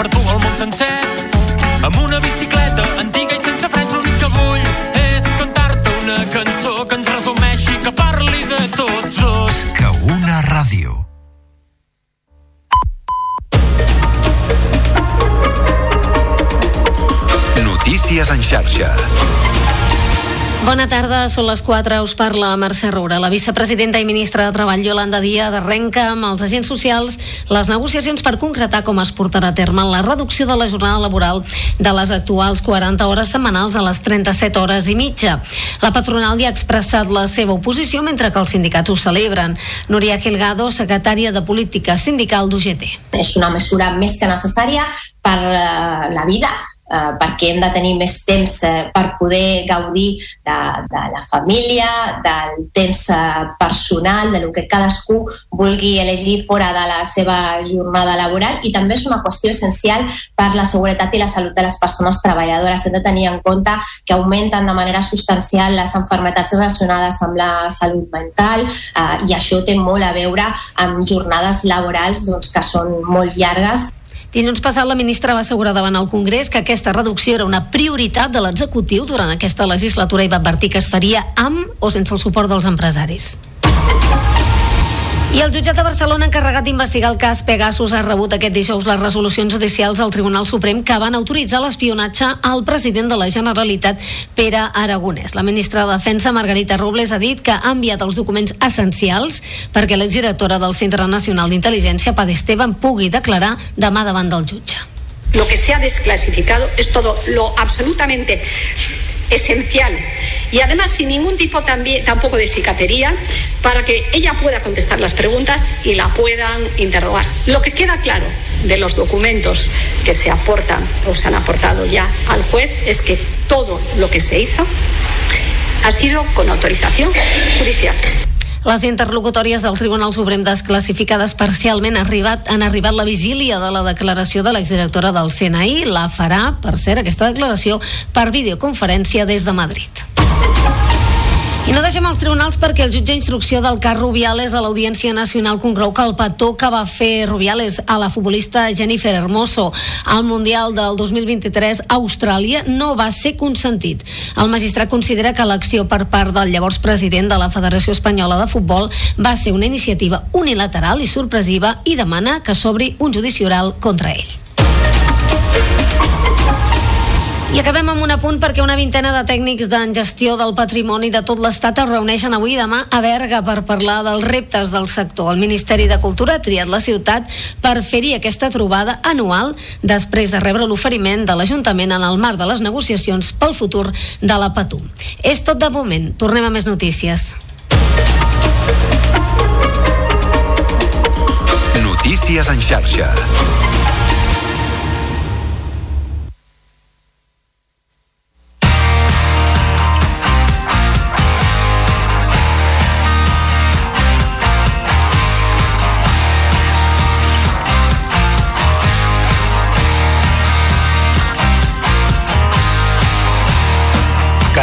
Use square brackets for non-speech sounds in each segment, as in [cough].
per tu el món sencer. Amb una bicicleta Bona tarda, són les 4, us parla Mercè Roura. La vicepresidenta i ministra de Treball, Yolanda Díaz, arrenca amb els agents socials les negociacions per concretar com es portarà a terme la reducció de la jornada laboral de les actuals 40 hores setmanals a les 37 hores i mitja. La patronal ja ha expressat la seva oposició mentre que els sindicats ho celebren. Núria Gilgado, secretària de Política Sindical d'UGT. És una mesura més que necessària per uh, la vida eh, perquè hem de tenir més temps eh, per poder gaudir de, de la família, del temps eh, personal, de lo que cadascú vulgui elegir fora de la seva jornada laboral i també és una qüestió essencial per la seguretat i la salut de les persones treballadores. Hem de tenir en compte que augmenten de manera substancial les enfermetats relacionades amb la salut mental eh, i això té molt a veure amb jornades laborals doncs, que són molt llargues Dilluns passat la ministra va assegurar davant el Congrés que aquesta reducció era una prioritat de l'executiu durant aquesta legislatura i va advertir que es faria amb o sense el suport dels empresaris. I el jutjat de Barcelona encarregat d'investigar el cas Pegasus ha rebut aquest dijous les resolucions judicials del Tribunal Suprem que van autoritzar l'espionatge al president de la Generalitat, Pere Aragonès. La ministra de Defensa, Margarita Robles, ha dit que ha enviat els documents essencials perquè l'exdirectora del Centre Nacional d'Intel·ligència, Pad Esteban, pugui declarar demà davant del jutge. Lo que se ha desclasificado es todo lo absolutamente esencial y además sin ningún tipo también, tampoco de cicatería para que ella pueda contestar las preguntas y la puedan interrogar. Lo que queda claro de los documentos que se aportan o se han aportado ya al juez es que todo lo que se hizo ha sido con autorización judicial. Les interlocutòries del Tribunal Suprem desclassificades parcialment arribat, han arribat la vigília de la declaració de l'exdirectora del CNI. La farà, per cert, aquesta declaració per videoconferència des de Madrid. I no deixem els tribunals perquè el jutge d'instrucció del cas Rubiales a l'Audiència Nacional conclou que el petó que va fer Rubiales a la futbolista Jennifer Hermoso al Mundial del 2023 a Austràlia no va ser consentit. El magistrat considera que l'acció per part del llavors president de la Federació Espanyola de Futbol va ser una iniciativa unilateral i sorpresiva i demana que s'obri un judici oral contra ell. I acabem amb un apunt perquè una vintena de tècnics d'en gestió del patrimoni de tot l'Estat es reuneixen avui i demà a Berga per parlar dels reptes del sector. El Ministeri de Cultura ha triat la ciutat per fer-hi aquesta trobada anual després de rebre l'oferiment de l'Ajuntament en el marc de les negociacions pel futur de la Patum. És tot de moment. Tornem a més notícies. Notícies en xarxa.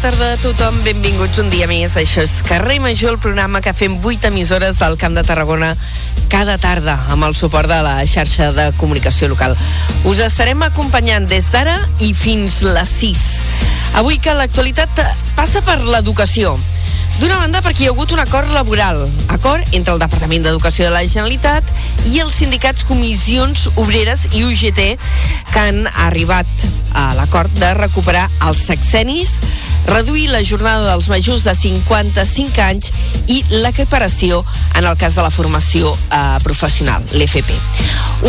Tarda a tothom, benvinguts un dia més. Això és Carrer Major, el programa que fem 8 emissores del Camp de Tarragona cada tarda amb el suport de la xarxa de comunicació local. Us estarem acompanyant des d'ara i fins les 6. Avui que l'actualitat passa per l'educació. D'una banda, perquè hi ha hagut un acord laboral, acord entre el Departament d'Educació de la Generalitat i els sindicats Comissions Obreres i UGT que han arribat a l'acord de recuperar els sexenis, reduir la jornada dels majors de 55 anys i l'equiparació en el cas de la formació eh, professional, l'FP.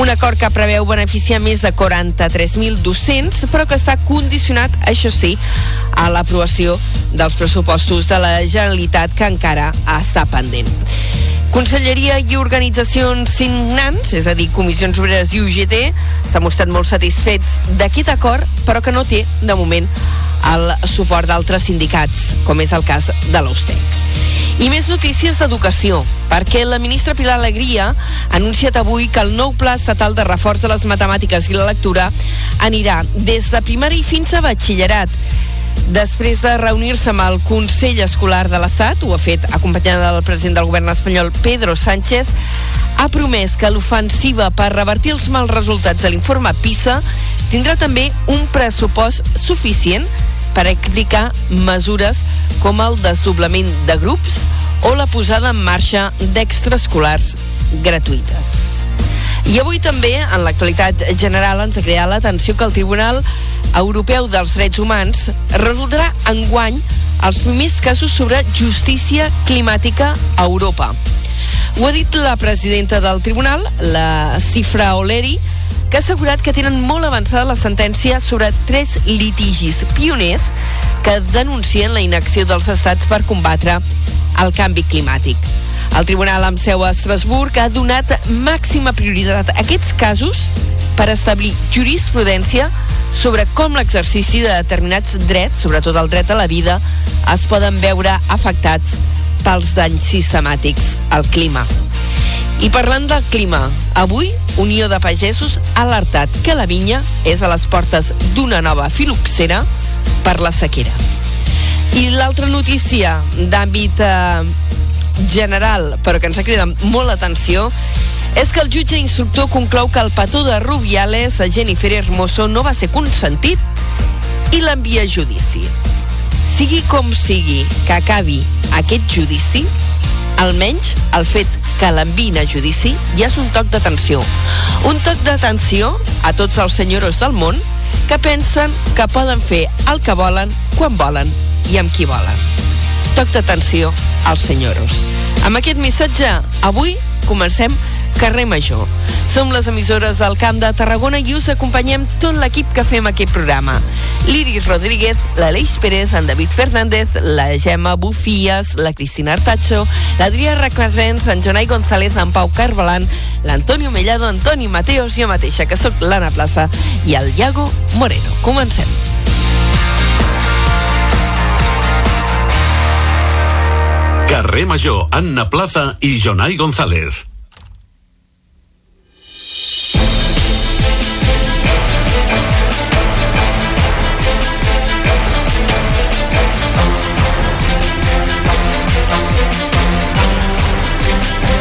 Un acord que preveu beneficiar més de 43.000 docents, però que està condicionat, això sí, a l'aprovació dels pressupostos de la Generalitat que encara està pendent. Conselleria i organitzacions signants, és a dir, Comissions Obreres i UGT, s'ha mostrat molt satisfets d'aquest acord, però que no té, de moment, el suport d'altres sindicats, com és el cas de l'Austec. I més notícies d'educació, perquè la ministra Pilar Alegria ha anunciat avui que el nou pla estatal de reforç de les matemàtiques i la lectura anirà des de primari fins a batxillerat. Després de reunir-se amb el Consell Escolar de l'Estat, ho ha fet acompanyada del president del govern espanyol, Pedro Sánchez, ha promès que l'ofensiva per revertir els mals resultats de l'informe PISA tindrà també un pressupost suficient per explicar mesures com el desdoblament de grups o la posada en marxa d'extraescolars gratuïtes. I avui també, en l'actualitat general, ens ha creat l'atenció que el Tribunal Europeu dels Drets Humans resoldrà enguany els primers casos sobre justícia climàtica a Europa. Ho ha dit la presidenta del tribunal, la Cifra Oleri, que ha assegurat que tenen molt avançada la sentència sobre tres litigis pioners que denuncien la inacció dels estats per combatre el canvi climàtic. El Tribunal amb seu a Estrasburg ha donat màxima prioritat a aquests casos per establir jurisprudència sobre com l'exercici de determinats drets, sobretot el dret a la vida, es poden veure afectats pels danys sistemàtics al clima. I parlant del clima, avui Unió de Pagesos ha alertat que la vinya és a les portes d'una nova filoxera per la sequera. I l'altra notícia d'àmbit eh, general, però que ens ha cridat molt l'atenció, és que el jutge instructor conclou que el petó de Rubiales a Jennifer Hermoso no va ser consentit i l'envia a judici. Sigui com sigui que acabi aquest judici, almenys el fet que l'envin a judici ja és un toc d'atenció. Un toc d'atenció a tots els senyors del món que pensen que poden fer el que volen, quan volen i amb qui volen. Toc d'atenció als senyors. Amb aquest missatge, avui comencem carrer Major. Som les emissores del Camp de Tarragona i us acompanyem tot l'equip que fem aquest programa. L'Iris Rodríguez, l'Aleix Pérez, en David Fernández, la Gemma Bufies, la Cristina Artacho, l'Adrià Requesens, en Jonai González, en Pau Carbalan, l'Antonio Mellado, Antoni Mateos, jo mateixa, que sóc l'Anna Plaça, i el Iago Moreno. Comencem. Carrer Major, Anna Plaza i Jonai González.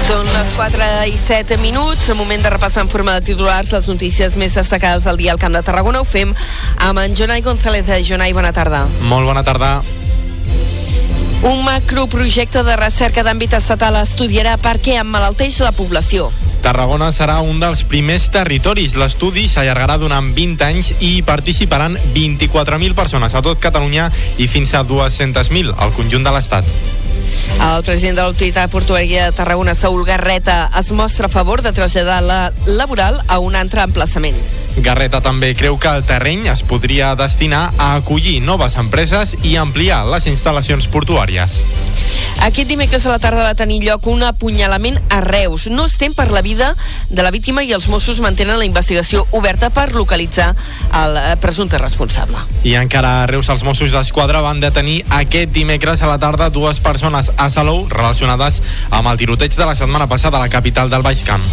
Són les 4 i 7 minuts, el moment de repassar en forma de titulars les notícies més destacades del dia al Camp de Tarragona. Ho fem amb en Jonai González. Jonai, bona tarda. Molt bona tarda. Un macroprojecte de recerca d'àmbit estatal estudiarà per què emmalalteix la població. Tarragona serà un dels primers territoris. L'estudi s'allargarà durant 20 anys i hi participaran 24.000 persones a tot Catalunya i fins a 200.000 al conjunt de l'Estat. El president de l'Autoritat Portuària de Tarragona, Saúl Garreta, es mostra a favor de traslladar la laboral a un altre emplaçament. Garreta també creu que el terreny es podria destinar a acollir noves empreses i ampliar les instal·lacions portuàries. Aquest dimecres a la tarda va tenir lloc un apunyalament a Reus. No estem per la vida de la víctima i els Mossos mantenen la investigació oberta per localitzar el eh, presumpte responsable. I encara a Reus els Mossos d'Esquadra van detenir aquest dimecres a la tarda dues persones a Salou relacionades amb el tiroteig de la setmana passada a la capital del Baix Camp.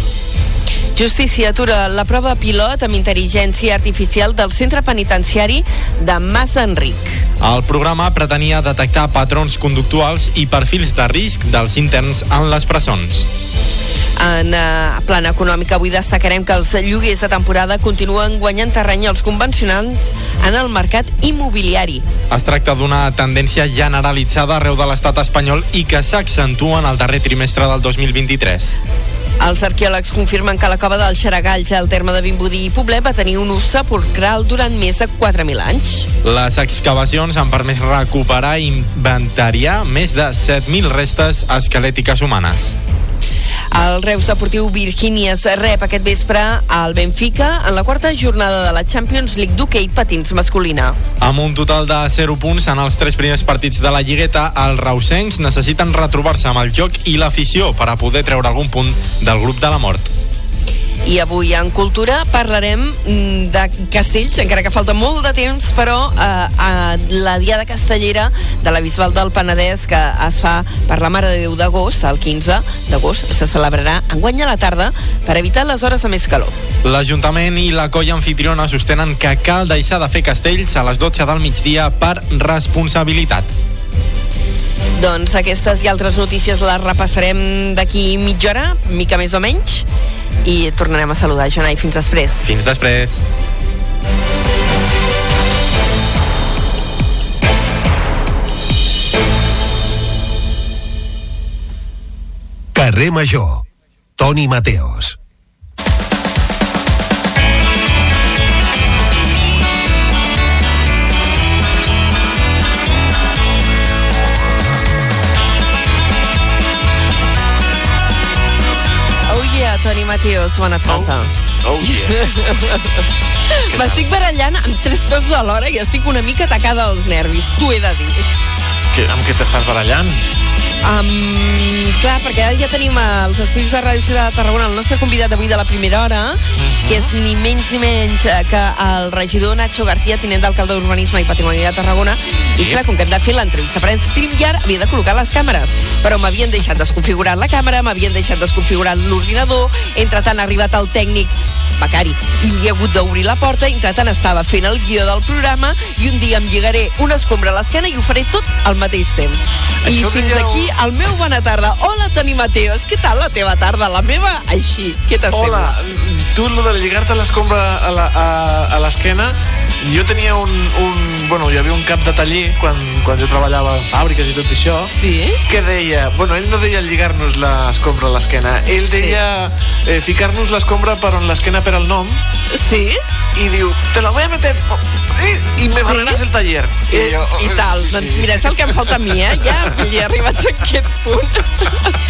Justícia atura la prova pilot amb intel·ligència artificial del centre penitenciari de Mas d'Enric. El programa pretenia detectar patrons conductuals i perfils de risc dels interns en les presons. En uh, plan econòmic, avui destacarem que els lloguers de temporada continuen guanyant terreny als convencionals en el mercat immobiliari. Es tracta d'una tendència generalitzada arreu de l'estat espanyol i que s'accentua en el darrer trimestre del 2023. Els arqueòlegs confirmen que la cova del Xaragalls al terme de Vimbodí i Poblet va tenir un ús sepulcral durant més de 4.000 anys. Les excavacions han permès recuperar i inventariar més de 7.000 restes esquelètiques humanes. El Reus Deportiu Virgínies rep aquest vespre al Benfica en la quarta jornada de la Champions League d'hoquei patins masculina. Amb un total de 0 punts en els tres primers partits de la Lligueta, els reusencs necessiten retrobar-se amb el joc i l'afició per a poder treure algun punt del grup de la mort. I avui en Cultura parlarem mm, de castells, encara que falta molt de temps, però eh, a la Diada Castellera de la Bisbal del Penedès, que es fa per la Mare de Déu d'agost, el 15 d'agost, se celebrarà enguany a la tarda per evitar les hores de més calor. L'Ajuntament i la colla anfitriona sostenen que cal deixar de fer castells a les 12 del migdia per responsabilitat. Doncs aquestes i altres notícies les repassarem d'aquí mitja hora, mica més o menys, i tornarem a saludar, Jonai, fins després. Fins després. Carrer Major. Toni Mateos. Toni Mateos, bona tarda. Oh, yeah. [laughs] M'estic barallant amb tres coses alhora i estic una mica atacada als nervis, t'ho he de dir. Que, amb què t'estàs barallant? Um, clar, perquè ara ja tenim als estudis de Ràdio Ciutat de Tarragona el nostre convidat d'avui de la primera hora, que és ni menys ni menys eh, que el regidor Nacho García, tinent d'alcalde d'Urbanisme i Patrimoni de Tarragona, i Sí. clar, com que hem de fer l'entrevista per StreamYard, havia de col·locar les càmeres, però m'havien deixat desconfigurar la càmera, m'havien deixat desconfigurar l'ordinador, entretant ha arribat el tècnic becari, i li he hagut d'obrir la porta, entretant estava fent el guió del programa i un dia em lligaré una escombra a l'esquena i ho faré tot al mateix temps. I Això fins deia aquí el meu bona tarda. Hola, Toni Mateos, què tal la teva tarda? La meva, així. Què t'assembla? Hola, tu, lo de lligar-te l'escombra a la- a- a l'esquena, jo tenia un, un... Bueno, hi havia un cap de taller quan, quan jo treballava en fàbriques i tot això, Sí? que deia... Bueno, ell no deia lligar-nos l'escombra a l'esquena, ell Sí. deia eh, ficar-nos l'escombra per on l'esquena per al nom, Sí? i diu, te la voy a meter... eh, I me Sí? barreràs el taller. I, jo, I tal. sí, Doncs sí. mira, és el que em falta a mi, eh? Ja he arribat a aquest punt.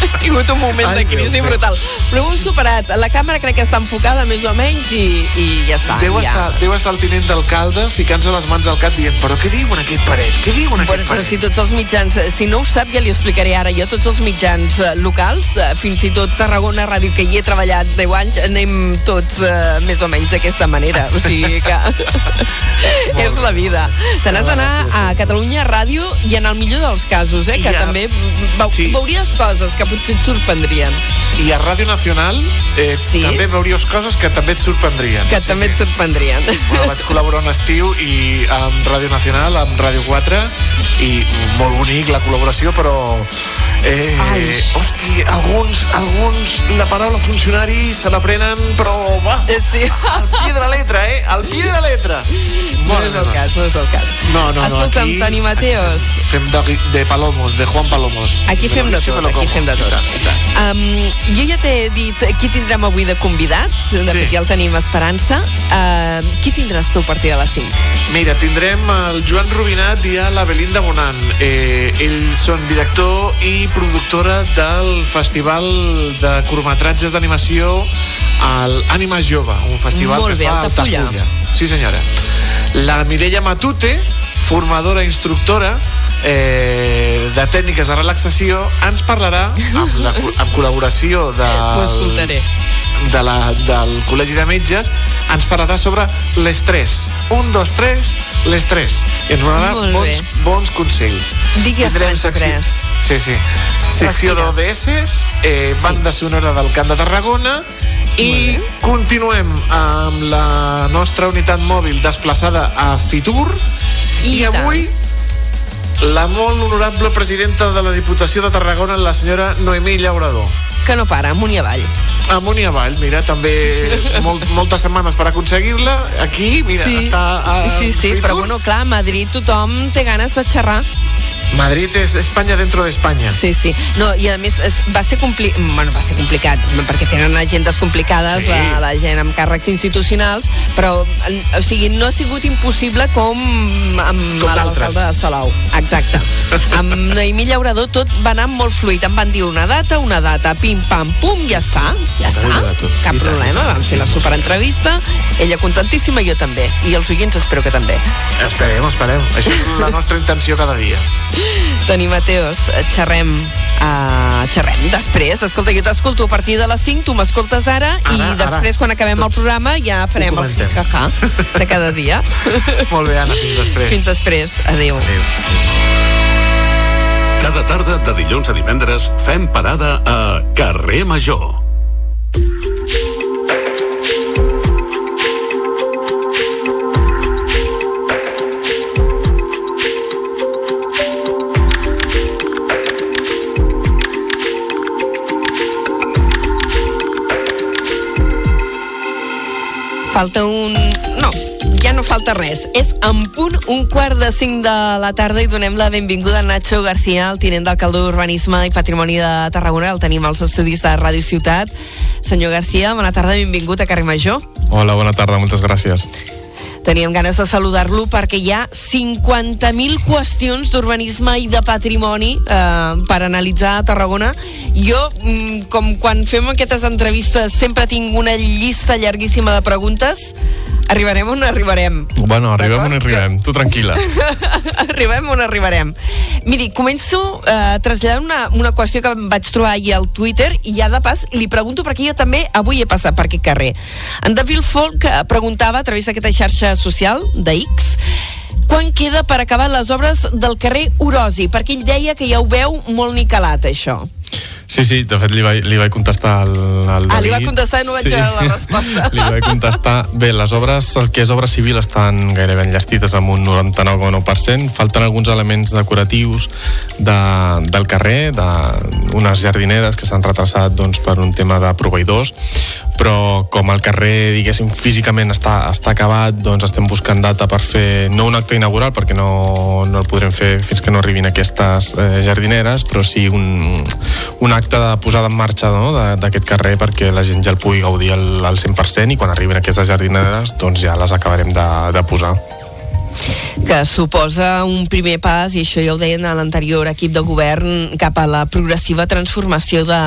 He tingut un moment Ai, de crisi brutal. Però ho he superat. La càmera crec que està enfocada més o menys i, i ja està. Deu, ja. estar, deu estar el tinent d'alcalde ficant-se les mans al cap dient però què diuen aquest paret? Què diuen aquest Bueno, però paret? si tots els mitjans, eh, si no ho sap, ja li explicaré ara jo, tots els mitjans eh, locals, eh, fins i tot Tarragona Ràdio, que hi he treballat 10 anys, anem tots eh, més o menys d'aquesta manera. O sigui que [laughs] és la vida. Te n'has d'anar a Catalunya Ràdio i en el millor dels casos, eh, que Ja. també veu, Sí. veuries coses que potser et sorprendrien. I a Ràdio Nacional eh, Sí? també veuries coses que també et sorprendrien. Que també et sorprendrien. Bueno, vaig col·laborar un estiu i amb Ràdio Nacional, amb Ràdio 4 i molt bonic la col·laboració, però eh, Ai. hosti, alguns, alguns la paraula funcionari se la prenen, però va, Eh, Sí. al pie de la letra, eh? Al pie de la letra. No és el cas, no és el cas. No, no, no, Escolta'm, aquí- Toni Mateos, Fem de, de Palomos, de Juan Palomos. Aquí fem de tot, aquí fem de tot. Um, jo ja t'he dit qui tindrem avui de convidat, de Sí. fet ja el tenim Esperança. Uh, qui tindràs tu a partir de les 5? Mira, tindrem el Joan Rubinat i a la Belinda Bonan. Eh, ells són director i productora del Festival de curtmetratges d'animació al Ànima Jove, un festival Molt que bé, fa a Altafulla. Altafulla. Sí, senyora. La Mireia Matute, formadora, instructora eh, de tècniques de relaxació, ens parlarà amb, la, amb col·laboració de, [laughs] Ho escoltaré. De la, del Col·legi de Metges ens parlarà sobre l'estrès. Un, dos, tres, l'estrès. I ens donarà bons, bons consells. Digues Tindrem 33. Sí, sí. Secció d'ODS, eh, banda sonora del Camp de Tarragona i continuem amb la nostra unitat mòbil desplaçada a Fitur i, I tant. La molt honorable presidenta de la Diputació de Tarragona, la senyora Noemí Llaurador. Que no para, amunt i avall. Amunt i avall, mira, també molt, moltes setmanes per aconseguir-la. Aquí, mira, sí. està a sí, sí, Fitur. però bueno, clar, a Madrid tothom té ganes de xerrar. Madrid és Espanya dentro d'Espanya. Sí, sí. No, i a més es, va ser compli... bueno, va ser complicat, perquè tenen agendes complicades, Sí. la, la gent amb càrrecs institucionals, però o sigui, no ha sigut impossible com amb l'alcalde de Salou. Exacte. amb [laughs] Noemí Llaurador tot va anar molt fluid. Em van dir una data, una data, pim, pam, pum, ja està. Ja està. Cap I problema. Vam fer la superentrevista. Ella contentíssima, jo també. I els oients espero que també. Esperem, esperem. Això és la nostra intenció cada dia. [laughs] Toni Mateos, xerrem uh, xerrem després. Escolta, jo t'escolto a partir de les 5, tu m'escoltes ara, Ara, i ara. després, quan acabem el programa, ja farem el comentem. jaja de cada dia. [laughs] Molt bé, Anna, fins després. Fins després. Adéu. Adéu. Cada tarda de dilluns a divendres fem parada a Carrer Major. Falta un... No, ja no falta res. És en punt un quart de cinc de la tarda i donem la benvinguda a Nacho García, el tinent d'alcalde d'Urbanisme i Patrimoni de Tarragona. El tenim als estudis de Ràdio Ciutat. Senyor García, bona tarda, benvingut a Carrer Major. Hola, bona tarda, moltes gràcies. Teníem ganes de saludar-lo perquè hi ha 50.000 qüestions d'urbanisme i de patrimoni eh, per analitzar a Tarragona. Jo, mm, com quan fem aquestes entrevistes, sempre tinc una llista llarguíssima de preguntes. Arribarem on arribarem. Bueno, arribem on arribem, tu tranquil·la. [laughs] arribem on arribarem. Miri, començo eh, traslladant una, una qüestió que em vaig trobar ahir al Twitter i ja de pas li pregunto perquè jo també avui he passat per aquest carrer. En David Folk eh, preguntava a través d'aquesta xarxa social de X quan queda per acabar les obres del carrer Orosi, perquè ell deia que ja ho veu molt nicalat, això. Sí, sí, de fet li vaig, li vaig contestar al, al Ah, li va David. contestar i no vaig Sí. veure la resposta. [laughs] li vaig contestar. Bé, les obres, el que és obra civil estan gairebé enllestides amb un 99,9%. Falten alguns elements decoratius de, del carrer, d'unes jardineres que s'han retrasat doncs, per un tema de proveïdors, però com el carrer, diguéssim, físicament està, està acabat, doncs estem buscant data per fer, no un acte inaugural, perquè no, no el podrem fer fins que no arribin aquestes eh, jardineres, però sí un, un acte de posada en marxa no, d'aquest carrer perquè la gent ja el pugui gaudir al, al 100% i quan arribin aquestes jardineres doncs ja les acabarem de, de posar. Que suposa un primer pas, i això ja ho deien a l'anterior equip de govern, cap a la progressiva transformació de,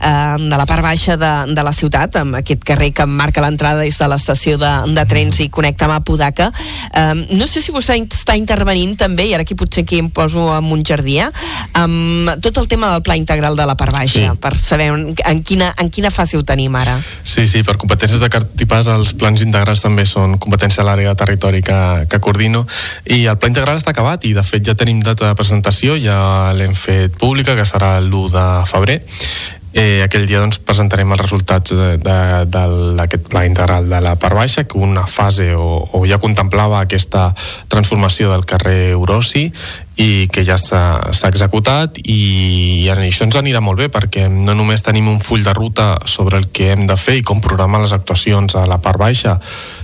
eh, de la part baixa de, de la ciutat, amb aquest carrer que marca l'entrada des de l'estació de, de trens i connecta amb Apodaca. Eh, no sé si vostè està intervenint també, i ara aquí potser aquí em poso amb un jardí, eh, amb tot el tema del pla integral de la part baixa, Sí. per saber en, en, quina, en quina fase ho tenim ara. Sí, sí, per competències de Cartipàs els plans integrals també són competència de l'àrea de territori que, que coordino. I el pla integral està acabat i de fet ja tenim data de presentació, ja l'hem fet pública que serà l'1 de febrer. Eh, aquell dia doncs, presentarem els resultats d'aquest pla integral de la part baixa, que una fase o, o ja contemplava aquesta transformació del carrer Orosi i que ja s'ha executat i, i això ens anirà molt bé perquè no només tenim un full de ruta sobre el que hem de fer i com programar les actuacions a la part baixa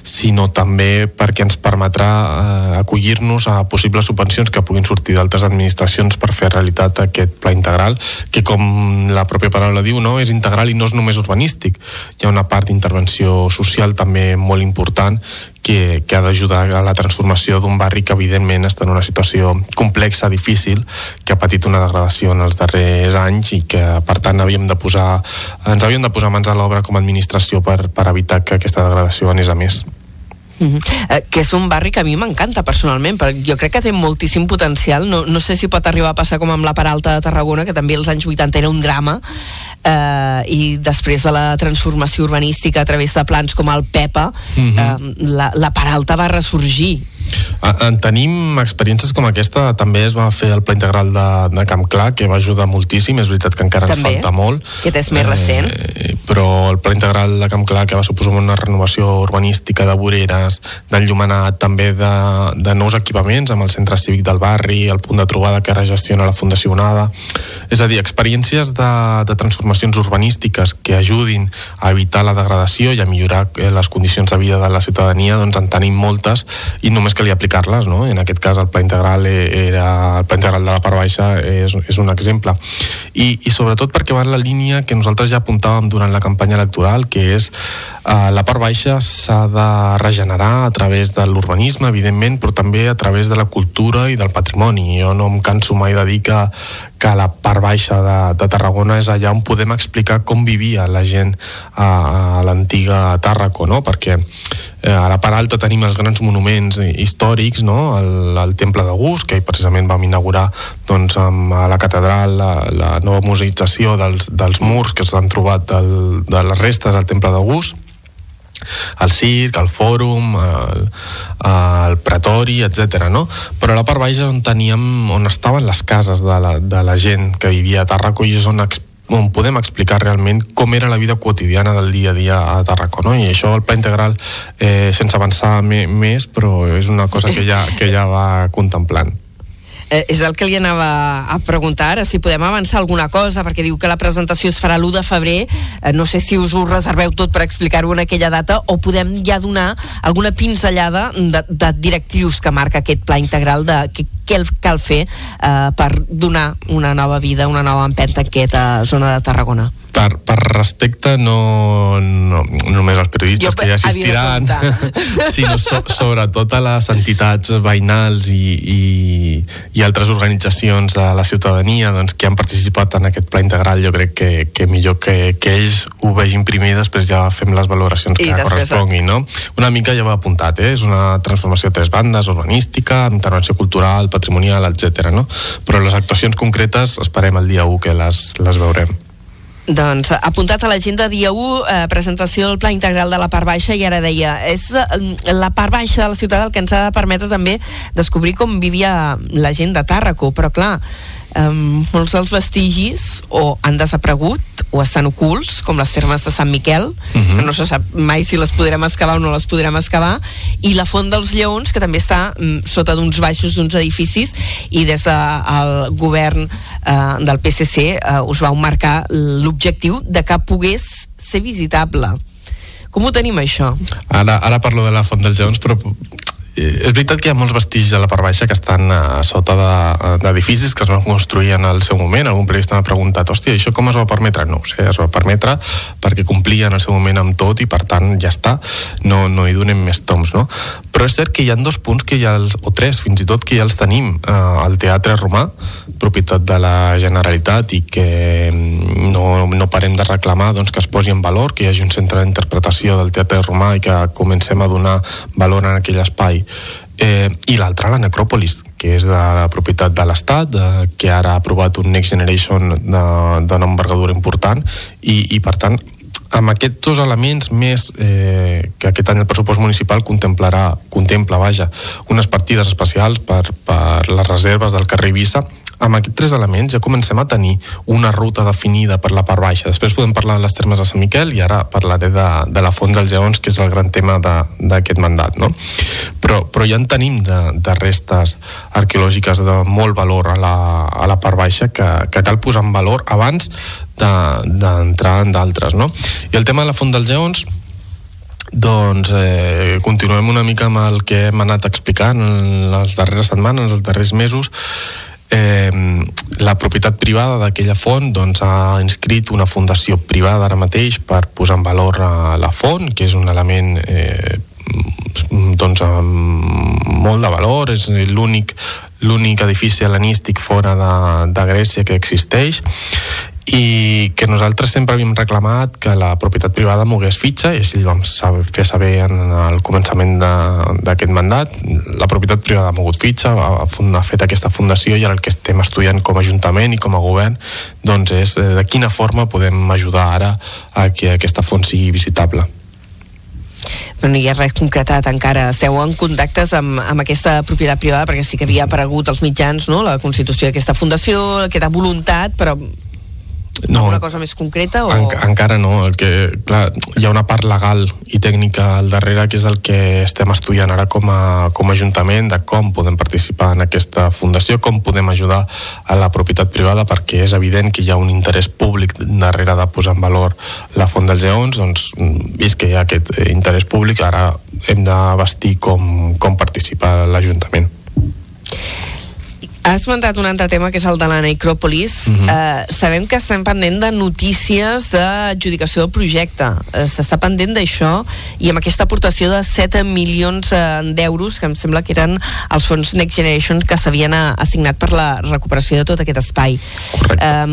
sinó també perquè ens permetrà eh, acollir-nos a possibles subvencions que puguin sortir d'altres administracions per fer realitat aquest pla integral que com la pròpia paraula diu no, és integral i no és només urbanístic. Hi ha una part d'intervenció social també molt important que, que ha d'ajudar a la transformació d'un barri que evidentment està en una situació complexa, difícil, que ha patit una degradació en els darrers anys i que per tant havíem de posar, ens havíem de posar mans a l'obra com a administració per, per evitar que aquesta degradació anés a més. Mm eh, que és un barri que a mi m'encanta personalment, perquè jo crec que té moltíssim potencial. No, no sé si pot arribar a passar com amb la Peralta de Tarragona, que també als anys 80 era un drama, eh, i després de la transformació urbanística a través de plans com el PEPA, Mhm. eh, la, la Peralta va ressorgir. Ah, En tenim experiències com aquesta, també es va fer el pla integral de, de Camp Clar, que va ajudar moltíssim, és veritat que encara També. ens falta molt. Aquest és més recent. Eh, però el pla integral de Camp Clar, que va suposar una renovació urbanística de voreres, d'enllumenat, també de, de nous equipaments amb el centre cívic del barri, el punt de trobada que ara gestiona la Fundació Onada. És a dir, experiències de, de transformacions urbanístiques que ajudin a evitar la degradació i a millorar eh, les condicions de vida de la ciutadania, doncs en tenim moltes i només calia aplicar-les, no? En aquest cas el pla integral e- era el pla integral de la part baixa és, és un exemple. I, I sobretot perquè va en la línia que nosaltres ja apuntàvem durant la campanya electoral, que és eh, la part baixa s'ha de regenerar a través de l'urbanisme, evidentment, però també a través de la cultura i del patrimoni. Jo no em canso mai de dir que, que la part baixa de, de Tarragona és allà on podem explicar com vivia la gent a, a l'antiga Tàrraco, no? perquè eh, a la part alta tenim els grans monuments històrics, no? el, el Temple d'August, que precisament vam inaugurar doncs, amb la catedral la, la nova museïtzació dels, dels murs que s'han trobat del, de les restes del Temple d'August, el circ, el fòrum, el, el pretori, etc. No? Però la part baixa on teníem, on estaven les cases de la, de la gent que vivia a Tarraco i és on on podem explicar realment com era la vida quotidiana del dia a dia a Tarraco, no? I això el pla integral, eh, sense avançar més, però és una cosa que ja, que ja va contemplant. Eh, és el que li anava a preguntar ara, si podem avançar alguna cosa, perquè diu que la presentació es farà l'1 de febrer, eh, no sé si us ho reserveu tot per explicar-ho en aquella data, o podem ja donar alguna pinzellada de, de directrius que marca aquest pla integral de què, què cal fer eh, per donar una nova vida, una nova empenta a aquesta zona de Tarragona per, per respecte no, no, no només als periodistes jo, que ja assistiran [laughs] sinó so, sobretot a les entitats veïnals i, i, i altres organitzacions de la ciutadania doncs, que han participat en aquest pla integral jo crec que, que millor que, que ells ho vegin primer i després ja fem les valoracions que corresponguin no? una mica ja he apuntat eh? és una transformació a tres bandes urbanística, intervenció cultural, patrimonial, etc. No? però les actuacions concretes esperem el dia 1 que les, les veurem doncs apuntat a l'agenda dia 1, eh, presentació del Pla Integral de la part baixa i ara deia, és eh, la part baixa de la ciutat el que ens ha de permetre també descobrir com vivia la gent de Tàrraco, però clar, um, molts dels vestigis o han desaparegut o estan ocults, com les termes de Sant Miquel, uh -huh. que no se sap mai si les podrem excavar o no les podrem excavar, i la Font dels Lleons, que també està um, sota d'uns baixos d'uns edificis, i des del de, govern uh, del PSC uh, us vau marcar l'objectiu de que pogués ser visitable. Com ho tenim, això? Ara, ara parlo de la Font dels Lleons, però Eh, és veritat que hi ha molts vestigis a la part baixa que estan a sota d'edificis de, que es van construir en el seu moment. Algun periodista m'ha preguntat, hòstia, això com es va permetre? No ho sé, es va permetre perquè complia en el seu moment amb tot i per tant ja està, no, no hi donem més toms, no? Però és cert que hi ha dos punts que ja els, o tres fins i tot que ja els tenim. Eh, el Teatre Romà, propietat de la Generalitat i que mm, no, no parem de reclamar doncs, que es posi en valor, que hi hagi un centre d'interpretació del Teatre Romà i que comencem a donar valor en aquell espai eh, i l'altra la necròpolis que és de la propietat de l'Estat que ara ha aprovat un Next Generation d'una envergadura important i, i per tant amb aquests dos elements més eh, que aquest any el pressupost municipal contemplarà, contempla vaja, unes partides especials per, per les reserves del carrer Eivissa amb aquests tres elements ja comencem a tenir una ruta definida per la part baixa. Després podem parlar de les termes de Sant Miquel i ara parlaré de, de la Font dels Lleons, que és el gran tema d'aquest mandat. No? Però, ja en tenim de, de restes arqueològiques de molt valor a la, a la part baixa que, que cal posar en valor abans d'entrar de, en d'altres. No? I el tema de la Font dels Lleons, doncs eh, continuem una mica amb el que hem anat explicant en les darreres setmanes, els darrers mesos eh, la propietat privada d'aquella font doncs, ha inscrit una fundació privada ara mateix per posar en valor la font, que és un element eh, doncs, amb molt de valor, és l'únic l'únic edifici hel·lenístic fora de, de Grècia que existeix i que nosaltres sempre havíem reclamat que la propietat privada mogués fitxa i així vam saber, fer saber en el començament d'aquest mandat. La propietat privada ha mogut fitxa ha, ha fet aquesta fundació i ara el que estem estudiant com a Ajuntament i com a govern doncs és eh, de quina forma podem ajudar ara a que aquesta font sigui visitable no hi ha res concretat encara. Esteu en contactes amb, amb aquesta propietat privada perquè sí que havia aparegut als mitjans no? la constitució d'aquesta fundació, aquesta voluntat, però no, alguna cosa més concreta? O... En, encara no, el que, clar, hi ha una part legal i tècnica al darrere que és el que estem estudiant ara com a, com a Ajuntament de com podem participar en aquesta fundació, com podem ajudar a la propietat privada perquè és evident que hi ha un interès públic darrere de posar en valor la Font dels Lleons, doncs vist que hi ha aquest interès públic, ara hem de vestir com, com participar l'Ajuntament. Has esmentat un altre tema que és el de la necròpolis. Mhm. eh, sabem que estem pendent de notícies d'adjudicació del projecte. Eh, S'està pendent d'això i amb aquesta aportació de 7 milions eh, d'euros, que em sembla que eren els fons Next Generation que s'havien eh, assignat per la recuperació de tot aquest espai. Eh,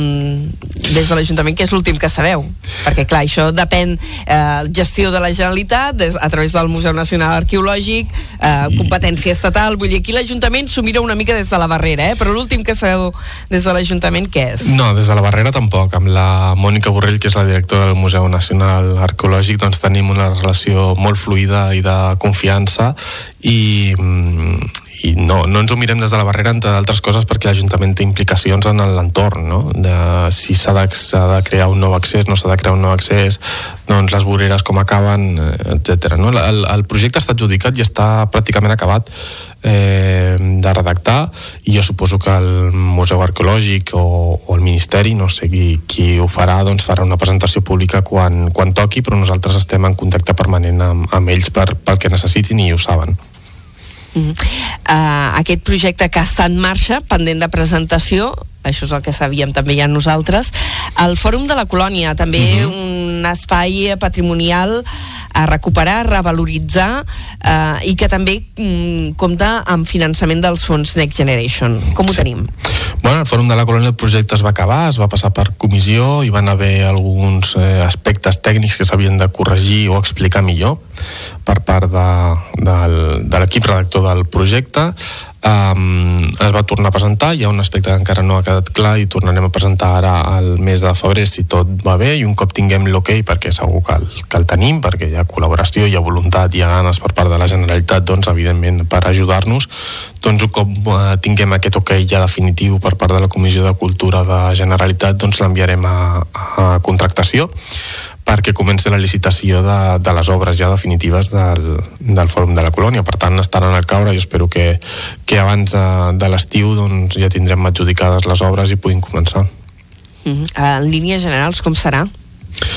des de l'Ajuntament, que és l'últim que sabeu? Perquè, clar, això depèn eh, gestió de la Generalitat des, a través del Museu Nacional Arqueològic, eh, competència estatal, vull dir, aquí l'Ajuntament s'ho mira una mica des de la barrera, eh? però l'últim que sabeu des de l'Ajuntament què és? No, des de la barrera tampoc. Amb la Mònica Borrell, que és la directora del Museu Nacional Arqueològic, doncs tenim una relació molt fluida i de confiança i, mm, i no, no ens ho mirem des de la barrera entre d'altres coses perquè l'Ajuntament té implicacions en l'entorn no? de si s'ha de, de crear un nou accés, no s'ha de crear un nou accés doncs les voreres com acaben etc. No? El, el projecte està adjudicat i està pràcticament acabat eh, de redactar i jo suposo que el Museu Arqueològic o, o el Ministeri, no sé qui, qui ho farà, doncs farà una presentació pública quan, quan toqui, però nosaltres estem en contacte permanent amb, amb ells per, pel que necessitin i ho saben. Mm -hmm. uh, aquest projecte que està en marxa, pendent de presentació, això és el que sabíem també ja nosaltres, el Fòrum de la Colònia, també uh -huh. un espai patrimonial a recuperar, a revaloritzar eh, i que també mm, compta amb finançament dels fons Next Generation. Com ho Sí. tenim? Bueno, el Fòrum de la Colònia el projecte es va acabar, es va passar per comissió, hi van haver alguns eh, aspectes tècnics que s'havien de corregir o explicar millor per part de, del, de l'equip redactor del projecte. Um, es va tornar a presentar, hi ha un aspecte que encara no ha quedat clar i tornarem a presentar ara al mes de febrer si tot va bé i un cop tinguem l'ok perquè segur que el, que el tenim perquè hi ha col·laboració, hi ha voluntat, hi ha ganes per part de la Generalitat, doncs evidentment per ajudar-nos, doncs un cop eh, tinguem aquest ok ja definitiu per part de la Comissió de Cultura de Generalitat doncs l'enviarem a, a contractació perquè comenci la licitació de, de les obres ja definitives del, del Fòrum de la Colònia. Per tant, estaran al caure i espero que, que abans de, de l'estiu doncs, ja tindrem adjudicades les obres i puguin començar. Mm -hmm. En línies generals, com serà?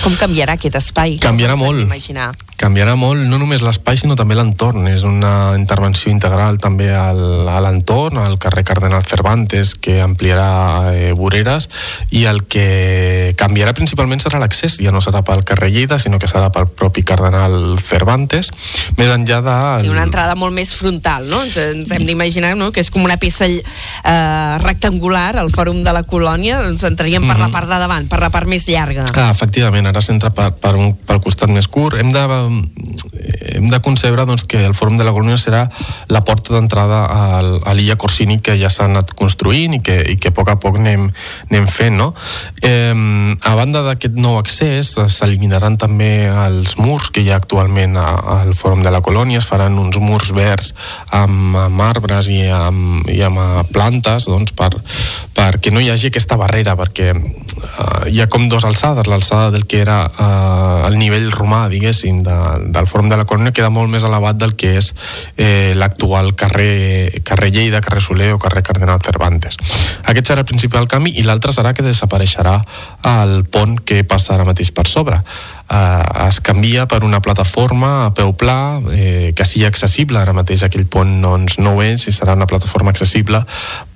Com canviarà aquest espai? Canviarà molt. Imaginar. Canviarà molt, no només l'espai, sinó també l'entorn. És una intervenció integral també al, a l'entorn, al carrer Cardenal Cervantes, que ampliarà eh, voreres, i el que canviarà principalment serà l'accés. Ja no serà pel carrer Lleida, sinó que serà pel propi Cardenal Cervantes, més enllà de... Sí, una entrada molt més frontal, no? Ens, ens hem d'imaginar no? que és com una peça eh, rectangular al fòrum de la colònia, ens entraríem per la Mhm. part de davant, per la part més llarga. Ah, efectivament, ara s'entra per, per un, pel costat més curt. Hem de, hem de concebre doncs, que el Fòrum de la Colònia serà la porta d'entrada a l'illa Corsini que ja s'ha anat construint i que, i que a poc a poc anem, anem fent. No? Eh, a banda d'aquest nou accés, eh, s'eliminaran també els murs que hi ha actualment al Fòrum de la Colònia, es faran uns murs verds amb, amb arbres i amb, i amb eh, plantes doncs, per, perquè no hi hagi aquesta barrera, perquè eh, hi ha com dues alçades, l'alçada del que era eh, el nivell romà, diguéssim, de, del Fòrum de la Colònia queda molt més elevat del que és eh, l'actual carrer, carrer Lleida, carrer Soler o carrer Cardenal Cervantes. Aquest serà el principal canvi i l'altre serà que desapareixerà el pont que passa ara mateix per sobre. Eh, es canvia per una plataforma a peu pla eh, que sigui accessible, ara mateix aquell pont doncs, no ho és i serà una plataforma accessible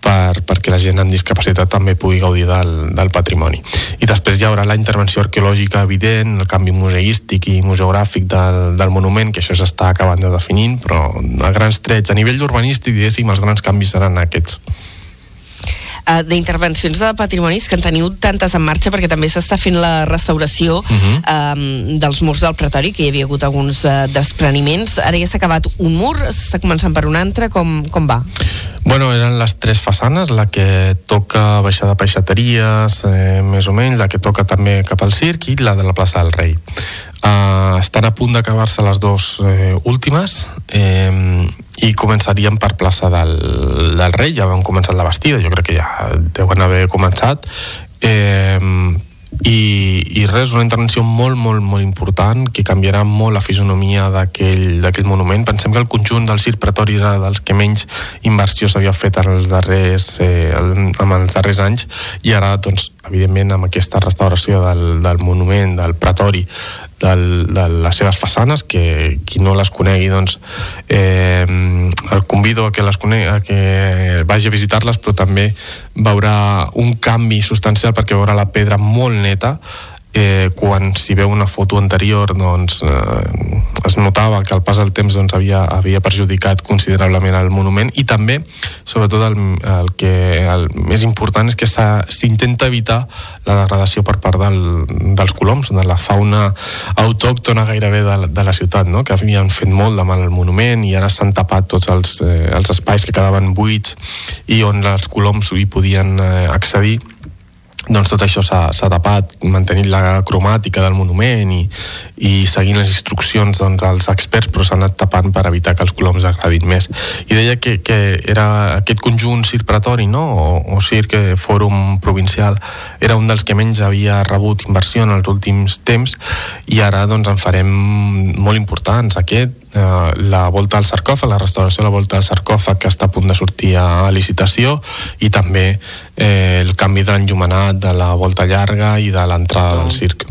per, perquè la gent amb discapacitat també pugui gaudir del, del patrimoni. I després hi haurà la intervenció arqueològica evident, el canvi museístic i museogràfic del, del monument, que això s'està acabant de definint, però a grans trets, a nivell urbanístic, diguéssim, els grans canvis seran aquests. Uh, d'intervencions de patrimonis que en teniu tantes en marxa perquè també s'està fent la restauració uh Mhm. um, dels murs del Pretori que hi havia hagut alguns uh, despreniments ara ja s'ha acabat un mur, s'està començant per un altre com, com va? Bueno, eren les tres façanes, la que toca baixar de peixateries, eh, més o menys, la que toca també cap al circ i la de la plaça del Rei. Uh, estan a punt d'acabar-se les dues eh, últimes eh, i començaríem per plaça del, del Rei, ja vam començar la bastida, jo crec que ja deuen haver començat. Eh, i, i res, una intervenció molt, molt, molt important que canviarà molt la fisonomia d'aquell monument. Pensem que el conjunt del circ pretori era dels que menys inversió s'havia fet en els darrers, eh, en els darrers anys i ara, doncs, evidentment, amb aquesta restauració del, del monument, del pretori, del, de les seves façanes, que qui no les conegui, doncs, eh, el convido a que les conegui, a que vagi a visitar-les, però també veurà un canvi substancial perquè veurà la pedra molt neta, eh, quan si veu una foto anterior doncs, eh, es notava que el pas del temps doncs, havia, havia perjudicat considerablement el monument i també, sobretot el, el que el més important és que s'intenta evitar la degradació per part del, dels coloms, de la fauna autòctona gairebé de, de la ciutat, no? que havien fet molt de mal al monument i ara s'han tapat tots els, eh, els espais que quedaven buits i on els coloms hi podien eh, accedir doncs tot això s'ha tapat, mantenint la cromàtica del monument i, i seguint les instruccions doncs, dels experts, però s'ha anat tapant per evitar que els coloms agradin més. I deia que, que era aquest conjunt circ pretori, no? o, o circ eh, fòrum provincial, era un dels que menys havia rebut inversió en els últims temps i ara doncs, en farem molt importants. Aquest, eh, la volta al sarcòfag, la restauració de la volta al sarcòfag que està a punt de sortir a licitació i també eh, el canvi de l'enllumenat de la volta llarga i de l'entrada del circ.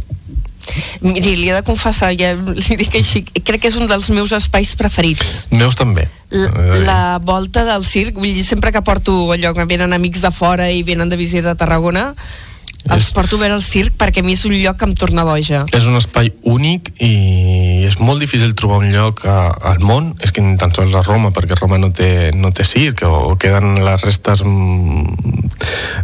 Miri, li he de confessar, ja li dic així, crec que és un dels meus espais preferits. Meus també. La, la volta del circ, vull dir, sempre que porto allò que venen amics de fora i venen de visita a Tarragona, els porto a veure el circ perquè a mi és un lloc que em torna boja. És un espai únic i és molt difícil trobar un lloc a, al món, és que ni tan sols a Roma, perquè Roma no té, no té circ, o, queden les restes mm,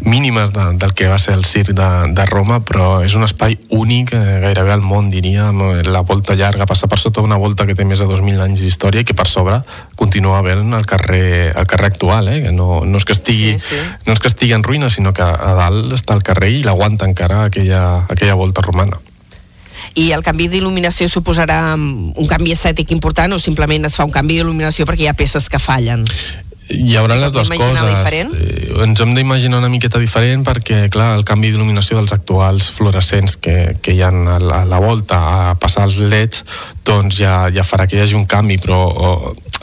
mínimes de, del que va ser el circ de, de Roma, però és un espai únic eh, gairebé al món, diria, amb la volta llarga, passa per sota una volta que té més de 2.000 anys d'història i que per sobre continua havent el carrer, el carrer actual, eh? que no, no, és que estigui, sí, sí. no és que estigui en ruïna, sinó que a dalt està el carrer i l'aguanta encara aquella, aquella volta romana i el canvi d'il·luminació suposarà un canvi estètic important o simplement es fa un canvi d'il·luminació perquè hi ha peces que fallen? Hi haurà les dues coses. diferent? Eh, ens hem d'imaginar una miqueta diferent perquè clar, el canvi d'il·luminació dels actuals fluorescents que, que hi ha a la, a la volta a passar els leds doncs ja, ja farà que hi hagi un canvi però o,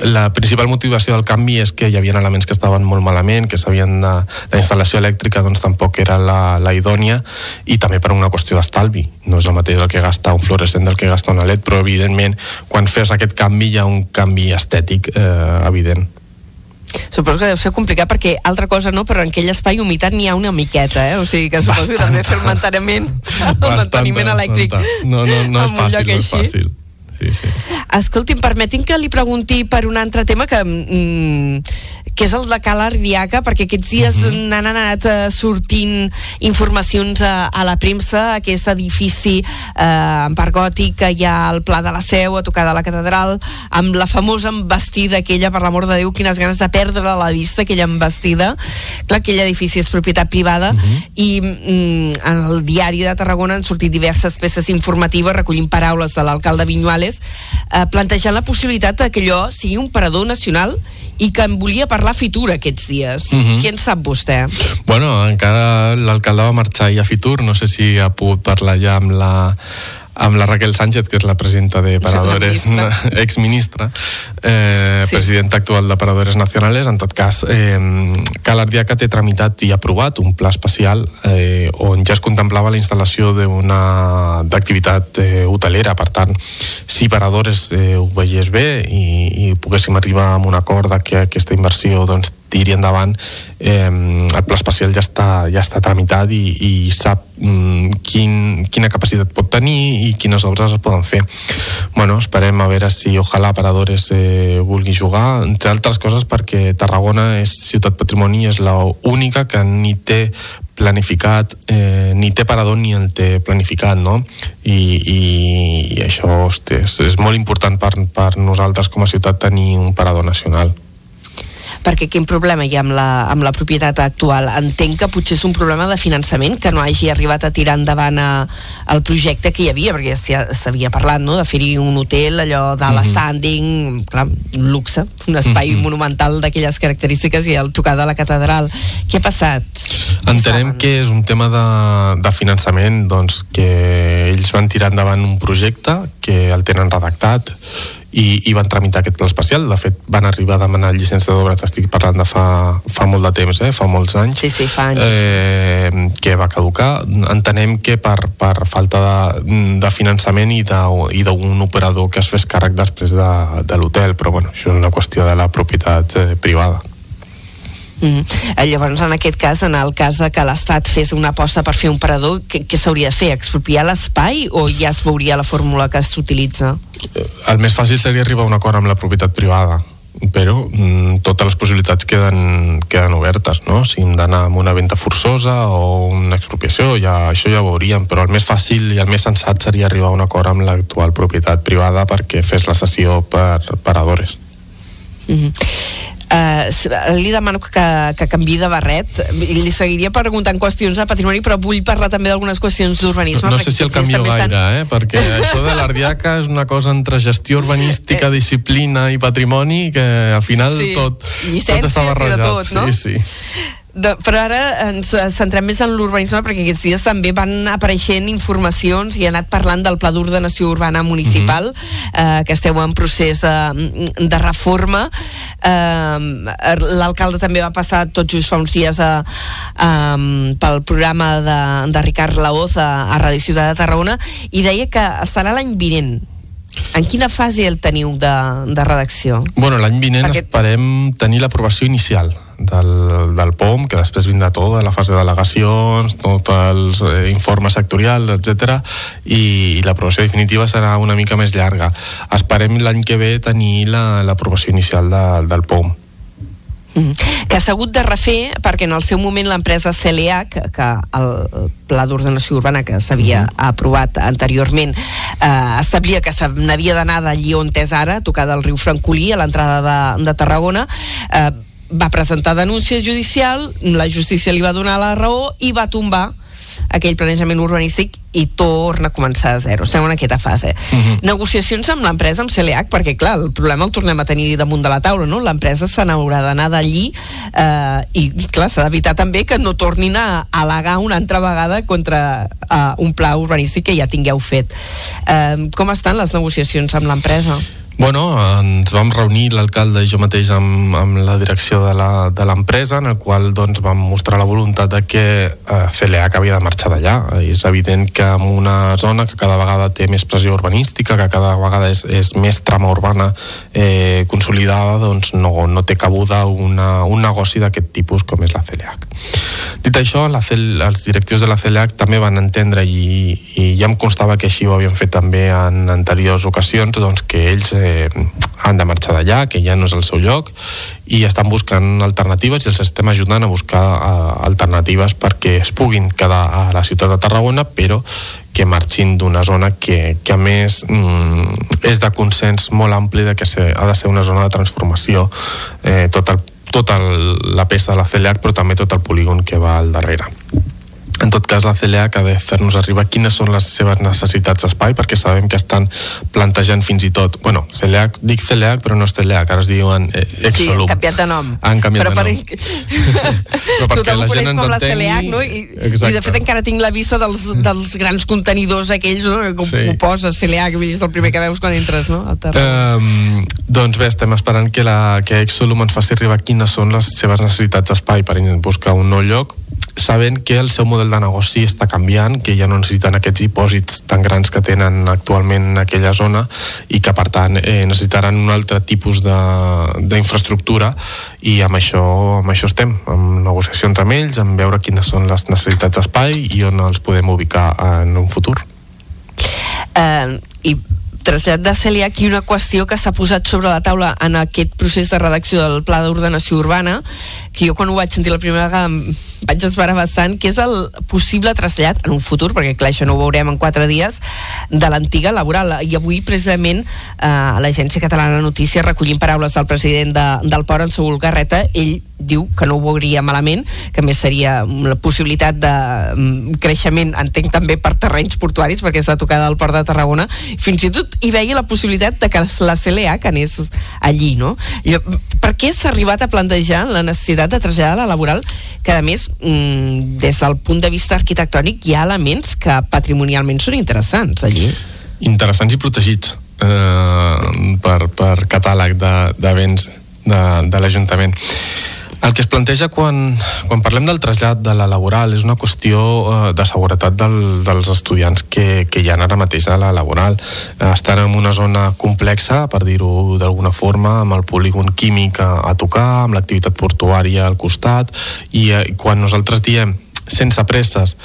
la principal motivació del canvi és que hi havia elements que estaven molt malament que s'havien de, la instal·lació elèctrica doncs tampoc era la, la idònia i també per una qüestió d'estalvi. No és el mateix el que gasta un fluorescent del que gasta una LED però evidentment quan fes aquest canvi hi ha un canvi estètic eh, evident Suposo que deu ser complicat perquè altra cosa no, però en aquell espai humitat n'hi ha una miqueta, eh? O sigui que suposo que també fer el manteniment, el manteniment elèctric. No, no, no és fàcil, no és fàcil. Sí, sí. Escolti'm, permeti'm que li pregunti per un altre tema que mm, que és el de Cala Ardiaca, perquè aquests dies uh -huh. n'han anat uh, sortint informacions a, a la premsa, aquest edifici eh, en parc gòtic que hi ha al Pla de la Seu, a tocar de la catedral, amb la famosa embestida aquella, per l'amor de Déu, quines ganes de perdre la vista, aquella embestida. Clar, aquell edifici és propietat privada uh -huh. i mm, en el diari de Tarragona han sortit diverses peces informatives recollint paraules de l'alcalde Vinyuales eh, plantejant la possibilitat que allò sigui un parador nacional i que em volia parlar Fitur aquests dies. Uh Mhm. -huh. Qui en sap vostè? Bueno, encara l'alcalde va marxar ahir a Fitur, no sé si ha pogut parlar ja amb la amb la Raquel Sánchez, que és la presidenta de Paradores, [laughs] exministra, eh, sí. presidenta actual de Paradores Nacionales. En tot cas, eh, Cal Ardiaca té tramitat i aprovat un pla especial eh, on ja es contemplava la instal·lació d'una d'activitat eh, hotelera. Per tant, si Paradores eh, ho veiés bé i, i poguéssim arribar a un acord que aquesta inversió doncs, tiri endavant eh, el pla especial ja està, ja està tramitat i, i sap mm, quin, quina capacitat pot tenir i quines obres es poden fer. Bueno, esperem a veure si ojalà Paradores eh, vulgui jugar. Entre altres coses perquè Tarragona és ciutat patrimoni és la única que ni té planificat, eh, ni té parador ni el té planificat, no? I, i, i això hosti, és, és molt important per, per nosaltres com a ciutat tenir un parador nacional perquè quin problema hi ha amb la, amb la propietat actual? Entenc que potser és un problema de finançament que no hagi arribat a tirar endavant a, el projecte que hi havia, perquè s'havia parlat no? de fer-hi un hotel, allò de la Mhm. standing, clar, un luxe, un espai Mhm. monumental d'aquelles característiques i el tocar de la catedral. Què ha passat? Entenem que és un tema de, de finançament, doncs, que ells van tirar endavant un projecte que el tenen redactat i, i van tramitar aquest pla especial. De fet, van arribar a demanar llicència d'obra, t'estic parlant de fa, fa molt de temps, eh? fa molts anys, Sí, sí, fa anys. eh, que va caducar. Entenem que per, per falta de, de finançament i d'un operador que es fes càrrec després de, de l'hotel, però bueno, això és una qüestió de la propietat eh, privada. Mm. Eh, Llavors, en aquest cas, en el cas de que l'Estat fes una aposta per fer un parador, què, què s'hauria de fer? Expropiar l'espai o ja es veuria la fórmula que s'utilitza? el més fàcil seria arribar a un acord amb la propietat privada però mm, totes les possibilitats queden, queden obertes, no? Si hem d'anar amb una venda forçosa o una expropiació, ja, això ja ho veuríem, però el més fàcil i el més sensat seria arribar a un acord amb l'actual propietat privada perquè fes la cessió per paradores. Mm -hmm. Uh, li demano que, que canvi de barret li seguiria preguntant qüestions de patrimoni però vull parlar també d'algunes qüestions d'urbanisme No perquè sé si el canvio gaire, estan- eh? perquè això de l'Ardiaca és una cosa entre gestió urbanística, disciplina i patrimoni que al final Sí, tot, tot està i barrejat. tot, no? Sí, sí. De, però ara ens eh, centrem més en l'urbanisme perquè aquests dies també van apareixent informacions i ha anat parlant del Pla d'Ordenació Urbana Municipal eh, que esteu en procés de, de reforma. Eh, l'alcalde també va passar tot just fa uns dies a, a, pel programa de, de Ricard Laoz a, a Radio Ciutat de Tarragona i deia que estarà l'any vinent. En quina fase el teniu de, de redacció? Bueno, l'any vinent Perquè... esperem tenir l'aprovació inicial del, del POM, que després vindrà tot, la fase de delegacions, tots els eh, informes sectorials, etc. I, i l'aprovació definitiva serà una mica més llarga. Esperem l'any que ve tenir la- l'aprovació inicial de, del POM. Mm. que s'ha hagut de refer perquè en el seu moment l'empresa CLH que el pla d'ordenació urbana que s'havia aprovat anteriorment eh, establia que se n'havia d'anar d'allí on és ara, a tocar del riu Francolí a l'entrada de, de Tarragona eh, va presentar denúncia judicial la justícia li va donar la raó i va tombar aquell planejament urbanístic i torna a començar a zero. Estem en aquesta fase. Negociacions amb l'empresa, amb CLH, perquè clar, el problema el tornem a tenir damunt de la taula, no? L'empresa se n'haurà d'anar d'allí eh, i clar, s'ha d'evitar també que no tornin a al·legar una altra vegada contra eh, un pla urbanístic que ja tingueu fet. Eh, com estan les negociacions amb l'empresa? Bueno, ens vam reunir l'alcalde i jo mateix amb, amb la direcció de l'empresa, en el qual doncs, vam mostrar la voluntat de que eh, CLH havia de marxar d'allà. És evident que en una zona que cada vegada té més pressió urbanística, que cada vegada és, és més trama urbana eh, consolidada, doncs no, no té cabuda una, un negoci d'aquest tipus com és la CLH. Dit això, la CL, els directius de la CLH també van entendre i, i ja em constava que així ho havien fet també en anteriors ocasions, doncs que ells eh, han de marxar d'allà, que ja no és el seu lloc i estan buscant alternatives i els estem ajudant a buscar eh, alternatives perquè es puguin quedar a la ciutat de Tarragona però que marxin d'una zona que, que a més mm, és de consens molt ampli de que se, ha de ser una zona de transformació eh, tot el, tota la peça de la CLH però també tot el polígon que va al darrere en tot cas la CLH ha de fer-nos arribar quines són les seves necessitats d'espai perquè sabem que estan plantejant fins i tot bueno, CLH, dic CLH però no és CLH, ara es diuen eh, Sí, Exolum han canviat de nom. han canviat Però de per- nom però [laughs] perquè Tothom la gent ens com la entengui no? I, I de fet encara tinc la vista dels, dels grans contenidors aquells, no? Com Sí. ho poses, CLH, que és el primer que veus quan entres, no? Al. Um, doncs bé, estem esperant que, la, que Exolum ens faci arribar quines són les seves necessitats d'espai per buscar un nou lloc sabent que el seu model de negoci està canviant, que ja no necessiten aquests dipòsits tan grans que tenen actualment en aquella zona i que per tant eh, necessitaran un altre tipus d'infraestructura i amb això, amb això estem, amb negociacions amb ells, amb veure quines són les necessitats d'espai i on els podem ubicar en un futur. eh, i trasllat de Celia aquí una qüestió que s'ha posat sobre la taula en aquest procés de redacció del Pla d'Ordenació Urbana que jo quan ho vaig sentir la primera vegada em vaig esperar bastant, que és el possible trasllat en un futur, perquè clar, això no ho veurem en quatre dies, de l'antiga laboral. I avui precisament eh, l'Agència Catalana de Notícies recollint paraules del president de, del Port en Saúl Garreta, ell diu que no ho veuria malament, que més seria la possibilitat de mm, creixement, entenc també per terrenys portuaris, perquè està tocada al Port de Tarragona, fins i tot hi veia la possibilitat de que la que anés allí, no? Per què s'ha arribat a plantejar la necessitat de traslladar la laboral, que a més, mm, des del punt de vista arquitectònic, hi ha elements que patrimonialment són interessants allí? Interessants i protegits eh, per, per catàleg de, de béns de, de l'Ajuntament. El que es planteja quan, quan parlem del trasllat de la laboral és una qüestió eh, de seguretat del, dels estudiants que, que hi ha ara mateix a la laboral. Eh, estan en una zona complexa, per dir-ho d'alguna forma, amb el polígon químic a, a tocar, amb l'activitat portuària al costat, i eh, quan nosaltres diem sense presses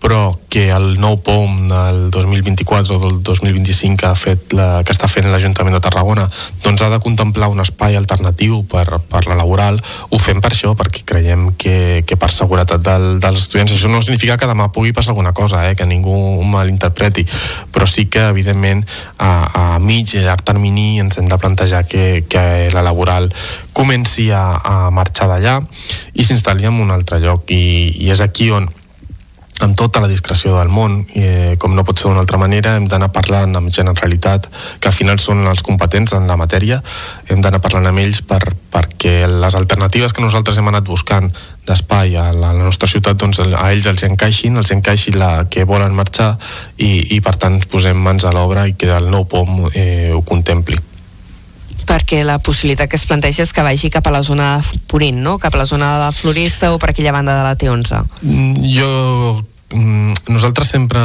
però que el nou POM del 2024 o del 2025 que, ha fet la, que està fent l'Ajuntament de Tarragona doncs ha de contemplar un espai alternatiu per, per la laboral, ho fem per això perquè creiem que, que per seguretat del, dels estudiants, això no significa que demà pugui passar alguna cosa, eh, que ningú malinterpreti però sí que evidentment a, a mig i llarg termini ens hem de plantejar que, que la laboral comenci a, a marxar d'allà i s'instal·li en un altre lloc. I, i és aquí on amb tota la discreció del món, eh, com no pot ser d'una altra manera, hem d'anar parlant amb Generalitat, que al final són els competents en la matèria, hem d'anar parlant amb ells per, perquè les alternatives que nosaltres hem anat buscant d'espai a la, a la nostra ciutat, doncs a ells els encaixin, els encaixi la que volen marxar i, i per tant posem mans a l'obra i que el nou POM eh, ho contempli perquè la possibilitat que es planteja és que vagi cap a la zona de Ponent, no? cap a la zona de la Floresta o per aquella banda de la T11. Mm, jo nosaltres sempre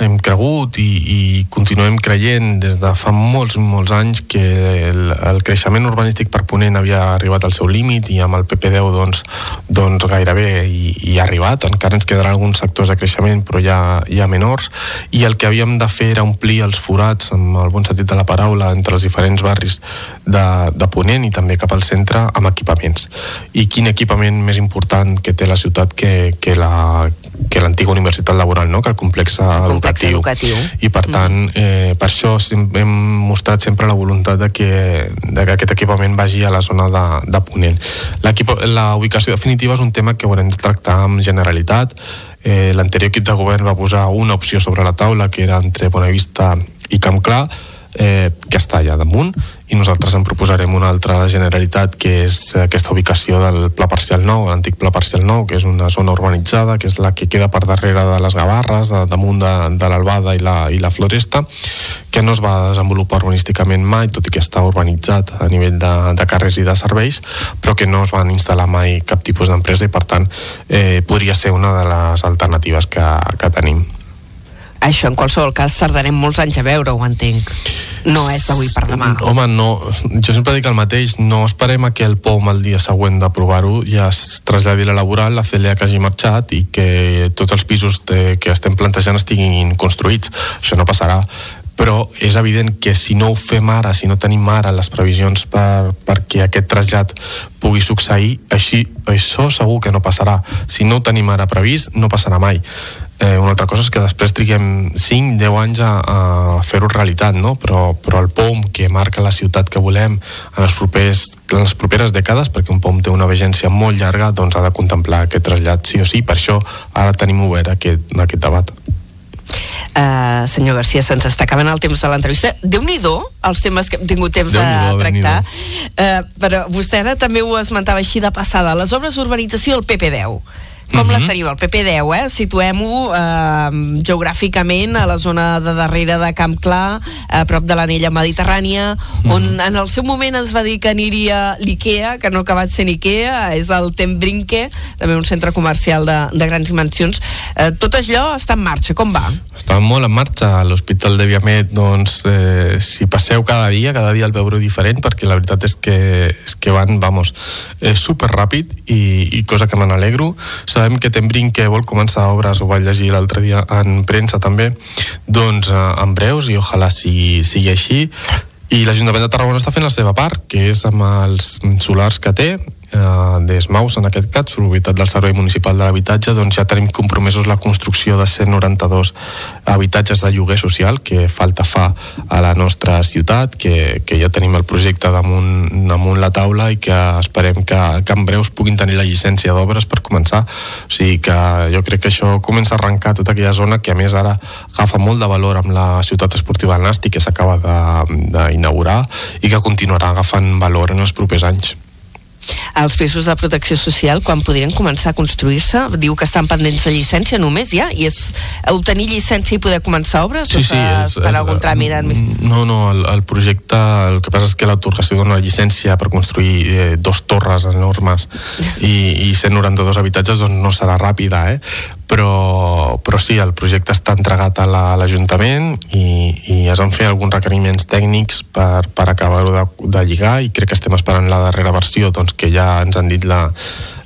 hem cregut i, i continuem creient des de fa molts, molts anys que el, el creixement urbanístic per Ponent havia arribat al seu límit i amb el PP10 doncs, doncs gairebé hi, hi ha arribat, encara ens quedaran alguns sectors de creixement però ja ha menors. I el que havíem de fer era omplir els forats amb el bon sentit de la paraula entre els diferents barris de, de Ponent i també cap al centre amb equipaments. I quin equipament més important que té la ciutat que, que la que universitat laboral, no? que el complex, el educatiu. educatiu. I per tant, mm. eh, per això hem mostrat sempre la voluntat de que, de que aquest equipament vagi a la zona de, de Ponent. La ubicació definitiva és un tema que haurem de tractar amb generalitat. Eh, L'anterior equip de govern va posar una opció sobre la taula, que era entre Bonavista i Camp Clar, eh, que està allà damunt i nosaltres en proposarem una altra a la Generalitat que és aquesta ubicació del Pla Parcial Nou, l'antic Pla Parcial Nou que és una zona urbanitzada, que és la que queda per darrere de les Gavarres, de, damunt de, de l'Albada i, la, i la Floresta que no es va desenvolupar urbanísticament mai, tot i que està urbanitzat a nivell de, de carrers i de serveis però que no es van instal·lar mai cap tipus d'empresa i per tant eh, podria ser una de les alternatives que, que tenim això en qualsevol cas tardarem molts anys a veure, ho entenc no és d'avui per demà home, no, jo sempre dic el mateix no esperem a que el POM el dia següent d'aprovar-ho ja es traslladi la laboral la CLA que hagi marxat i que tots els pisos de, que estem plantejant estiguin construïts, això no passarà però és evident que si no ho fem ara, si no tenim ara les previsions per, perquè aquest trasllat pugui succeir, així, això segur que no passarà. Si no ho tenim ara previst, no passarà mai. Eh, una altra cosa és que després triguem 5-10 anys a, a fer-ho realitat, no? però, però el POM que marca la ciutat que volem en les, propers, en les properes dècades, perquè un POM té una vigència molt llarga, doncs ha de contemplar aquest trasllat sí o sí, per això ara tenim obert aquest, aquest debat. Uh, senyor Garcia, se'ns està acabant el temps de l'entrevista. déu nhi els temes que hem tingut temps de tractar. Uh, però vostè ara també ho esmentava així de passada. Les obres d'urbanització del PP10 com uh -huh. la mhm. seria el PP10, eh? Situem-ho eh, geogràficament a la zona de darrere de Camp Clar, a prop de l'anella mediterrània, uh -huh. on en el seu moment es va dir que aniria l'IKEA, que no ha acabat sent IKEA, és el Tembrinke, també un centre comercial de, de grans dimensions. Eh, tot allò està en marxa, com va? Està molt en marxa. A l'Hospital de Viamet, doncs, eh, si passeu cada dia, cada dia el veureu diferent, perquè la veritat és que, és que van, vamos, és super ràpid i, i cosa que me n'alegro sabem que Tembrin que vol començar obres, ho vaig llegir l'altre dia en premsa també, doncs eh, en breus i ojalà sigui, sigui així. I l'Ajuntament de Tarragona està fent la seva part, que és amb els solars que té, d'ESMAUS, en aquest cas, Solidaritat del Servei Municipal de l'Habitatge, doncs ja tenim compromesos la construcció de 192 habitatges de lloguer social que falta fa a la nostra ciutat, que, que ja tenim el projecte damunt, damunt la taula i que esperem que, que en breus puguin tenir la llicència d'obres per començar. O sigui que jo crec que això comença a arrencar tota aquella zona que a més ara agafa molt de valor amb la ciutat esportiva del Nàstic que s'acaba d'inaugurar i que continuarà agafant valor en els propers anys. Els pisos de protecció social, quan podrien començar a construir-se, diu que estan pendents de llicència només ja, i és obtenir llicència i poder començar obres? Sí, sí. És, per algun tràmit No, no, el, el projecte, el que passa és que l'autorització dona llicència per construir eh, dos torres enormes [laughs] i, i 192 habitatges doncs no serà ràpida, eh? Però, però sí, el projecte està entregat a l'Ajuntament la, i, i es van fer alguns requeriments tècnics per, per acabar-ho de, de lligar i crec que estem esperant la darrera versió doncs, que ja ens han dit la,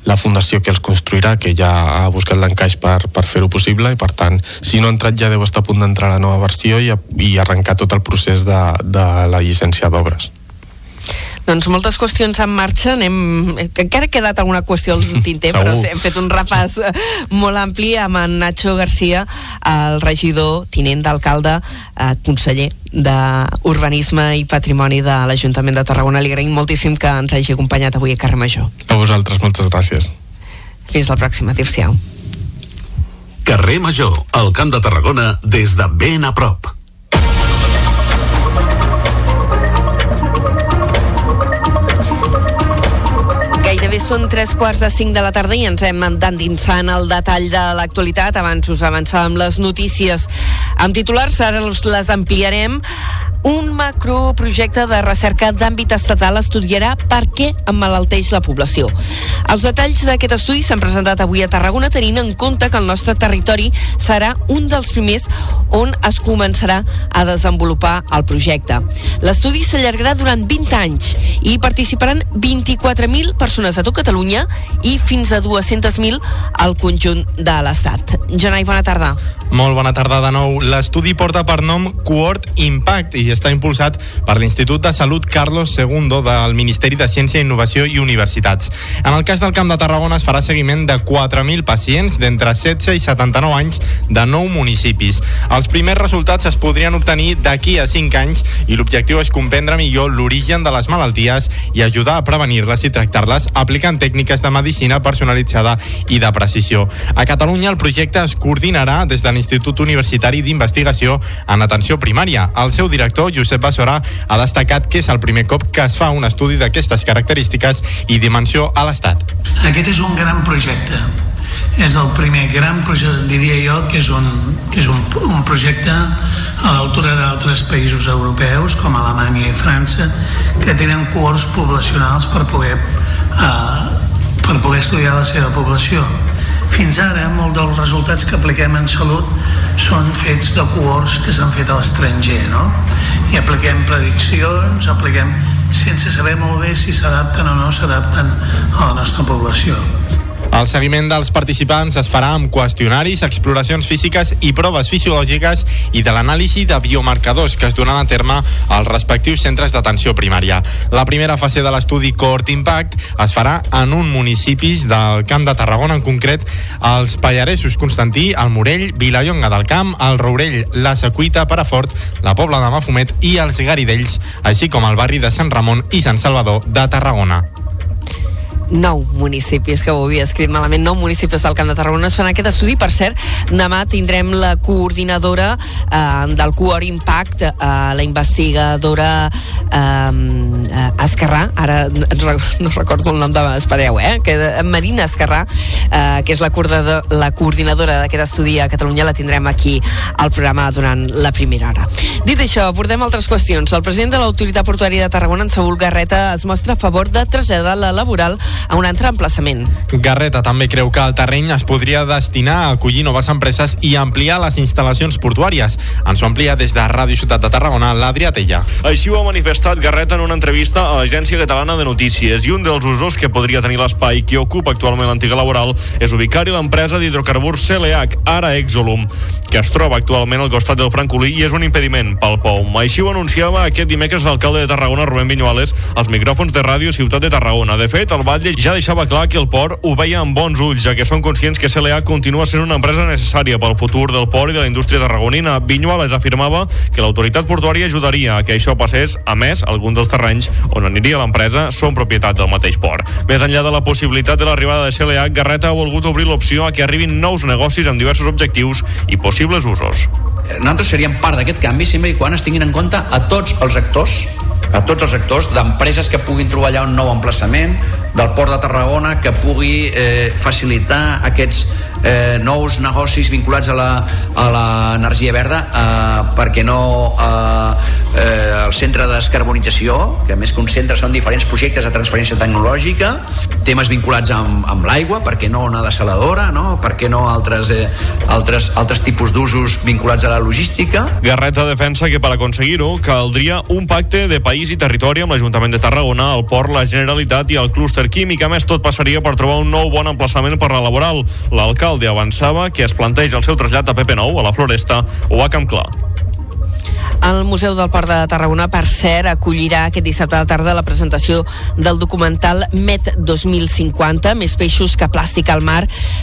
la fundació que els construirà, que ja ha buscat l'encaix per, per fer-ho possible i per tant, si no ha entrat ja deu estar a punt d'entrar la nova versió i, i arrencar tot el procés de, de la llicència d'obres. Doncs moltes qüestions en marxa, anem... que encara ha quedat alguna qüestió al [laughs] tinter, però hem fet un repàs eh, molt ampli amb en Nacho Garcia, el regidor, tinent d'alcalde, eh, conseller d'Urbanisme i Patrimoni de l'Ajuntament de Tarragona. Li agraïm moltíssim que ens hagi acompanyat avui a Carrer Major. A vosaltres, moltes gràcies. Fins la pròxima. Adéu-siau. Carrer Major, al Camp de Tarragona, des de ben a prop. Gairebé són tres quarts de cinc de la tarda i ens hem d'endinsar en el detall de l'actualitat. Abans us avançàvem les notícies amb titulars, ara les ampliarem. Un macroprojecte de recerca d'àmbit estatal estudiarà per què emmalalteix la població. Els detalls d'aquest estudi s'han presentat avui a Tarragona tenint en compte que el nostre territori serà un dels primers on es començarà a desenvolupar el projecte. L'estudi s'allargarà durant 20 anys i participaran 24.000 persones a tot Catalunya i fins a 200.000 al conjunt de l'Estat. Jonai, bona tarda. Molt bona tarda de nou. L'estudi porta per nom Cohort Impact i està impulsat per l'Institut de Salut Carlos II del Ministeri de Ciència, Innovació i Universitats. En el cas del Camp de Tarragona es farà seguiment de 4.000 pacients d'entre 16 i 79 anys de 9 municipis. Els primers resultats es podrien obtenir d'aquí a 5 anys i l'objectiu és comprendre millor l'origen de les malalties i ajudar a prevenir-les i tractar-les aplicant tècniques de medicina personalitzada i de precisió. A Catalunya el projecte es coordinarà des de l'Institut Universitari d'Investigació en Atenció Primària. El seu director, Josep Bassorà, ha destacat que és el primer cop que es fa un estudi d'aquestes característiques i dimensió a l'Estat. Aquest és un gran projecte és el primer gran projecte, diria jo, que és un, que és un, un projecte a l'altura d'altres països europeus, com Alemanya i França, que tenen cohorts poblacionals per poder, eh, per poder estudiar la seva població. Fins ara, molts dels resultats que apliquem en salut són fets de cohorts que s'han fet a l'estranger, no? I apliquem prediccions, apliquem sense saber molt bé si s'adapten o no s'adapten a la nostra població. El seguiment dels participants es farà amb qüestionaris, exploracions físiques i proves fisiològiques i de l'anàlisi de biomarcadors que es donen a terme als respectius centres d'atenció primària. La primera fase de l'estudi Cohort Impact es farà en un municipis del Camp de Tarragona, en concret els Pallaresos Constantí, el Morell, Vilallonga del Camp, el Rourell, la Secuita, Perafort, la Pobla de Mafumet i els Garidells, així com el barri de Sant Ramon i Sant Salvador de Tarragona nou municipis, que ho havia escrit malament, nou municipis del Camp de Tarragona es fan aquest estudi. Per cert, demà tindrem la coordinadora eh, del Coor Impact, eh, la investigadora eh, Esquerrà, ara no recordo el nom de... Espereu, eh? Que, Marina Esquerrà, eh, que és la, coordinador, la coordinadora d'aquest estudi a Catalunya, la tindrem aquí al programa durant la primera hora. Dit això, abordem altres qüestions. El president de l'Autoritat Portuària de Tarragona, en Saúl Garreta, es mostra a favor de traslladar la laboral a un altre emplaçament. Garreta també creu que el terreny es podria destinar a acollir noves empreses i ampliar les instal·lacions portuàries. Ens ho amplia des de Ràdio Ciutat de Tarragona, l'Adrià Tella. Així ho ha manifestat Garreta en una entrevista a l'Agència Catalana de Notícies i un dels usos que podria tenir l'espai que ocupa actualment l'antiga laboral és ubicar-hi l'empresa d'hidrocarburs CLH, ara Exolum, que es troba actualment al costat del Francolí i és un impediment pel POM. Així ho anunciava aquest dimecres l'alcalde de Tarragona, Rubén Viñuales, als micròfons de Ràdio Ciutat de Tarragona. De fet, el batlle Ja deixava clar que el port ho veia amb bons ulls, ja que són conscients que CLA continua sent una empresa necessària pel futur del port i de la indústria tarragonina. Vinyuales afirmava que l'autoritat portuària ajudaria a que això passés, a més, alguns dels terrenys on aniria l'empresa són propietat del mateix port. Més enllà de la possibilitat de l'arribada de CLA, Garreta ha volgut obrir l'opció a que arribin nous negocis amb diversos objectius i possibles usos. Nosaltres seríem part d'aquest canvi sempre i quan es tinguin en compte a tots els actors a tots els actors, d'empreses que puguin trobar allà un nou emplaçament, del Port de Tarragona que pugui eh, facilitar aquests eh, nous negocis vinculats a l'energia verda eh, perquè no eh, eh, el centre de descarbonització que més que un centre són diferents projectes de transferència tecnològica temes vinculats amb, amb l'aigua perquè no una desaladora no? perquè no altres, eh, altres, altres tipus d'usos vinculats a la logística Garreta defensa que per aconseguir-ho caldria un pacte de país i territori amb l'Ajuntament de Tarragona, el Port, la Generalitat i el clúster químic. A més, tot passaria per trobar un nou bon emplaçament per la laboral. L'alcalde avançava que es planteja el seu trasllat a PP9, a la Floresta o a Camp Clar. El Museu del Port de Tarragona, per cert, acollirà aquest dissabte a la tarda la presentació del documental Met 2050, més peixos que plàstic al mar,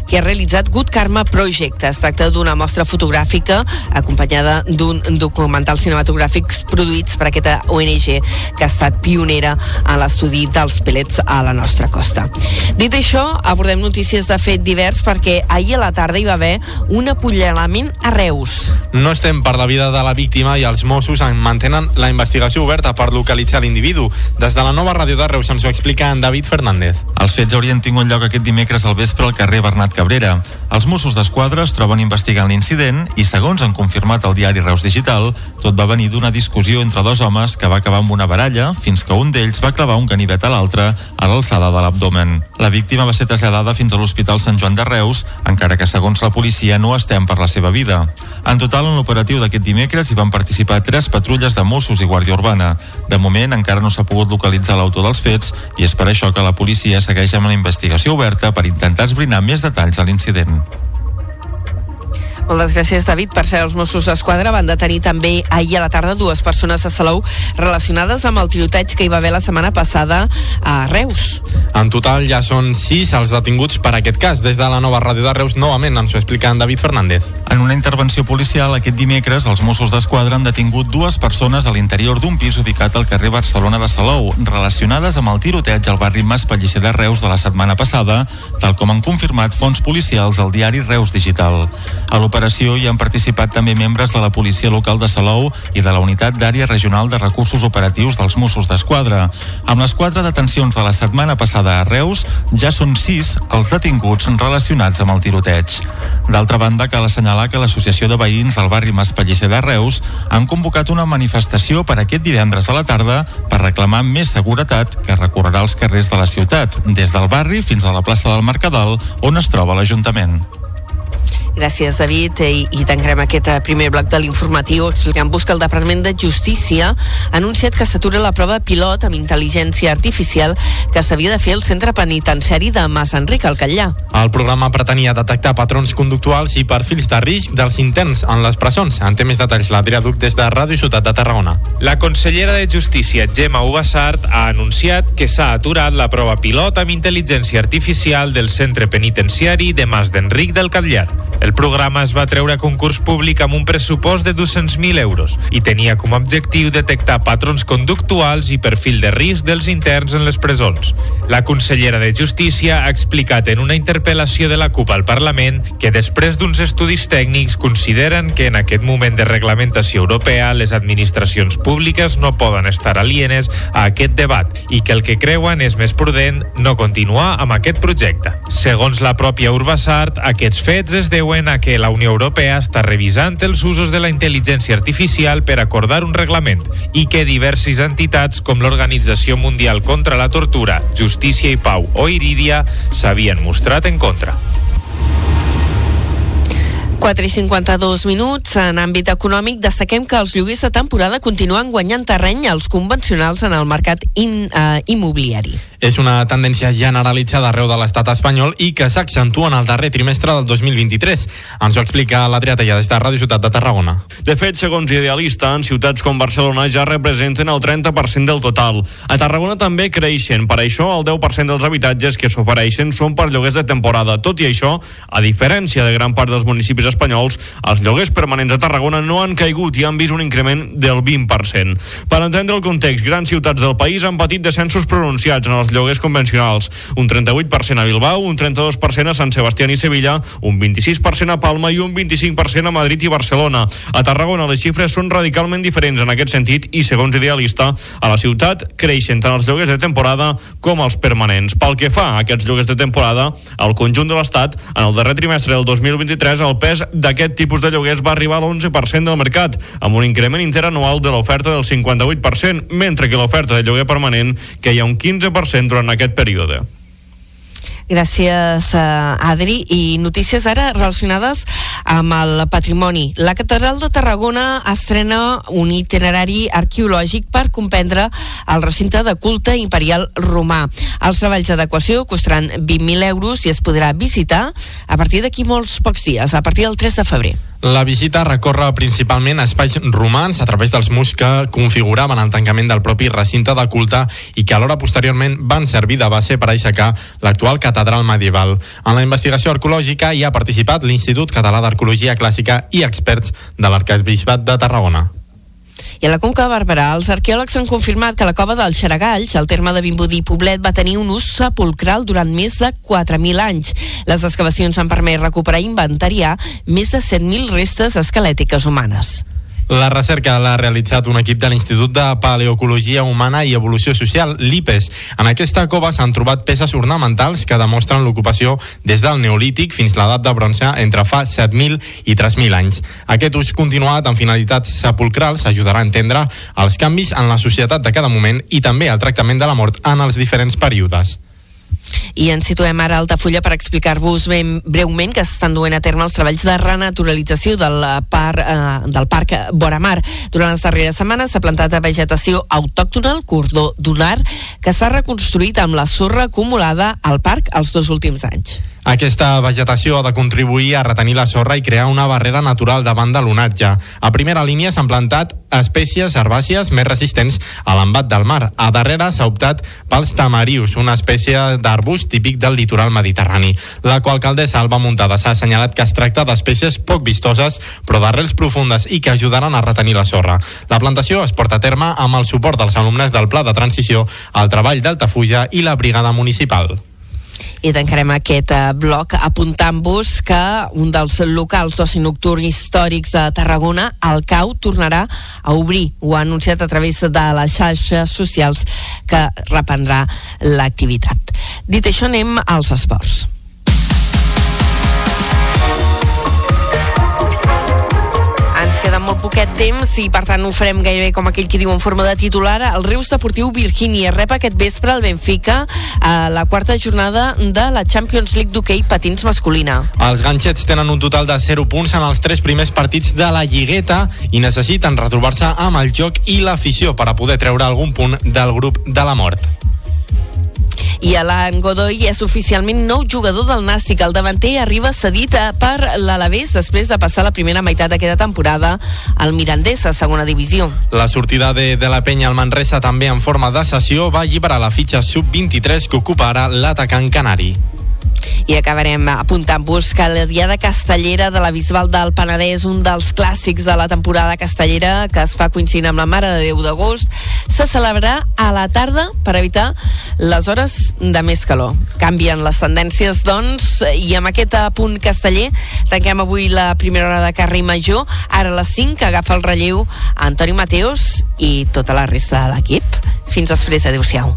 que ha realitzat Good Karma Project. Es tracta d'una mostra fotogràfica acompanyada d'un documental cinematogràfic produïts per aquesta ONG que ha estat pionera en l'estudi dels pelets a la nostra costa. Dit això, abordem notícies de fet divers perquè ahir a la tarda hi va haver un apunyalament a Reus. No estem per la vida de la víctima i els Mossos en mantenen la investigació oberta per localitzar l'individu. Des de la nova ràdio de Reus ens ho explica en David Fernández. Els fets haurien tingut lloc aquest dimecres al vespre al carrer Bernat Cabrera. Els Mossos d'Esquadra es troben investigant l'incident i, segons han confirmat el diari Reus Digital, tot va venir d'una discussió entre dos homes que va acabar amb una baralla fins que un d'ells va clavar un ganivet a l'altre a l'alçada de l'abdomen. La víctima va ser traslladada fins a l'Hospital Sant Joan de Reus, encara que segons la policia no estem per la seva vida. En total, en l'operatiu d'aquest dimecres hi van participar tres patrulles de Mossos i Guàrdia Urbana. De moment encara no s'ha pogut localitzar l'autor dels fets i és per això que la policia segueix amb la investigació oberta per intentar esbrinar més detalls de l'incident. Moltes gràcies, David. Per ser els Mossos d'Esquadra van detenir també ahir a la tarda dues persones a Salou relacionades amb el tiroteig que hi va haver la setmana passada a Reus. En total ja són sis els detinguts per aquest cas. Des de la nova ràdio de Reus, novament ens ho explica en David Fernández. En una intervenció policial aquest dimecres, els Mossos d'Esquadra han detingut dues persones a l'interior d'un pis ubicat al carrer Barcelona de Salou, relacionades amb el tiroteig al barri Mas Pellicer de Reus de la setmana passada, tal com han confirmat fons policials al diari Reus Digital. A l'operació hi han participat també membres de la policia local de Salou i de la unitat d'àrea regional de recursos operatius dels Mossos d'Esquadra. Amb les quatre detencions de la setmana passada a Reus, ja són sis els detinguts relacionats amb el tiroteig. D'altra banda, cal assenyalar que l'Associació de Veïns del barri Maspellicer de Reus han convocat una manifestació per aquest divendres a la tarda per reclamar més seguretat que recorrerà els carrers de la ciutat, des del barri fins a la plaça del Mercadal, on es troba l'Ajuntament. Gràcies, David. I, i tancarem aquest eh, primer bloc de l'informatiu explicant-vos que el Departament de Justícia ha anunciat que s'atura la prova pilot amb intel·ligència artificial que s'havia de fer al centre penitenciari de Mas Enric, al Catllà. El programa pretenia detectar patrons conductuals i perfils de risc dels interns en les presons. En té més detalls l'Adrià Duc des de Ràdio Ciutat de Tarragona. La consellera de Justícia, Gemma Ubassart, ha anunciat que s'ha aturat la prova pilot amb intel·ligència artificial del centre penitenciari de Mas d'Enric del Catllar. El programa es va treure a concurs públic amb un pressupost de 200.000 euros i tenia com a objectiu detectar patrons conductuals i perfil de risc dels interns en les presons. La consellera de Justícia ha explicat en una interpel·lació de la CUP al Parlament que després d'uns estudis tècnics consideren que en aquest moment de reglamentació europea les administracions públiques no poden estar alienes a aquest debat i que el que creuen és més prudent no continuar amb aquest projecte. Segons la pròpia Urbasart, aquests fets es deuen a que la Unió Europea està revisant els usos de la intel·ligència artificial per acordar un reglament i que diverses entitats com l'Organització Mundial contra la Tortura, Justícia i Pau o Iridia s'havien mostrat en contra. 4 i 52 minuts. En àmbit econòmic, destaquem que els lloguers de temporada continuen guanyant terreny als convencionals en el mercat in, uh, immobiliari. És una tendència generalitzada arreu de l'estat espanyol i que s'accentua en el darrer trimestre del 2023. Ens ho explica l'Adrià Talla des de Ràdio Ciutat de Tarragona. De fet, segons Idealista, en ciutats com Barcelona ja representen el 30% del total. A Tarragona també creixen. Per això, el 10% dels habitatges que s'ofereixen són per lloguers de temporada. Tot i això, a diferència de gran part dels municipis espanyols, els lloguers permanents a Tarragona no han caigut i han vist un increment del 20%. Per entendre el context, grans ciutats del país han patit descensos pronunciats en els lloguers convencionals, un 38% a Bilbao, un 32% a Sant Sebastià i Sevilla, un 26% a Palma i un 25% a Madrid i Barcelona. A Tarragona les xifres són radicalment diferents en aquest sentit i, segons Idealista, a la ciutat creixen tant els lloguers de temporada com els permanents. Pel que fa a aquests lloguers de temporada, al conjunt de l'Estat, en el darrer trimestre del 2023, el pes d'aquest tipus de lloguers va arribar a l'11% del mercat, amb un increment interanual de l'oferta del 58%, mentre que l'oferta de lloguer permanent que hi ha un 15% durant aquest període. Gràcies, eh, Adri. I notícies ara relacionades amb el patrimoni. La Catedral de Tarragona estrena un itinerari arqueològic per comprendre el recinte de culte imperial romà. Els treballs d'adequació costaran 20.000 euros i es podrà visitar a partir d'aquí molts pocs dies, a partir del 3 de febrer. La visita recorre principalment espais romans a través dels murs que configuraven el tancament del propi recinte de culte i que alhora posteriorment van servir de base per aixecar l'actual catedral medieval. En la investigació arqueològica hi ha participat l'Institut Català d'Arqueologia Clàssica i experts de l'Arcabisbat de Tarragona. I a la Conca de Barberà, els arqueòlegs han confirmat que la cova dels Xaragalls, al terme de Vimbodí Poblet, va tenir un ús sepulcral durant més de 4.000 anys. Les excavacions han permès recuperar i inventariar més de 7.000 restes esquelètiques humanes. La recerca l'ha realitzat un equip de l'Institut de Paleocologia Humana i Evolució Social, l'IPES. En aquesta cova s'han trobat peces ornamentals que demostren l'ocupació des del Neolític fins l'edat de bronze entre fa 7.000 i 3.000 anys. Aquest ús continuat amb finalitats sepulcrals ajudarà a entendre els canvis en la societat de cada moment i també el tractament de la mort en els diferents períodes. I ens situem ara a Altafulla per explicar-vos ben breument que s'estan duent a terme els treballs de renaturalització del parc, eh, del parc Boramar. Durant les darreres setmanes s'ha plantat a vegetació autòctona el cordó dunar que s'ha reconstruït amb la sorra acumulada al parc els dos últims anys. Aquesta vegetació ha de contribuir a retenir la sorra i crear una barrera natural davant de l'onatge. A primera línia s'han plantat espècies herbàcies més resistents a l'embat del mar. A darrere s'ha optat pels tamarius, una espècie d'arbust típic del litoral mediterrani. La qual alcaldessa Alba Muntada s'ha assenyalat que es tracta d'espècies poc vistoses però d'arrels profundes i que ajudaran a retenir la sorra. La plantació es porta a terme amb el suport dels alumnes del Pla de Transició, el treball d'Altafulla i la Brigada Municipal. I tancarem aquest eh, bloc apuntant-vos que un dels locals d'oci nocturn històrics de Tarragona, el CAU, tornarà a obrir. Ho ha anunciat a través de les xarxes socials que reprendrà l'activitat. Dit això, anem als esports. Queda molt poquet temps i per tant ho farem gairebé com aquell que diu en forma de titular. El Reus Deportiu Virgínia rep aquest vespre el Benfica a la quarta jornada de la Champions League d'hoquei patins masculina. Els ganxets tenen un total de 0 punts en els tres primers partits de la Lligueta i necessiten retrobar-se amb el joc i l'afició per a poder treure algun punt del grup de la mort. I Alan Godoy és oficialment nou jugador del Nàstic. El davanter arriba cedit per l'Alavés després de passar la primera meitat d'aquesta temporada al Mirandés a segona divisió. La sortida de, de la penya al Manresa també en forma de sessió va alliberar la fitxa sub-23 que ocupa ara l'atacant canari. I acabarem apuntant-vos que la Diada Castellera de la Bisbal del Penedès, un dels clàssics de la temporada castellera que es fa coincidint amb la Mare de Déu d'agost, se celebrarà a la tarda per evitar les hores de més calor. Canvien les tendències, doncs, i amb aquest punt casteller tanquem avui la primera hora de Carrer Major. Ara a les 5 agafa el relleu Antoni Mateos i tota la resta de l'equip. Fins després, adeu-siau.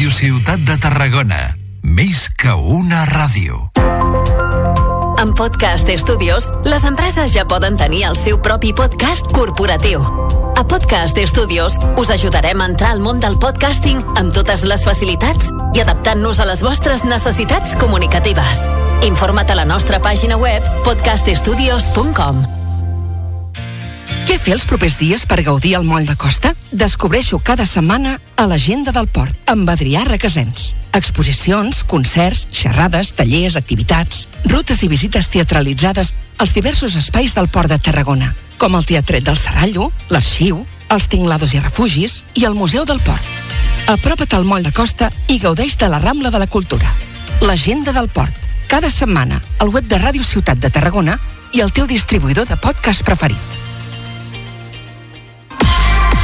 Ràdio Ciutat de Tarragona. Més que una ràdio. Amb Podcast Studios, les empreses ja poden tenir el seu propi podcast corporatiu. A Podcast Studios us ajudarem a entrar al món del podcasting amb totes les facilitats i adaptant-nos a les vostres necessitats comunicatives. Informa't a la nostra pàgina web podcaststudios.com. Què fer els propers dies per gaudir al moll de costa? Descobreixo cada setmana a l'agenda del port amb Adrià Requesens. Exposicions, concerts, xerrades, tallers, activitats, rutes i visites teatralitzades als diversos espais del port de Tarragona, com el Teatret del Serrallo, l'Arxiu, els Tinglados i Refugis i el Museu del Port. Apropa't al moll de costa i gaudeix de la Rambla de la Cultura. L'agenda del port. Cada setmana al web de Ràdio Ciutat de Tarragona i el teu distribuïdor de podcast preferit.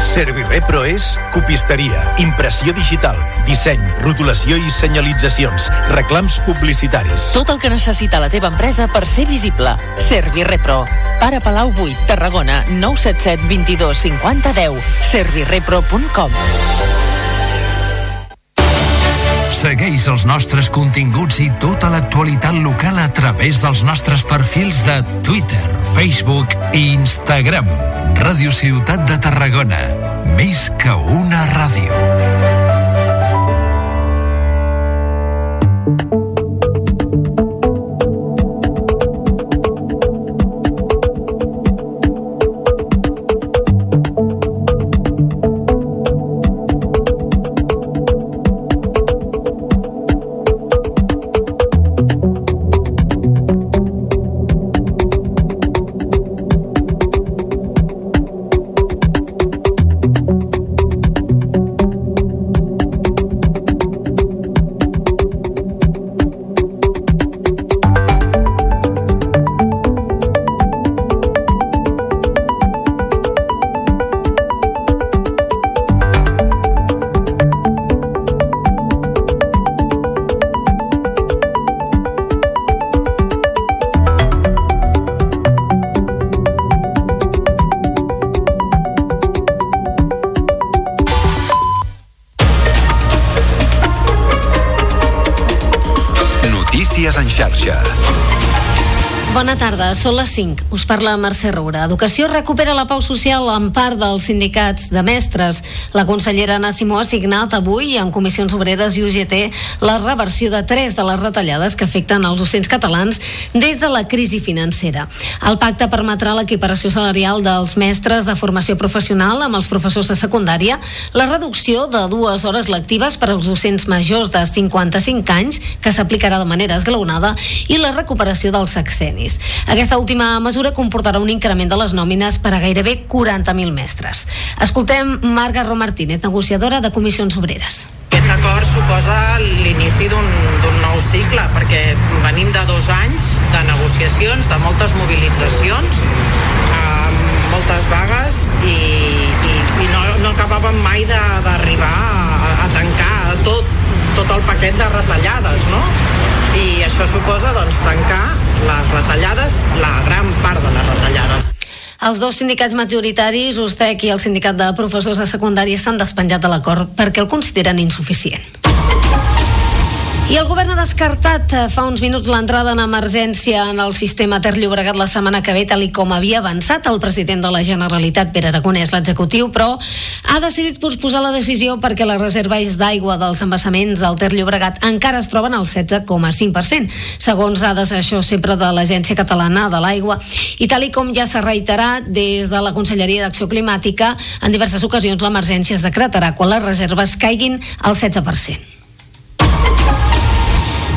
Servirepro és copisteria, impressió digital, disseny, rotulació i senyalitzacions, reclams publicitaris. Tot el que necessita la teva empresa per ser visible. Servirepro. Pare Palau 8, Tarragona, 977 22 50 10. Servirepro.com Segueix els nostres continguts i tota l'actualitat local a través dels nostres perfils de Twitter, Facebook i Instagram. Ràdio Ciutat de Tarragona. Més que una ràdio. Notícies en xarxa. Bona tarda, són les 5. Us parla Mercè Roura. Educació recupera la pau social en part dels sindicats de mestres. La consellera Anna Simó ha signat avui en Comissions Obreres i UGT la reversió de tres de les retallades que afecten els docents catalans des de la crisi financera. El pacte permetrà l'equiparació salarial dels mestres de formació professional amb els professors de secundària, la reducció de dues hores lectives per als docents majors de 55 anys, que s'aplicarà de manera esglaonada, i la recuperació dels sexenis. Aquesta última mesura comportarà un increment de les nòmines per a gairebé 40.000 mestres. Escoltem Marga Ro Martínez, negociadora de Comissions Obreres. Aquest acord suposa l'inici d'un nou cicle, perquè venim de dos anys de negociacions, de moltes mobilitzacions, amb moltes vagues i, i, i no, no acabàvem mai d'arribar a, a tancar tot, tot el paquet de retallades, no? I això suposa, doncs, tancar les retallades, la gran part de les retallades. Els dos sindicats majoritaris, USTEC i el sindicat de professors de secundària, s'han despenjat de l'acord perquè el consideren insuficient. I el govern ha descartat eh, fa uns minuts l'entrada en emergència en el sistema Ter Llobregat la setmana que ve, tal i com havia avançat el president de la Generalitat, Pere Aragonès, l'executiu, però ha decidit posposar la decisió perquè les reserves d'aigua dels embassaments del Ter Llobregat encara es troben al 16,5%, segons dades això sempre de l'Agència Catalana de l'Aigua. I tal i com ja s'ha reiterat des de la Conselleria d'Acció Climàtica, en diverses ocasions l'emergència es decretarà quan les reserves caiguin al 16%.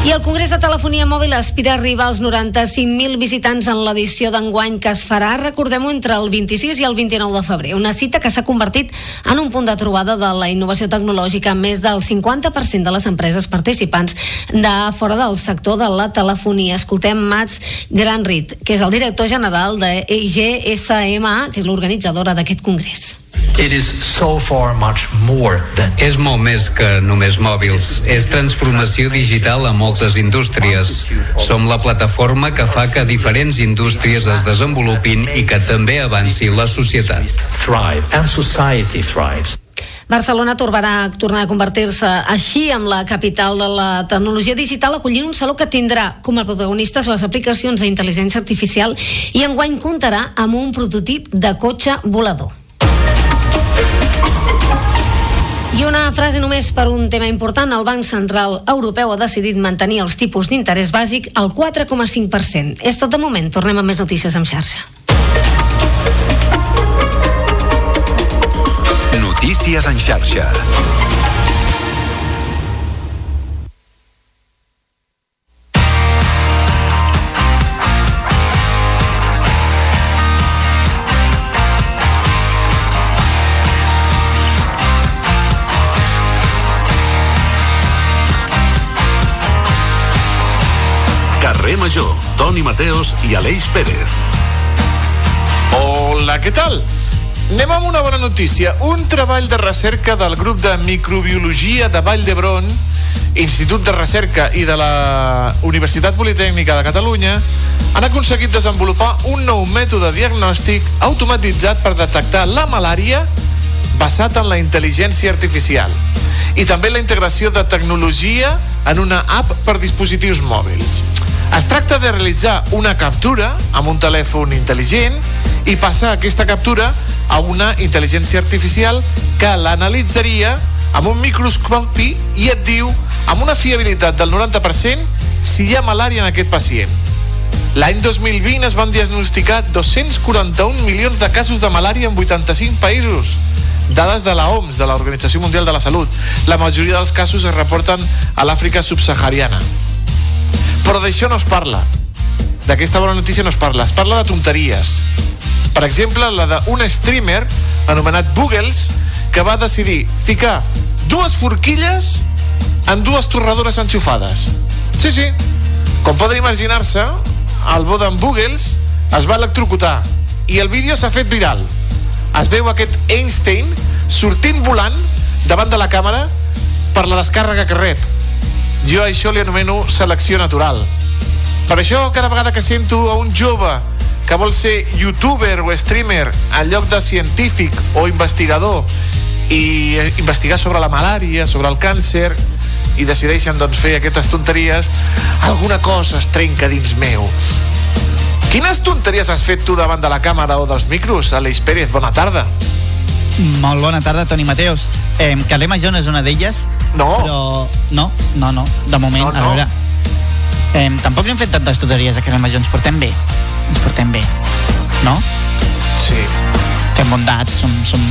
I el Congrés de Telefonia Mòbil aspira a arribar als 95.000 visitants en l'edició d'enguany que es farà, recordem-ho, entre el 26 i el 29 de febrer. Una cita que s'ha convertit en un punt de trobada de la innovació tecnològica més del 50% de les empreses participants de fora del sector de la telefonia. Escoltem Mats Granrit, que és el director general de IGSMA, que és l'organitzadora d'aquest congrés. It is so far much more than És molt més que només mòbils. És transformació digital a moltes indústries. Som la plataforma que fa que diferents indústries es desenvolupin i que també avanci la societat. thrive and society thrives. Barcelona tornarà, tornar a convertir-se així amb la capital de la tecnologia digital acollint un saló que tindrà com a protagonistes les aplicacions d'intel·ligència artificial i enguany comptarà amb un prototip de cotxe volador. I una frase només per un tema important. El Banc Central Europeu ha decidit mantenir els tipus d'interès bàsic al 4,5%. És tot de moment. Tornem amb més notícies en xarxa. Notícies en xarxa. Major, Toni Mateos i Aleix Pérez. Hola, què tal? Anem amb una bona notícia. Un treball de recerca del grup de microbiologia de Vall d'Hebron, Institut de Recerca i de la Universitat Politècnica de Catalunya han aconseguit desenvolupar un nou mètode diagnòstic automatitzat per detectar la malària basat en la intel·ligència artificial i també la integració de tecnologia en una app per dispositius mòbils. Es tracta de realitzar una captura amb un telèfon intel·ligent i passar aquesta captura a una intel·ligència artificial que l'analitzaria amb un microscopi i et diu amb una fiabilitat del 90% si hi ha malària en aquest pacient. L'any 2020 es van diagnosticar 241 milions de casos de malària en 85 països. Dades de la OMS, de l'Organització Mundial de la Salut. La majoria dels casos es reporten a l'Àfrica subsahariana. Però d'això no es parla. D'aquesta bona notícia no es parla. Es parla de tonteries. Per exemple, la d'un streamer anomenat Boogles que va decidir ficar dues forquilles en dues torradores enxufades. Sí, sí. Com poden imaginar-se, el bo d'en Boogles es va electrocutar i el vídeo s'ha fet viral. Es veu aquest Einstein sortint volant davant de la càmera per la descàrrega que rep. Jo això li anomeno selecció natural. Per això, cada vegada que sento a un jove que vol ser youtuber o streamer en lloc de científic o investigador i eh, investigar sobre la malària, sobre el càncer i decideixen doncs, fer aquestes tonteries alguna cosa es trenca dins meu Quines tonteries has fet tu davant de la càmera o dels micros, Aleix Pérez? Bona tarda. Molt bona tarda, Toni Mateos. Eh, Calé Major no és una d'elles. No. Però no, no, no. De moment, No, no. a veure. Eh, tampoc hem fet tantes tutories a Calé Major. Ens portem bé. Ens portem bé. No? Sí. Fem bondats, som, som...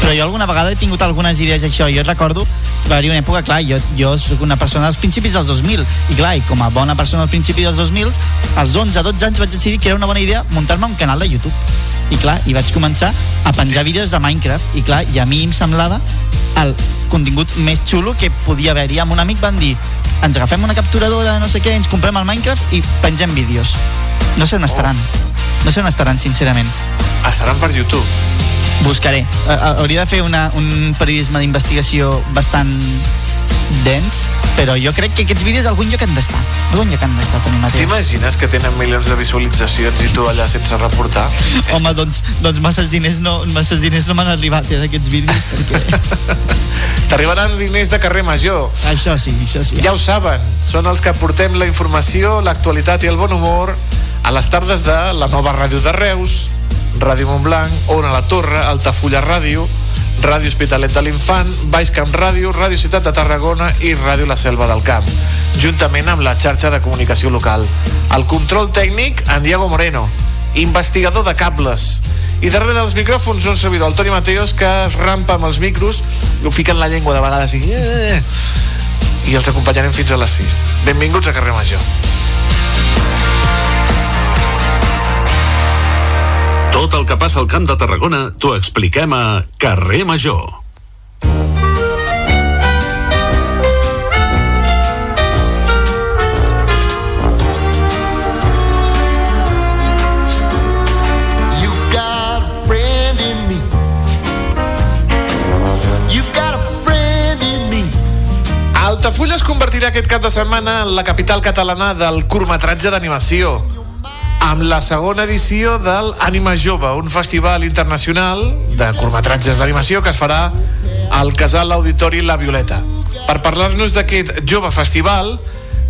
Però jo alguna vegada he tingut algunes idees d'això. Jo recordo va haver una època, clar, jo, jo soc una persona dels principis dels 2000 i clar, i com a bona persona als principis dels 2000 als 11-12 anys vaig decidir que era una bona idea muntar-me un canal de YouTube. I clar, i vaig començar a penjar vídeos de Minecraft. I clar, i a mi em semblava el contingut més xulo que podia haver-hi. Amb un amic van dir ens agafem una capturadora, no sé què, ens comprem el Minecraft i pengem vídeos. No sé on estaran. No sé on estaran sincerament. Estaran per YouTube buscaré Eh, eh, hauria de fer una, un periodisme d'investigació bastant dens però jo crec que aquests vídeos algun lloc han d'estar algun lloc han d'estar, Toni Mateu T'imagines que tenen milions de visualitzacions i tu allà sense reportar? [laughs] Home, doncs, doncs masses diners no, masses diners no m'han arribat eh, d'aquests vídeos perquè... [laughs] T'arribaran diners de carrer major. Això sí, això sí. Ja ho saben, són els que portem la informació, l'actualitat i el bon humor a les tardes de la nova ràdio de Reus, Ràdio Montblanc, Ona la Torre, Altafulla Ràdio, Ràdio Hospitalet de l'Infant, Baix Camp Ràdio, Ràdio Ciutat de Tarragona i Ràdio La Selva del Camp, juntament amb la xarxa de comunicació local. El control tècnic, en Diego Moreno, investigador de cables. I darrere dels micròfons un servidor, el Toni Mateos, que es rampa amb els micros, ho fica en la llengua de vegades i... "Eh", I els acompanyarem fins a les 6. Benvinguts a Carrer Major. Tot el que passa al Camp de Tarragona t'ho expliquem a Carrer Major. Altafulla es convertirà aquest cap de setmana en la capital catalana del curtmetratge d'animació amb la segona edició del Ànima Jove, un festival internacional de curtmetratges d'animació que es farà al Casal Auditori La Violeta. Per parlar-nos d'aquest jove festival,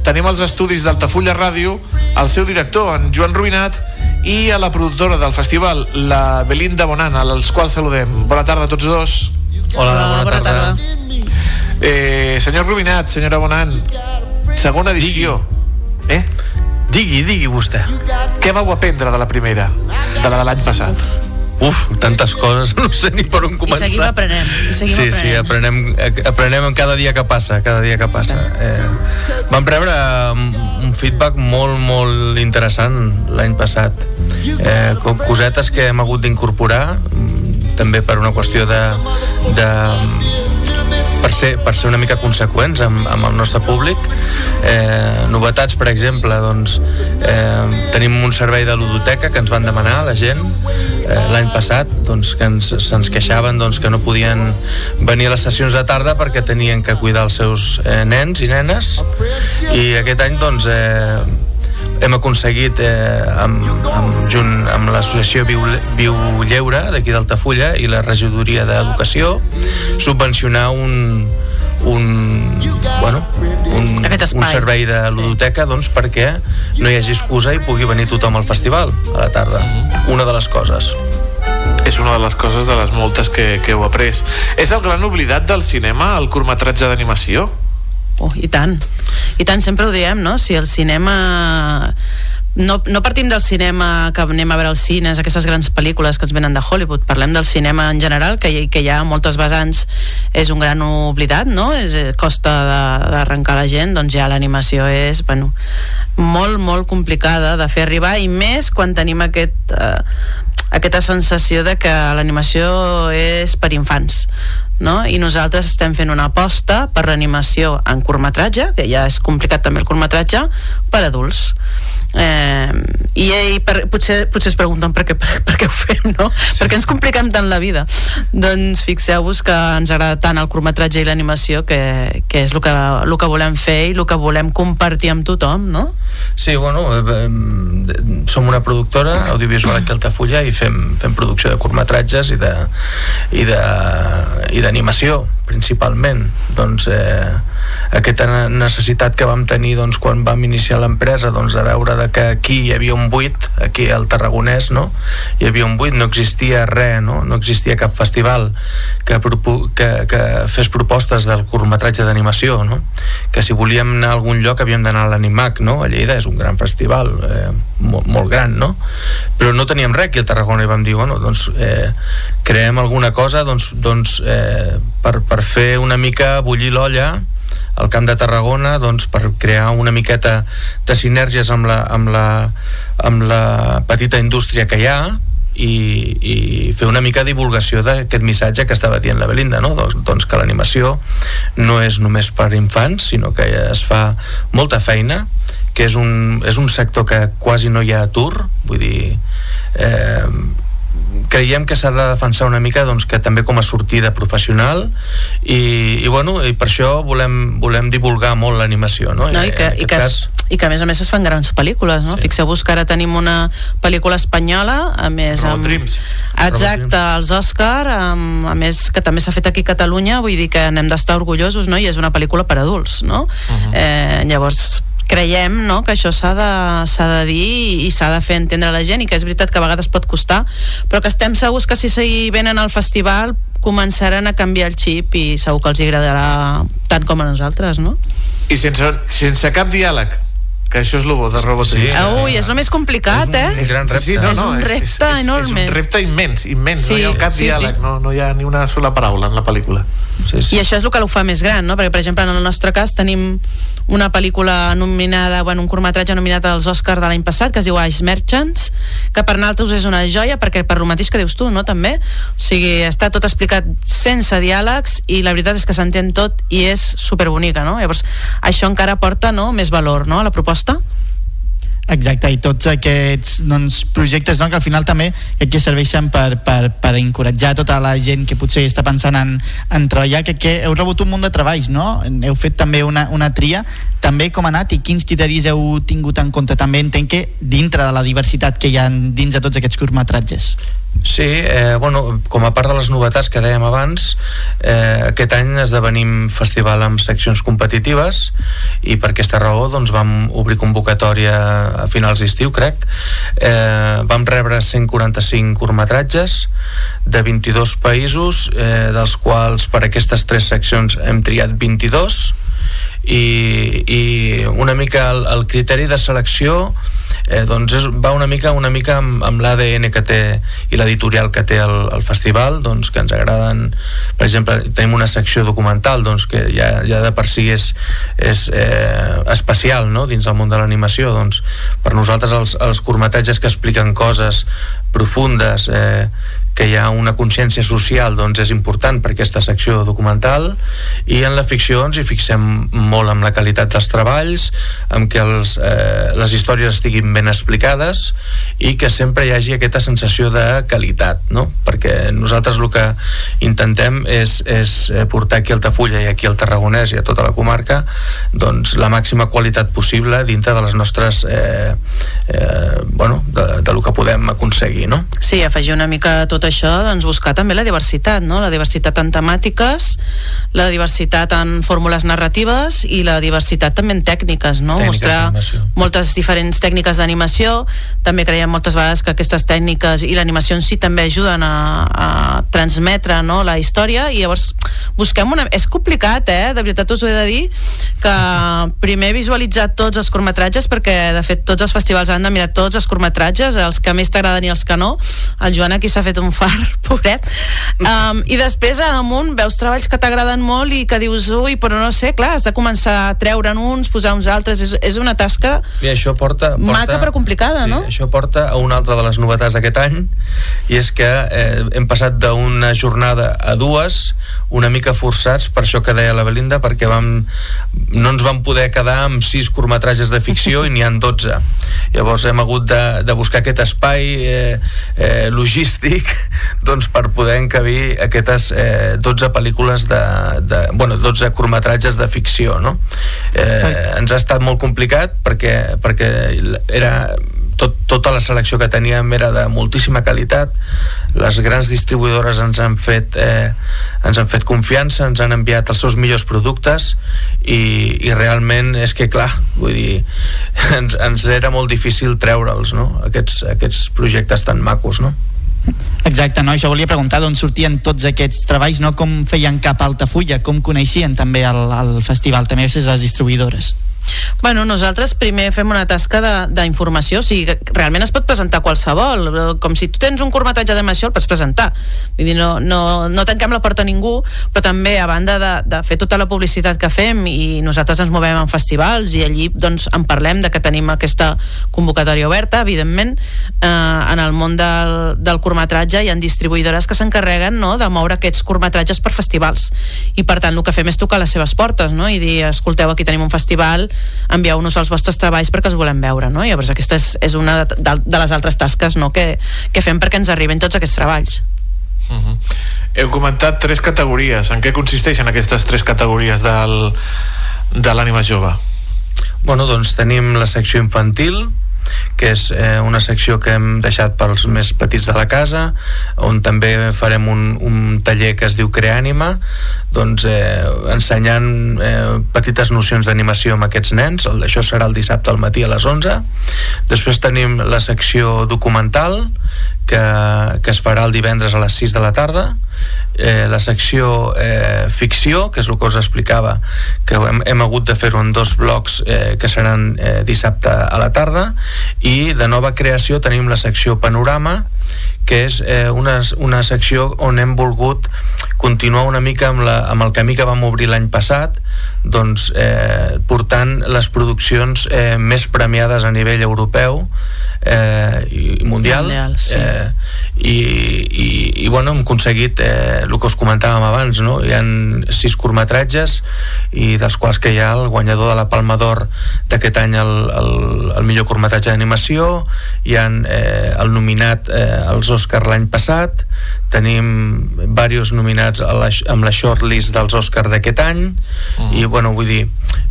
tenim els estudis d'Altafulla Ràdio, el seu director, en Joan Ruïnat, i a la productora del festival, la Belinda Bonan, als quals saludem. Bona tarda a tots dos. Hola, bona, bona tarda. Eh, senyor Rubinat, senyora Bonan, segona edició. Digui. Digui, digui vostè. Què vau aprendre de la primera, de la de l'any passat? Uf, tantes coses, [laughs] no sé ni per on començar. I seguim aprenent. I seguim sí, aprenent. sí, aprenem, aprenem cada dia que passa, cada dia que passa. Eh, vam rebre un feedback molt, molt interessant l'any passat. Eh, co- cosetes que hem hagut d'incorporar, mm, també per una qüestió de, de per ser, per ser una mica conseqüents amb, amb el nostre públic. Eh, novetats per exemple doncs, eh, tenim un servei de ludoteca que ens van demanar la gent eh, l'any passat doncs, que ens, se'ns queixaven doncs, que no podien venir a les sessions de tarda perquè tenien que cuidar els seus eh, nens i nenes. I aquest any doncs eh, hem aconseguit eh, amb, amb, junt amb l'associació Viu, Viu Lleure d'aquí d'Altafulla i la regidoria d'Educació subvencionar un, un, bueno, un, un servei de ludoteca doncs, perquè no hi hagi excusa i pugui venir tothom al festival a la tarda. Una de les coses. És una de les coses de les moltes que, que heu après. És el gran oblidat del cinema, el curtmetratge d'animació? Oh, I tant. I tant, sempre ho diem, no? Si el cinema... No, no partim del cinema que anem a veure als cines, aquestes grans pel·lícules que ens venen de Hollywood, parlem del cinema en general, que, hi- que ha moltes vessants és un gran oblidat, no? És, eh, costa d'arrencar la gent, doncs ja l'animació és, bueno, molt, molt complicada de fer arribar i més quan tenim aquest, eh, aquesta sensació de que l'animació és per infants no? i nosaltres estem fent una aposta per l'animació en curtmetratge que ja és complicat també el curtmetratge per adults eh, i, i per, potser, potser es pregunten per què, per, per què ho fem no? sí. per què ens compliquem tant la vida doncs fixeu-vos que ens agrada tant el curtmetratge i l'animació que, que és el que, el que volem fer i el que volem compartir amb tothom no? Sí, bueno, eh, eh, som una productora audiovisual aquí a Altafulla i fem, fem producció de curtmetratges i de i de i d'animació principalment doncs eh, aquesta ne- necessitat que vam tenir doncs, quan vam iniciar l'empresa doncs, de veure de que aquí hi havia un buit aquí al Tarragonès no? hi havia un buit, no existia res no, no existia cap festival que, que, que fes propostes del curtmetratge d'animació no? que si volíem anar a algun lloc havíem d'anar a l'Animac no? a Lleida és un gran festival eh, molt, molt gran no? però no teníem res aquí a Tarragona i vam dir bueno, doncs, eh, creem alguna cosa doncs, doncs, eh, per, per fer una mica bullir l'olla al Camp de Tarragona doncs, per crear una miqueta de sinergies amb la, amb la, amb la petita indústria que hi ha i, i fer una mica de divulgació d'aquest missatge que estava dient la Belinda no? doncs, doncs que l'animació no és només per infants sinó que es fa molta feina que és un, és un sector que quasi no hi ha atur vull dir eh, creiem que s'ha de defensar una mica doncs, que també com a sortida professional i, i, bueno, i per això volem, volem divulgar molt l'animació no? no, i, que, en i, que, cas i que a més a més es fan grans pel·lícules no? sí. fixeu-vos que ara tenim una pel·lícula espanyola a més amb, Dreams. exacte, els Òscar amb, a més que també s'ha fet aquí a Catalunya vull dir que n'hem d'estar orgullosos no? i és una pel·lícula per adults no? Uh -huh. eh, llavors creiem no, que això s'ha de, de dir i s'ha de fer entendre la gent i que és veritat que a vegades pot costar però que estem segurs que si s'hi venen al festival començaran a canviar el xip i segur que els agradarà tant com a nosaltres no? I sense, sense cap diàleg que això és el bo de Robot sí, Ui, és el més complicat, eh? gran repte. Sí, sí, no, és no, un és- repte és, és, enorme. És un repte immens, immens. Sí, no hi ha cap sí, diàleg, sí. No, no hi ha ni una sola paraula en la pel·lícula. Sí, I això és el que ho fa més gran, no? Perquè, per exemple, en el nostre cas tenim una pel·lícula nominada, bueno, un curtmetratge nominat als Oscars de l'any passat, que es diu Ice Merchants, que per nosaltres és una joia, perquè per lo mateix que dius tu, no?, també. O sigui, està tot explicat sense diàlegs i la veritat és que s'entén tot i és superbonica, no? Llavors, això encara porta, no?, més valor, no?, a la proposta. что? Exacte, i tots aquests doncs, projectes no, que al final també que serveixen per, per, per encoratjar tota la gent que potser està pensant en, en treballar, que, que heu rebut un munt de treballs, no? Heu fet també una, una tria, també com ha anat i quins criteris heu tingut en compte? També entenc que dintre de la diversitat que hi ha dins de tots aquests curtmetratges. Sí, eh, bueno, com a part de les novetats que dèiem abans, eh, aquest any esdevenim festival amb seccions competitives i per aquesta raó doncs, vam obrir convocatòria a finals d'estiu, crec. Eh, vam rebre 145 curtmetratges de 22 països, eh, dels quals per aquestes tres seccions hem triat 22 i, i una mica el, el criteri de selecció eh, doncs és, va una mica una mica amb, amb l'ADN que té i l'editorial que té el, el festival doncs que ens agraden per exemple tenim una secció documental doncs que ja, ja de per si és, és eh, especial no? dins del món de l'animació doncs per nosaltres els, els curtmetatges que expliquen coses profundes eh, que hi ha una consciència social doncs és important per aquesta secció documental i en la ficció ens hi fixem molt amb la qualitat dels treballs amb que els, eh, les històries estiguin ben explicades i que sempre hi hagi aquesta sensació de qualitat no? perquè nosaltres el que intentem és, és eh, portar aquí al Tafulla i aquí al Tarragonès i a tota la comarca doncs la màxima qualitat possible dintre de les nostres eh, eh, bueno, de, de lo que podem aconseguir no? Sí, afegir una mica tot això, doncs buscar també la diversitat, no? La diversitat en temàtiques, la diversitat en fórmules narratives i la diversitat també en tècniques, no? Tècniques Mostrar moltes diferents tècniques d'animació, també creiem moltes vegades que aquestes tècniques i l'animació en si també ajuden a, a transmetre no? la història i llavors busquem una... És complicat, eh? De veritat us ho he de dir que primer visualitzar tots els curtmetratges perquè de fet tots els festivals han de mirar tots els curtmetratges, els que més t'agraden i els que no. El Joan aquí s'ha fet un far, [laughs] pobret. Um, I després a damunt veus treballs que t'agraden molt i que dius, ui, però no sé, clar, has de començar a treure'n uns, posar uns altres, és, és una tasca I això porta, porta maca però complicada, sí, no? Això porta a una altra de les novetats d'aquest any i és que eh, hem passat d'una jornada a dues una mica forçats per això que deia la Belinda perquè vam, no ens vam poder quedar amb sis curtmetratges de ficció i n'hi han 12 llavors hem hagut de, de buscar aquest espai eh, eh, logístic [laughs] doncs per poder encabir aquestes eh, 12 pel·lícules de, de, bueno, 12 curtmetratges de ficció no? eh, ens ha estat molt complicat perquè, perquè era tot, tota la selecció que teníem era de moltíssima qualitat les grans distribuïdores ens han fet eh, ens han fet confiança ens han enviat els seus millors productes i, i realment és que clar vull dir, [laughs] ens, ens era molt difícil treure'ls no? aquests, aquests projectes tan macos no? Exacte, no? això volia preguntar d'on sortien tots aquests treballs, no com feien cap a Altafulla, com coneixien també el, el festival, també les distribuïdores. Bueno, nosaltres primer fem una tasca d'informació, o sigui, realment es pot presentar qualsevol, com si tu tens un curtmetratge d'animació el pots presentar, vull dir, no, no, no tanquem la porta a ningú, però també a banda de, de fer tota la publicitat que fem i nosaltres ens movem en festivals i allí doncs en parlem de que tenim aquesta convocatòria oberta, evidentment eh, en el món del, del curtmetratge hi ha distribuïdores que s'encarreguen no, de moure aquests curtmetratges per festivals i per tant el que fem és tocar les seves portes no? i dir, escolteu, aquí tenim un festival envieu-nos els vostres treballs perquè els volem veure no? i llavors aquesta és, és una de, de, de les altres tasques no? que, que fem perquè ens arriben tots aquests treballs Uh -huh. Heu comentat tres categories. En què consisteixen aquestes tres categories del, de l'ànima jove? Bueno, doncs tenim la secció infantil, que és eh, una secció que hem deixat pels més petits de la casa on també farem un, un taller que es diu Creànima doncs eh, ensenyant eh, petites nocions d'animació amb aquests nens. Això serà el dissabte al matí a les 11 després tenim la secció documental que, que es farà el divendres a les 6 de la tarda. Eh, la secció eh, ficció que és el que us explicava que hem, hem hagut de fer-ho en dos blocs eh, que seran eh, dissabte a la tarda. I de nova creació tenim la secció Panorama que és eh, una, una secció on hem volgut continuar una mica amb, la, amb el camí que vam obrir l'any passat doncs, eh, portant les produccions eh, més premiades a nivell europeu eh, i mundial, Mundial, sí. eh, i, i, i bueno, hem aconseguit eh, el que us comentàvem abans no? hi han sis curtmetratges i dels quals que hi ha el guanyador de la Palma d'Or d'aquest any el, el, el millor curtmetratge d'animació hi ha eh, el nominat eh, als Oscar l'any passat tenim diversos nominats a la, amb la shortlist dels Oscar d'aquest any mm. i bueno, vull dir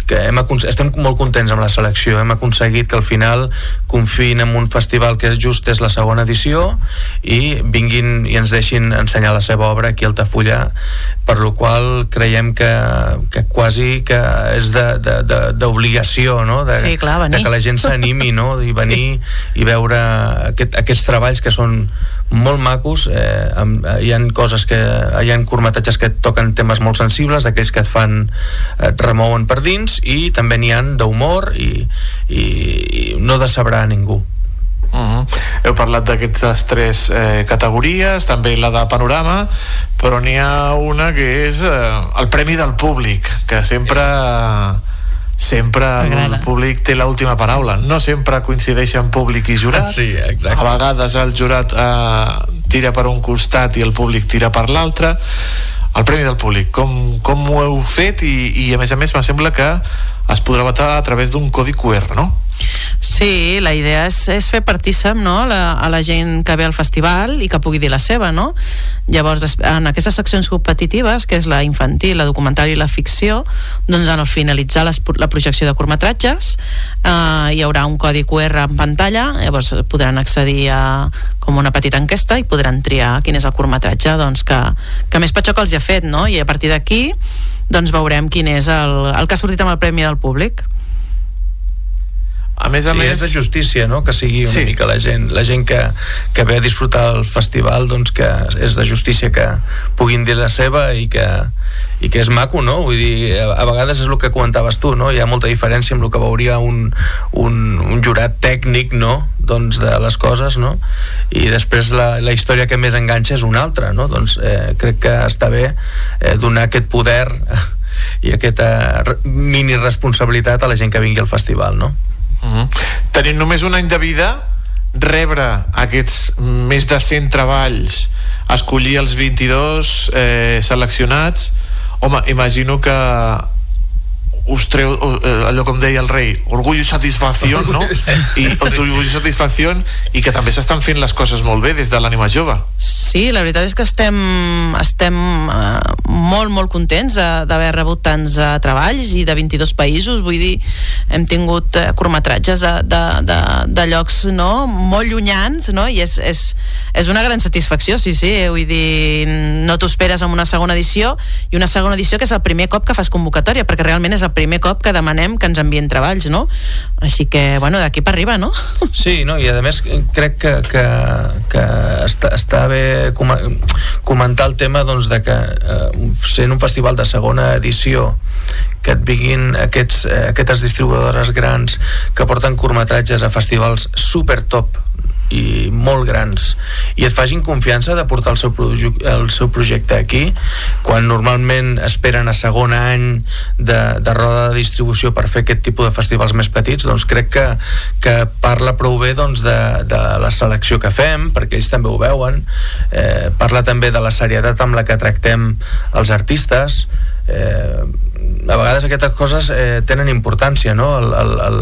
que hem estem molt contents amb la selecció hem aconseguit que al final confiïn en un festival que és just és la segona edició i vinguin i ens deixin ensenyar la seva obra aquí a Altafulla per lo qual creiem que, que quasi que és d'obligació no? de, Sí, clar, venir. de que la gent s'animi no? i venir sí. i veure aquest, aquests treballs que són molt macos eh, amb, eh, hi han coses que hi han curtmetatges que toquen temes molt sensibles aquells que et fan et remouen per dins i també n'hi han d'humor i, i, i no decebrar a ningú Uh -huh. Heu parlat d'aquestes tres eh, categories, també la de panorama, però n'hi ha una que és eh, el Premi del Públic, que sempre sempre el públic té l'última paraula. No sempre coincideixen públic i jurat. Sí, exacte. A vegades el jurat eh, tira per un costat i el públic tira per l'altre. El Premi del Públic, com, com ho heu fet? I, I a més a més, me sembla que es podrà votar a través d'un codi QR, no? Sí, la idea és, és fer partícip no? la, a la gent que ve al festival i que pugui dir la seva, no? Llavors, en aquestes seccions competitives, que és la infantil, la documental i la ficció, doncs al finalitzar les, la projecció de curtmetratges eh, hi haurà un codi QR en pantalla, llavors podran accedir a com una petita enquesta i podran triar quin és el curtmetratge doncs, que, que més patxoc els ha fet, no? I a partir d'aquí doncs veurem quin és el, el que ha sortit amb el Premi del Públic. A més a sí, més- és de justícia, no?, que sigui una Sí. mica la gent, la gent que, que ve a disfrutar del festival, doncs que és de justícia que puguin dir la seva i que, i que és maco, no? Vull dir, a, a vegades és el que comentaves tu, no? Hi ha molta diferència amb el que veuria un, un, un jurat tècnic, no?, doncs de les coses, no? I després la, la història que més enganxa és una altra, no? Doncs eh, crec que està bé eh, donar aquest poder [laughs] i aquesta mini responsabilitat a la gent que vingui al festival, no? Uh -huh. Tenint només un any de vida, rebre aquests més de 100 treballs, escollir els 22 eh, seleccionats, home, imagino que us treu eh, allò com deia el rei orgull i satisfacció no? i orgull i satisfacció i que també s'estan fent les coses molt bé des de l'ànima jove Sí, la veritat és que estem, estem eh, molt, molt contents de- d'haver rebut tants eh, treballs i de 22 països, vull dir, hem tingut eh, curtmetratges de, de, de, de llocs no? molt llunyans no? i és, és, és una gran satisfacció, sí, sí, vull dir, no t'ho esperes en una segona edició i una segona edició que és el primer cop que fas convocatòria, perquè realment és el primer cop que demanem que ens envien treballs, no? Així que, bueno, d'aquí per arriba, no? Sí, no? i a més crec que, que, que està, està bé com comentar el tema doncs, de que eh, sent un festival de segona edició que et vinguin aquests, eh, aquestes distribuïdores grans que porten curtmetratges a festivals super top i molt grans. I et facin confiança de portar el seu, el seu projecte aquí quan normalment esperen a segon any de, de roda de distribució per fer aquest tipus de festivals més petits doncs crec que, que parla prou bé doncs, de, de la selecció que fem perquè ells també ho veuen. Eh, parla també de la serietat amb la que tractem els artistes. Eh, a vegades aquestes coses eh, tenen importància no? el, el, el,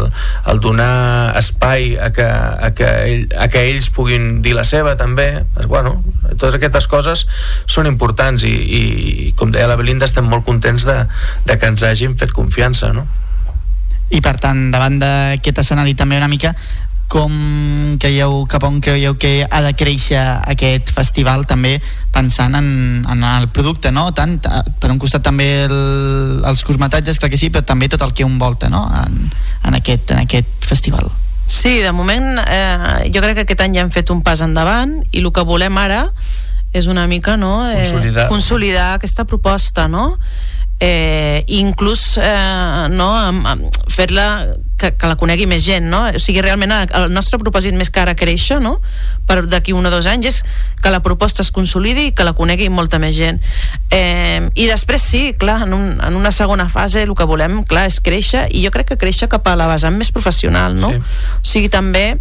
el donar espai a que, a, que ell, a que ells puguin dir la seva també bueno, totes aquestes coses són importants i, i, i com deia la Belinda estem molt contents de, de que ens hagin fet confiança no? I per tant, davant d'aquest escenari també una mica com creieu, cap on creieu que ha de créixer aquest festival també pensant en, en el producte, no? Tant, ta- per un costat també el, els curtmetratges, clar que sí, però també tot el que envolta, no? En, en, aquest, en aquest festival. Sí, de moment eh, jo crec que aquest any ja hem fet un pas endavant i el que volem ara és una mica no, eh, Consolidar. consolidar aquesta proposta no? Eh, inclús eh, no, fer-la que, que la conegui més gent, no? O sigui, realment el, el nostre propòsit més que ara créixer, no? Per d'aquí un o dos anys és que la proposta es consolidi i que la conegui molta més gent. Eh, I després sí, clar, en, un, en una segona fase el que volem, clar, és créixer i jo crec que créixer cap a la vessant més professional, no? Sí. O sigui, també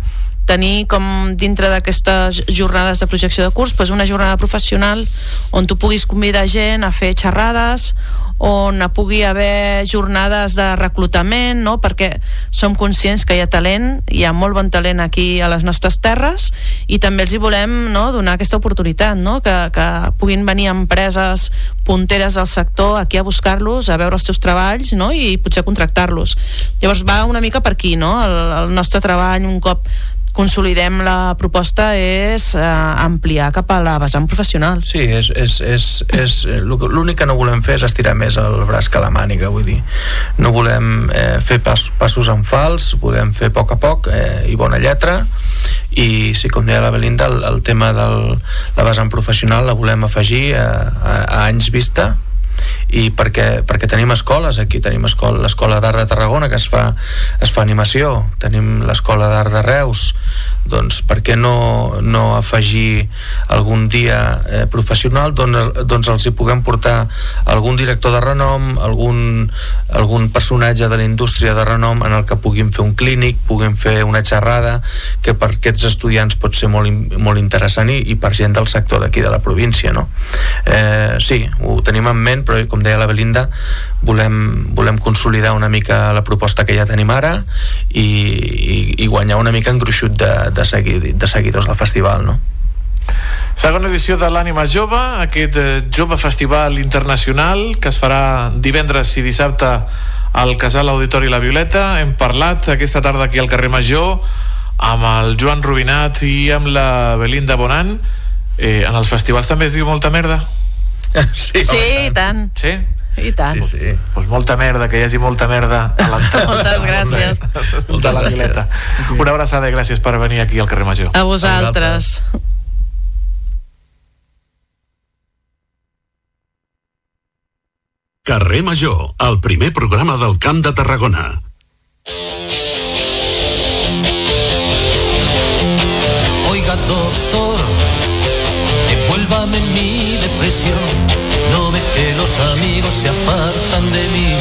tenir com dintre d'aquestes jornades de projecció de curs pues una jornada professional on tu puguis convidar gent a fer xerrades on pugui haver jornades de reclutament, no? perquè som conscients que hi ha talent, hi ha molt bon talent aquí a les nostres terres i també els hi volem no? donar aquesta oportunitat, no? que, que puguin venir empreses punteres del sector aquí a buscar-los, a veure els seus treballs no? i potser contractar-los. Llavors va una mica per aquí, no? el, el nostre treball un cop consolidem la proposta és eh, ampliar cap a la vessant professional. Sí, és, és, és, és l'únic que no volem fer és estirar més el braç que la màniga, vull dir. No volem eh, fer pas, passos en fals, volem fer a poc a poc eh, i bona lletra i sí, com deia la Belinda, el, el tema de la vessant professional la volem afegir a, a, a anys vista i perquè, perquè tenim escoles aquí, tenim l'escola d'art de Tarragona que es fa, es fa animació. Tenim l'escola d'art de Reus. Doncs per què no, no afegir algun dia eh, professional? Doncs, doncs els hi puguem portar algun director de renom algun, algun personatge de la indústria de renom en el que puguin fer un clínic, puguin fer una xerrada que per aquests estudiants pot ser molt, molt interessant i, i per gent del sector d'aquí de la província no? eh, sí, ho tenim en ment però com deia la Belinda volem, volem consolidar una mica la proposta que ja tenim ara i, i, i guanyar una mica en gruixut de, de, seguir, de seguidors del festival no? Segona edició de l'Ànima Jove, aquest eh, jove festival internacional que es farà divendres i dissabte al Casal Auditori La Violeta. Hem parlat aquesta tarda aquí al carrer Major amb el Joan Rubinat i amb la Belinda Bonan. Eh, en els festivals també es diu molta merda? Sí, sí i tant. Sí? I tant. Sí, sí. Pues molta merda, que hi hagi molta merda a l'entorn. [laughs] Moltes gràcies. de la Violeta. Una abraçada i gràcies per venir aquí al carrer Major. A vosaltres. Carrer Major, el primer programa del Camp de Tarragona. No ve que los amigos se apartan de mí.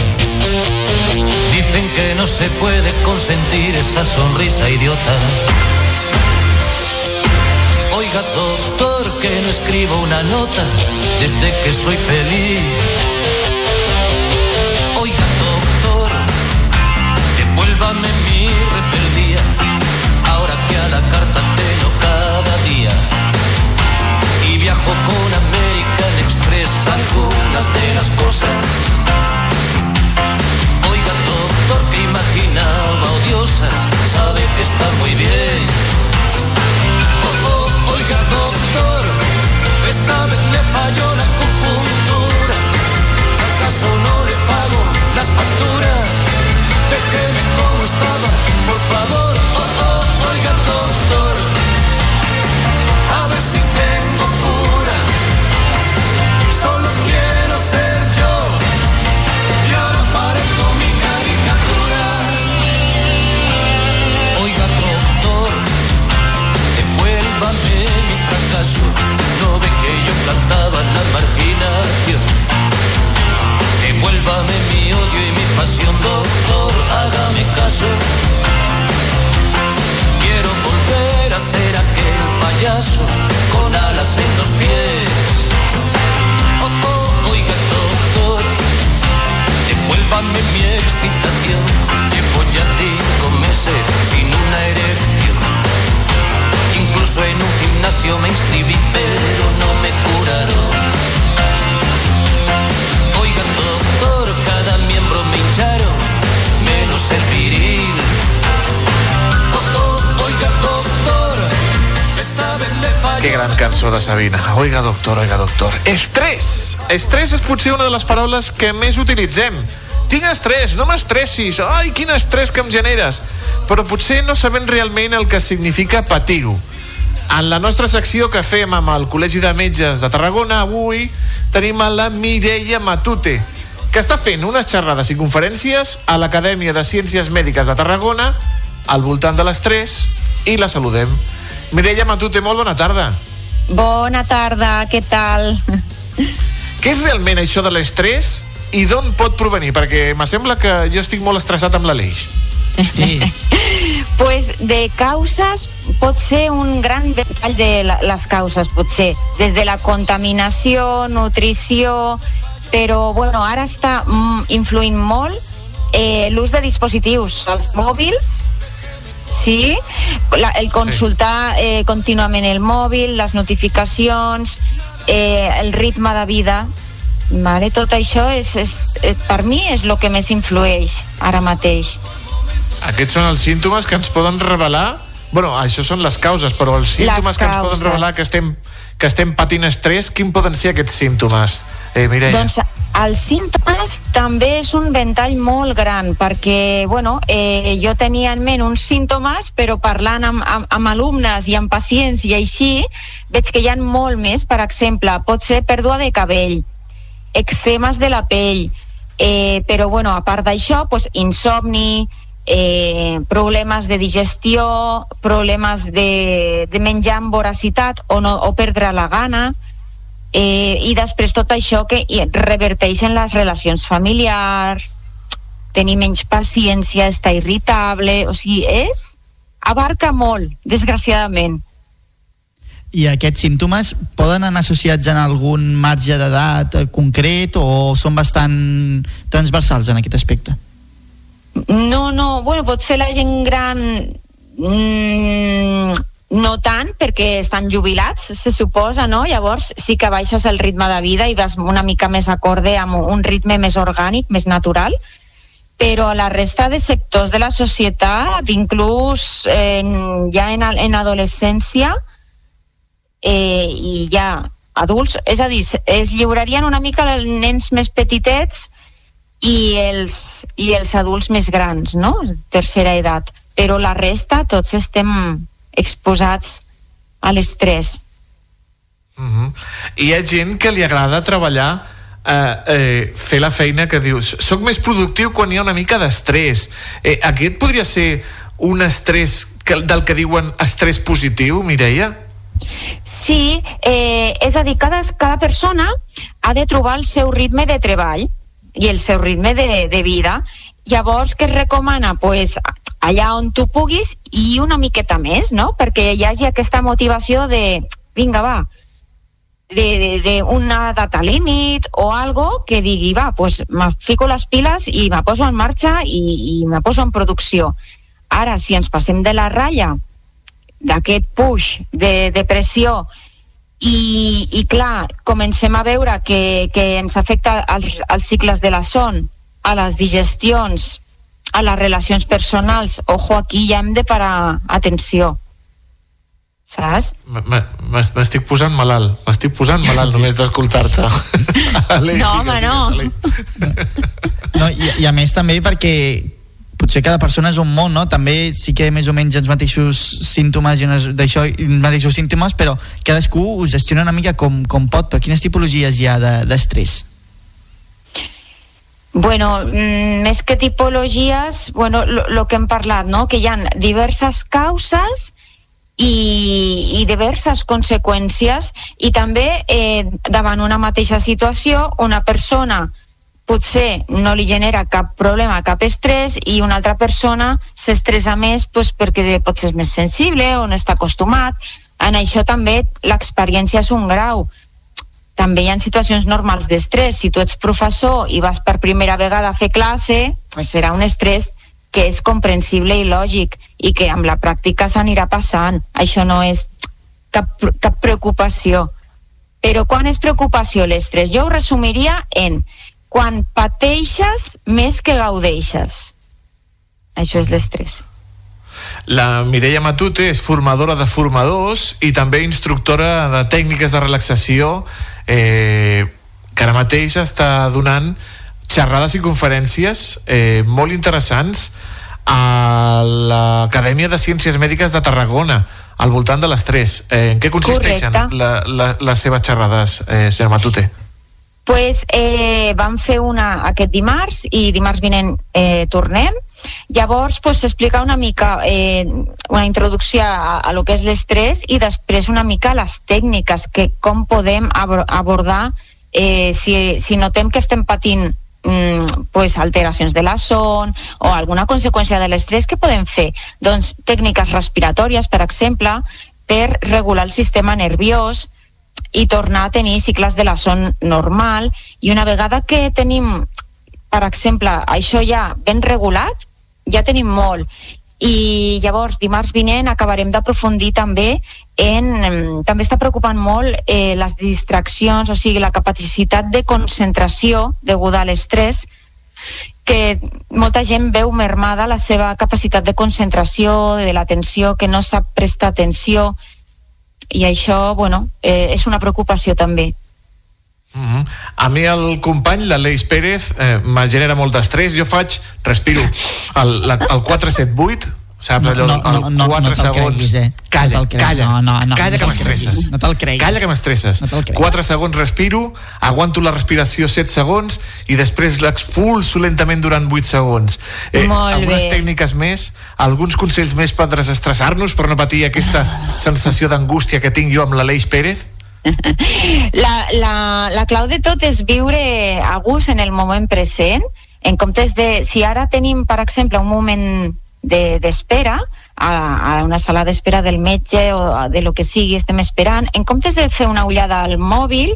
Dicen que no se puede consentir esa sonrisa idiota. Oiga, doctor, que no escribo una nota desde que soy feliz. Oiga, doctor, devuélvame cosas. Oiga, doctor, que imaginaba odiosas, sabe que está muy bien. Oh, oh, oiga, doctor, esta vez le falló la acupuntura. ¿Acaso no le pago las facturas? Déjeme como estaba, por favor. Pasión, doctor, hágame caso. Quiero volver a ser aquel payaso con alas en los pies. Oh, oh, oiga, doctor, devuélvame mi excitación. Llevo ya cinco meses sin una erección. Incluso en un gimnasio me inscribí, pero no me curaron. El viril. Oh, oh, oiga, doctor. Que gran cançó de Sabina. Oiga, doctor, oiga, doctor. Estrès. Estrès és potser una de les paraules que més utilitzem. Tinc estrès, no m'estressis. Ai, quin estrès que em generes. Però potser no sabem realment el que significa patir-ho. En la nostra secció que fem amb el Col·legi de Metges de Tarragona, avui tenim a la Mireia Matute, que està fent unes xerrades i conferències a l'Acadèmia de Ciències Mèdiques de Tarragona al voltant de l'estrès i la saludem. Mireia Matute, molt bona tarda. Bona tarda, què tal? [laughs] Què és realment això de l'estrès i d'on pot provenir? Perquè me sembla que jo estic molt estressat amb l'Aleix. [laughs] pues de causes pot ser un gran detall de la, les causes, pot ser des de la contaminació, nutrició, però bueno, ara està mm, influint molt eh, l'ús de dispositius, els mòbils, sí, la, el consultar eh, contínuament el mòbil, les notificacions, eh, el ritme de vida, vale? tot això és, és, eh, per mi és el que més influeix ara mateix. Aquests són els símptomes que ens poden revelar Bueno, això són les causes, però els símptomes Les que ens poden revelar que estem, que estem patint estrès, quin poden ser aquests símptomes? Eh, Mireia. Doncs els símptomes també és un ventall molt gran perquè, bueno, eh, jo tenia en ment uns símptomes però parlant amb, amb, amb alumnes i amb pacients i així veig que hi ha molt més, per exemple, pot ser pèrdua de cabell, eczemes de la pell, eh, però bueno, a part d'això, pues, insomni, eh, problemes de digestió, problemes de, de menjar amb voracitat o, no, o perdre la gana, eh, i després tot això que reverteix en les relacions familiars, tenir menys paciència, estar irritable, o sigui, és abarca molt, desgraciadament. I aquests símptomes poden anar associats en algun marge d'edat eh, concret o són bastant transversals en aquest aspecte? No, no, bueno, potser la gent gran mm, no tant perquè estan jubilats, se suposa, no? Llavors sí que baixes el ritme de vida i vas una mica més acorde amb un ritme més orgànic, més natural, però la resta de sectors de la societat, inclús en, ja en, en adolescència eh, i ja adults, és a dir, es lliurarien una mica els nens més petitets i els, i els adults més grans, no? Tercera edat. Però la resta, tots estem exposats a l'estrès. Uh -huh. I hi ha gent que li agrada treballar eh, eh, fer la feina que dius soc més productiu quan hi ha una mica d'estrès eh, aquest podria ser un estrès que, del que diuen estrès positiu, Mireia? Sí, eh, és a dir, cada, cada persona ha de trobar el seu ritme de treball i el seu ritme de, de vida. Llavors, què es recomana? Pues, allà on tu puguis i una miqueta més, no? Perquè hi hagi aquesta motivació de, vinga, va, de, de, de una data límit o algo que digui, va, pues me fico les piles i me poso en marxa i, i me poso en producció. Ara, si ens passem de la ratlla, d'aquest push de, de pressió i, i clar, comencem a veure que, que ens afecta als, als cicles de la son, a les digestions, a les relacions personals. Ojo, aquí ja hem de parar atenció. Saps? M'estic posant malalt, m'estic posant malalt només d'escoltar-te. [laughs] No, home, no. [laughs] No, i, I a més també perquè potser cada persona és un món, no? També sí que més o menys els mateixos símptomes i unes- d'això, els mateixos símptomes, però cadascú ho gestiona una mica com, com pot. Però quines tipologies hi ha de- d'estrès? Bueno, mm, més que tipologies, bueno, lo que hem parlat, no? que hi ha diverses causes i, i diverses conseqüències i també eh, davant una mateixa situació una persona potser no li genera cap problema, cap estrès i una altra persona s'estressa més pues, perquè potser és més sensible o no està acostumat. En això també l'experiència és un grau també hi ha situacions normals d'estrès. Si tu ets professor i vas per primera vegada a fer classe, pues serà un estrès que és comprensible i lògic i que amb la pràctica s'anirà passant. Això no és cap, cap preocupació. Però quan és preocupació l'estrès? Jo ho resumiria en quan pateixes més que gaudeixes. Això és l'estrès. La Mireia Matute és formadora de formadors i també instructora de tècniques de relaxació eh, que ara mateix està donant xerrades i conferències eh, molt interessants a l'Acadèmia de Ciències Mèdiques de Tarragona al voltant de l'estrès. Eh, en què consisteixen la, la, les seves xerrades, eh, senyora Matute? pues, eh, vam fer una aquest dimarts i dimarts vinent eh, tornem. Llavors, pues, s'explica una mica eh, una introducció a, a lo que és l'estrès i després una mica les tècniques, que com podem abor- abordar eh, si, si notem que estem patint mm, pues, alteracions de la son o alguna conseqüència de l'estrès, què podem fer? Doncs tècniques respiratòries, per exemple, per regular el sistema nerviós i tornar a tenir cicles de la son normal i una vegada que tenim per exemple, això ja ben regulat, ja tenim molt i llavors dimarts vinent acabarem d'aprofundir també en, també està preocupant molt eh, les distraccions, o sigui, la capacitat de concentració deguda a l'estrès que molta gent veu mermada la seva capacitat de concentració, de l'atenció, que no sap prestar atenció i això, bueno, eh, és una preocupació també. Mhm. A mi el company, l'Aleix Pérez, eh, me genera molt d'estrès. Jo faig, respiro, el, la, el 478, saps allò, no, el no, no, 4 no segons. creguis, eh? Calla, No calla, No, no, no, calla no que m'estresses. No te'l creguis. Calla que m'estresses. No te'l creguis. 4 segons respiro, aguanto la respiració 7 segons i després l'expulso lentament durant 8 segons. Eh, Molt algunes bé. tècniques més, alguns consells més per desestressar-nos, per no patir aquesta sensació d'angústia que tinc jo amb l'Aleix Pérez? La, la, la clau de tot és viure a gust en el moment present, en comptes de... Si ara tenim, per exemple, un moment de- d'espera, a, a una sala d'espera del metge o de lo que sigui, estem esperant, en comptes de fer una ullada al mòbil,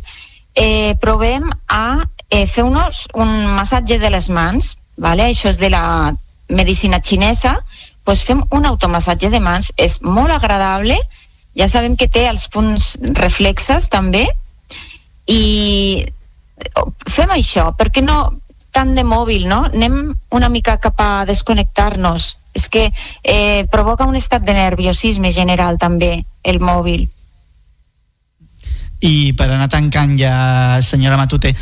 eh, provem a eh, fer unos, un massatge de les mans, vale? això és de la medicina xinesa, pues fem un automassatge de mans, és molt agradable, ja sabem que té els punts reflexes també, i fem això, perquè no tant de mòbil, no? Anem una mica cap a desconnectar-nos. És que eh, provoca un estat de nerviosisme general també, el mòbil. I per anar tancant ja, senyora Matute,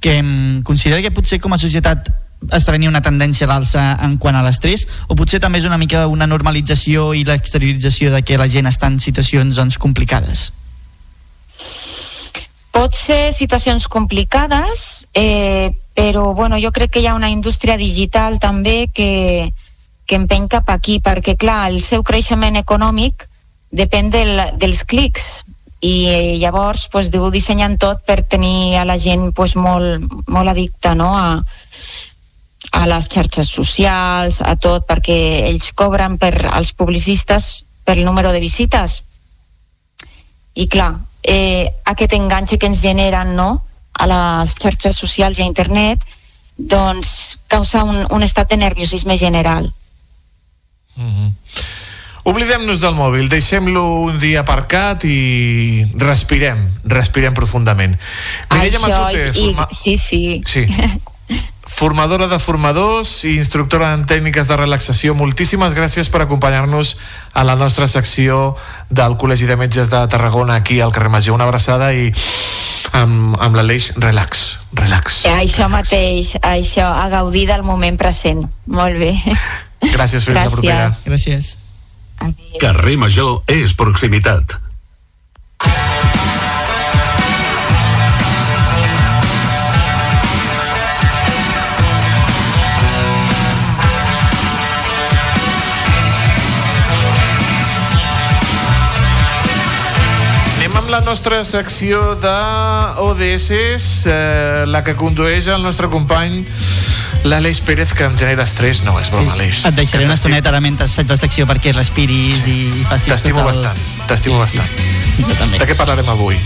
que considera que potser com a societat està venint una tendència a l'alça en quant a l'estrès o potser també és una mica una normalització i l'exteriorització de que la gent està en situacions doncs, complicades? Pot ser situacions complicades, eh, però bueno, jo crec que hi ha una indústria digital també que, que empeny cap aquí, perquè clar, el seu creixement econòmic depèn del, dels clics i eh, llavors pues, diu dissenyant tot per tenir a la gent pues, molt, molt addicta no? a, a les xarxes socials, a tot, perquè ells cobren per als publicistes per el número de visites. I clar, eh, aquest enganxe que ens generen no? a les xarxes socials i a internet doncs causa un, un estat de nerviosisme general. Oblidem-nos del mòbil, deixem-lo un dia aparcat i respirem, respirem profundament. Mireia Això, Matute, i, forma... sí, sí. Sí. [laughs] Formadora de formadors i instructora en tècniques de relaxació, moltíssimes gràcies per acompanyar-nos a la nostra secció del Col·legi de Metges de Tarragona aquí al carrer Major. Una abraçada i amb, amb l'Aleix, relax, relax. Eh, Això mateix, això, a gaudir del moment present. Molt bé. Gràcies, fins la propera. Gràcies. Carrer Major és proximitat. La nostra secció d'ODS, eh, la que condueix el nostre company l'Aleix Pérez, que em genera estrès. No, és broma, Aleix. Et deixaré una estoneta ara mentre faig la secció perquè respiris i, i facis T'estimo tot el... bastant, t'estimo Sí, sí. bastant. I jo també. De què parlarem avui?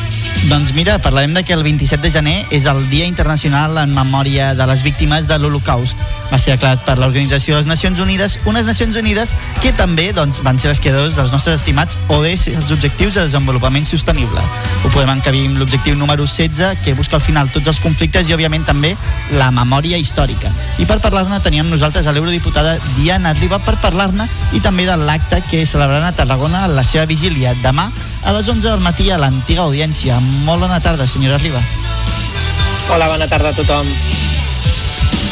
Doncs mira, parlarem de que el 27 de gener és el Dia Internacional en memòria de les víctimes de l'Holocaust. Va ser declarat per l'Organització de les Nacions Unides, unes Nacions Unides que també doncs, van ser les creadors dels nostres estimats ODS, els Objectius de Desenvolupament Sostenible. Ho podem encabir amb l'objectiu número 16, que busca al final tots els conflictes i, òbviament, també la memòria històrica. I per parlar-ne teníem nosaltres a l'eurodiputada Diana Riba per parlar-ne i també de l'acte que celebraran a Tarragona la seva vigília demà a les 11 del matí a l'antiga audiència. Molt bona tarda, senyora Riba. Hola, bona tarda a tothom.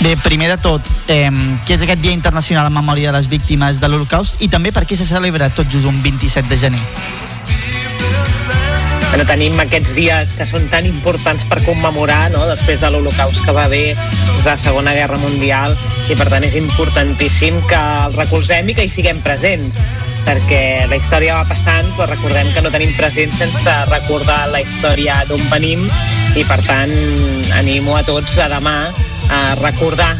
Bé, primer de tot, eh, què és aquest Dia Internacional en memòria de les víctimes de l'Holocaust i també per què se celebra tot just un 27 de gener? Bueno, tenim aquests dies que són tan importants per commemorar no? després de l'Holocaust que va haver de la Segona Guerra Mundial i per tant és importantíssim que el recolzem i que hi siguem presents perquè la història va passant però recordem que no tenim present sense recordar la història d'on venim i per tant animo a tots a demà a recordar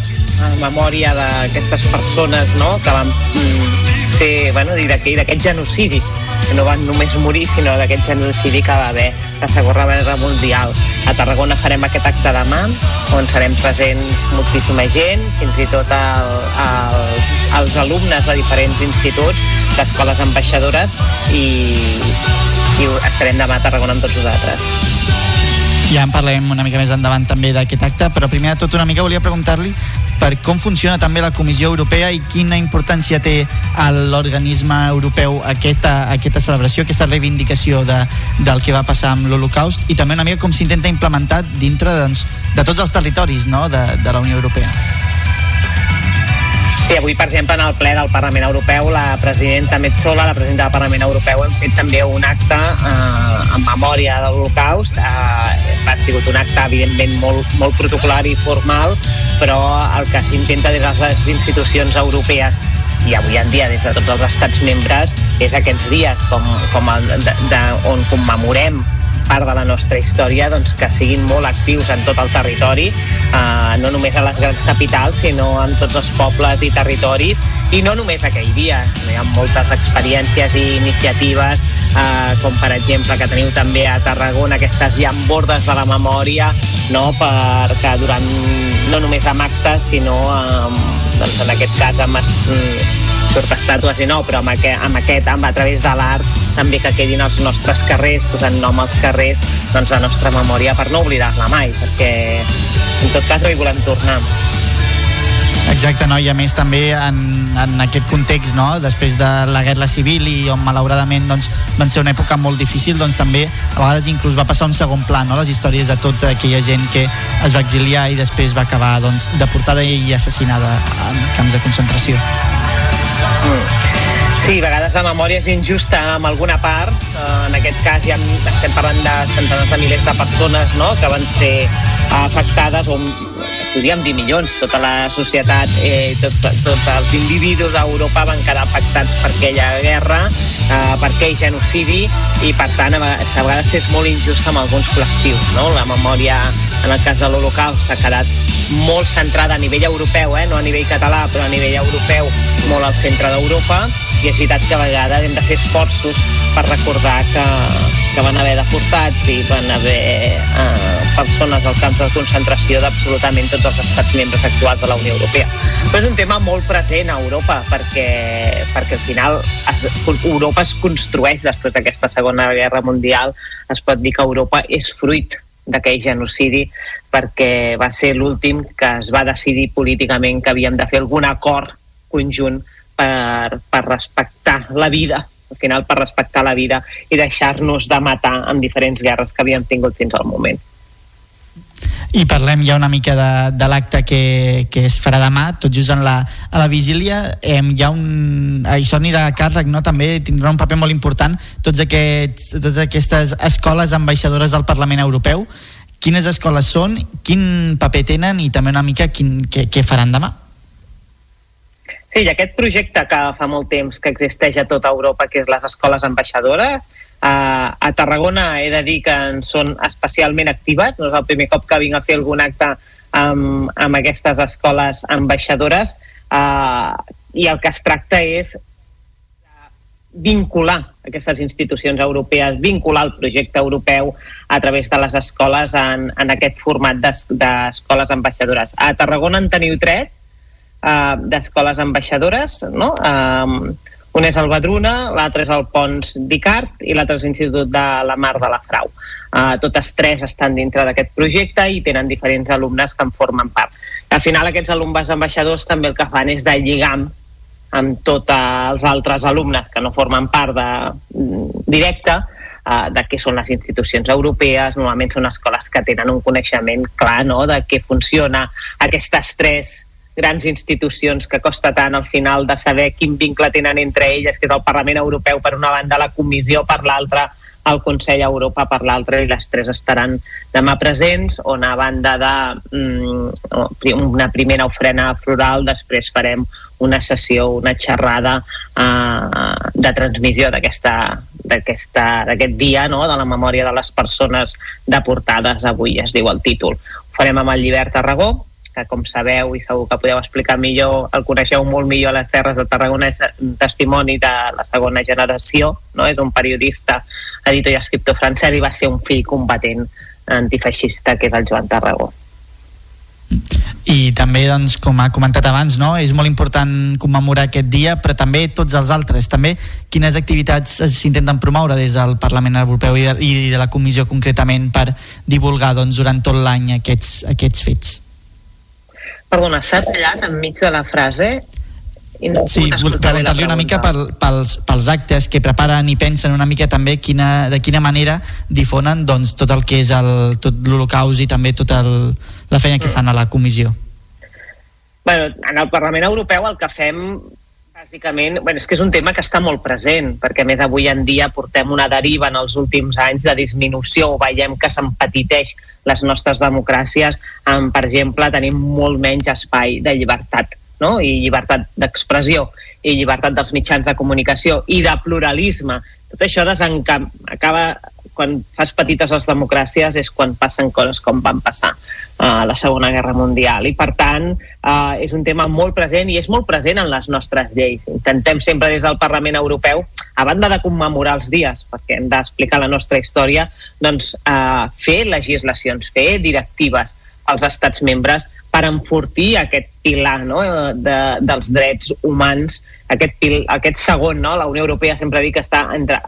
en memòria d'aquestes persones no? que van mm, ser, bueno, d'aquest genocidi que no van només morir, sinó d'aquest genocidi que va haver la Segona Guerra Mundial. A Tarragona farem aquest acte demà, on serem presents moltíssima gent, fins i tot el, el, els alumnes de diferents instituts, d'escoles ambaixadores, i, i estarem demà a Tarragona amb tots vosaltres. Ja en parlarem una mica més endavant també d'aquest acte, però primer de tot una mica volia preguntar-li per com funciona també la Comissió Europea i quina importància té a l'organisme europeu aquesta, aquesta celebració, aquesta reivindicació de, del que va passar amb l'Holocaust i també una mica com s'intenta implementar dintre doncs, de tots els territoris no? de, de la Unió Europea. Sí, avui, per exemple, en el ple del Parlament Europeu, la presidenta Metzola, la presidenta del Parlament Europeu, hem fet també un acte eh, en memòria de l'Holocaust. Eh, ha sigut un acte, evidentment, molt, molt protocolar i formal, però el que s'intenta des de les institucions europees i avui en dia des de tots els estats membres és aquests dies com, com el, de, de, on commemorem part de la nostra història doncs, que siguin molt actius en tot el territori, eh, no només a les grans capitals, sinó en tots els pobles i territoris, i no només aquell dia. Hi ha moltes experiències i iniciatives, eh, com per exemple que teniu també a Tarragona aquestes llambordes de la memòria, no? perquè durant, no només amb actes, sinó amb, doncs en aquest cas amb, surt estàtues i no, però amb aquest, amb aquest amb, a través de l'art també que quedin els nostres carrers, posant nom als carrers, doncs la nostra memòria per no oblidar-la mai, perquè en tot cas no hi volem tornar. Exacte, no? i a més també en, en aquest context, no? després de la guerra civil i on malauradament doncs, van ser una època molt difícil, doncs també a vegades inclús va passar un segon pla, no? les històries de tota aquella gent que es va exiliar i després va acabar doncs, deportada i assassinada en camps de concentració. Sí, a vegades la memòria és injusta amb alguna part. Eh, en aquest cas ja estem parlant de centenars de milers de persones no? que van ser afectades, o podríem dir milions, tota la societat, eh, tots tot els individus d'Europa van quedar afectats per aquella guerra, eh, per aquell genocidi, i per tant a vegades, és molt injust amb alguns col·lectius. No? La memòria, en el cas de l'Holocaust, ha quedat molt centrada a nivell europeu, eh? no a nivell català, però a nivell europeu, molt al centre d'Europa, i és veritat que a vegades hem de fer esforços per recordar que, que van haver deportats i van haver eh, persones als camps de concentració d'absolutament tots els estats membres actuals de la Unió Europea. Però és un tema molt present a Europa perquè, perquè al final es, Europa es construeix després d'aquesta Segona Guerra Mundial. Es pot dir que Europa és fruit d'aquell genocidi perquè va ser l'últim que es va decidir políticament que havíem de fer algun acord conjunt per, per respectar la vida al final per respectar la vida i deixar-nos de matar en diferents guerres que havíem tingut fins al moment. I parlem ja una mica de, de l'acte que, que es farà demà, tot just en la, a la vigília. Eh, hi ha un, això anirà a càrrec, no? també tindrà un paper molt important tots aquests, totes aquestes escoles ambaixadores del Parlament Europeu. Quines escoles són, quin paper tenen i també una mica quin, què, què faran demà? Sí, aquest projecte que fa molt temps que existeix a tota Europa, que és les escoles ambaixadores, Uh, a Tarragona he de dir que en són especialment actives, no és el primer cop que vinc a fer algun acte amb, amb aquestes escoles ambaixadores uh, i el que es tracta és vincular aquestes institucions europees, vincular el projecte europeu a través de les escoles en, en aquest format d'escoles ambaixadores. A Tarragona en teniu tres, uh, d'escoles ambaixadores, no? Um, un és el Badruna, l'altre és el Pons d'Icart i l'altre és l'Institut de la Mar de la Frau. Uh, totes tres estan dintre d'aquest projecte i tenen diferents alumnes que en formen part. Al final aquests alumnes ambaixadors també el que fan és de lligam amb tots els altres alumnes que no formen part de, directe uh, de què són les institucions europees, normalment són escoles que tenen un coneixement clar no? de què funciona aquestes tres grans institucions que costa tant al final de saber quin vincle tenen entre elles, que és el Parlament Europeu per una banda, la Comissió per l'altra, el Consell Europa per l'altra i les tres estaran demà presents, on a banda de mm, una primera ofrena floral, després farem una sessió, una xerrada eh, de transmissió d'aquest dia, no? de la memòria de les persones deportades avui, es diu el títol. Ho farem amb el Llibert Tarragó, que com sabeu i segur que podeu explicar millor, el coneixeu molt millor a les Terres de Tarragona, és un testimoni de la segona generació, no? és un periodista, editor i escriptor francès i va ser un fill combatent antifeixista que és el Joan Tarragó. I també, doncs, com ha comentat abans, no? és molt important commemorar aquest dia, però també tots els altres. També quines activitats s'intenten promoure des del Parlament Europeu i de, i de la Comissió concretament per divulgar doncs, durant tot l'any aquests, aquests fets? Perdona, s'ha tallat enmig de la frase i no Sí, preguntar-li una mica pel, pels, pels actes que preparen i pensen una mica també quina, de quina manera difonen doncs, tot el que és el, tot l'Holocaust i també tota la feina que fan a la comissió. Bueno, en el Parlament Europeu el que fem bàsicament, bueno, és que és un tema que està molt present, perquè més avui en dia portem una deriva en els últims anys de disminució, veiem que s'empetiteix les nostres democràcies, amb, per exemple, tenim molt menys espai de llibertat no? i llibertat d'expressió i llibertat dels mitjans de comunicació i de pluralisme. Tot això desencam... acaba quan fas petites les democràcies és quan passen coses com van passar a la Segona Guerra Mundial. I per tant uh, és un tema molt present i és molt present en les nostres lleis. Intentem sempre des del Parlament Europeu a banda de commemorar els dies perquè hem d'explicar la nostra història doncs uh, fer legislacions, fer directives als estats membres per enfortir aquest pilar no? de, dels drets humans, aquest, pil, aquest segon, no? la Unió Europea sempre dic que està entre,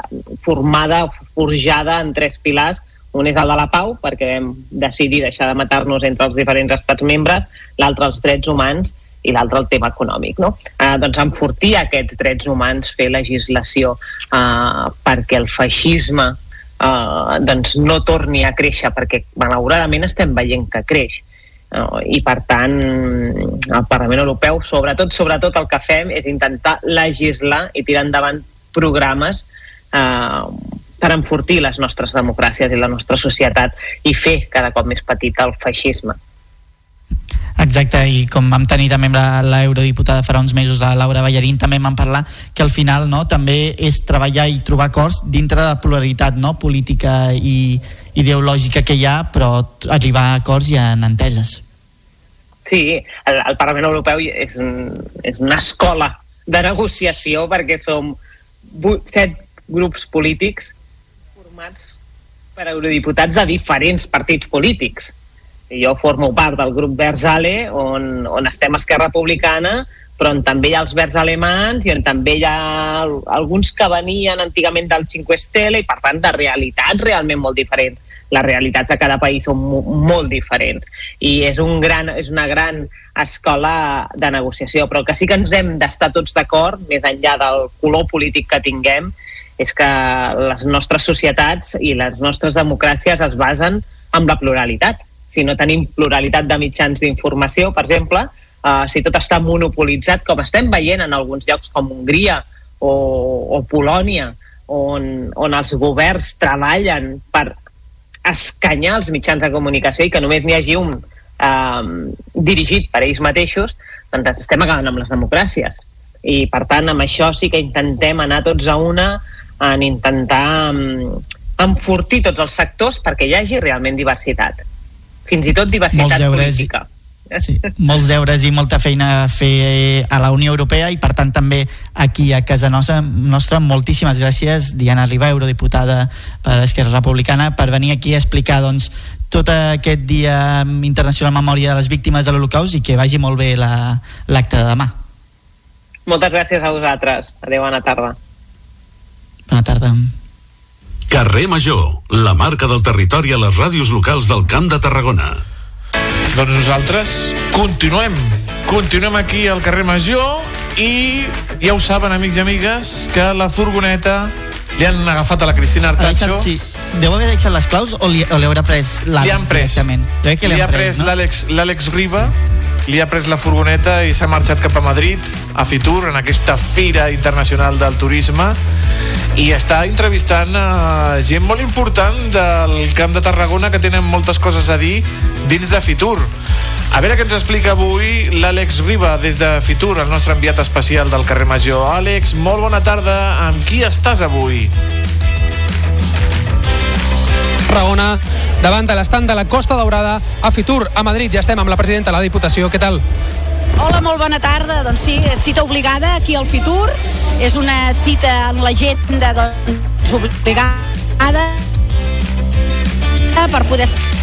formada, forjada en tres pilars, un és el de la pau, perquè vam decidir deixar de matar-nos entre els diferents estats membres, l'altre els drets humans i l'altre el tema econòmic. No? Eh, doncs enfortir aquests drets humans, fer legislació eh, perquè el feixisme eh, doncs no torni a créixer, perquè malauradament estem veient que creix i per tant el Parlament Europeu sobretot sobretot el que fem és intentar legislar i tirar endavant programes eh, per enfortir les nostres democràcies i la nostra societat i fer cada cop més petit el feixisme. Exacte, i com vam tenir també amb l'eurodiputada farà uns mesos, la Laura Ballarín, també vam parlar que al final no, també és treballar i trobar acords dintre de la pluralitat no, política i ideològica que hi ha, però arribar a acords i a enteses. Sí, el, el Parlament Europeu és, un, és una escola de negociació perquè som set grups polítics formats per eurodiputats de diferents partits polítics jo formo part del grup Verds Ale, on, on estem Esquerra Republicana, però on també hi ha els verds alemans i on també hi ha alguns que venien antigament del 5 Stelle i per tant de realitats realment molt diferents. Les realitats de cada país són molt diferents. I és, un gran, és una gran escola de negociació però que sí que ens hem d'estar tots d'acord més enllà del color polític que tinguem és que les nostres societats i les nostres democràcies es basen en la pluralitat si no tenim pluralitat de mitjans d'informació, per exemple, uh, si tot està monopolitzat, com estem veient en alguns llocs com Hongria o, o Polònia, on, on els governs treballen per escanyar els mitjans de comunicació i que només n'hi hagi un um, dirigit per ells mateixos, doncs estem acabant amb les democràcies. I, per tant, amb això sí que intentem anar tots a una en intentar um, enfortir tots els sectors perquè hi hagi realment diversitat fins i tot diversitat política. Sí, molts deures i molta feina a fer a la Unió Europea i per tant també aquí a casa nostra, nostra. Moltíssimes gràcies Diana Riba, eurodiputada per Esquerra Republicana per venir aquí a explicar doncs, tot aquest dia internacional memòria de les víctimes de l'Holocaust i que vagi molt bé l'acte la, de demà. Moltes gràcies a vosaltres. Adeu, bona tarda. Bona tarda Carrer Major, la marca del territori a les ràdios locals del Camp de Tarragona. Doncs nosaltres continuem. Continuem aquí al carrer Major i ja ho saben, amics i amigues, que la furgoneta li han agafat a la Cristina Artacho. Deixat, sí. Deu haver deixat les claus o li, o li haurà pres l'Àlex Li han pres. li, li ha han pres no? l'Àlex l'Àlex Riba li ha pres la furgoneta i s'ha marxat cap a Madrid, a Fitur, en aquesta Fira Internacional del Turisme, i està entrevistant a gent molt important del Camp de Tarragona que tenen moltes coses a dir dins de Fitur. A veure què ens explica avui l'Àlex Riba des de Fitur, el nostre enviat especial del carrer Major. Àlex, molt bona tarda. Amb qui estàs avui? Tarragona, davant de l'estand de la Costa Daurada a Fitur, a Madrid. Ja estem amb la presidenta de la Diputació. Què tal? Hola, molt bona tarda. Doncs sí, cita obligada aquí al Fitur. És una cita amb l'agenda doncs, obligada per poder estar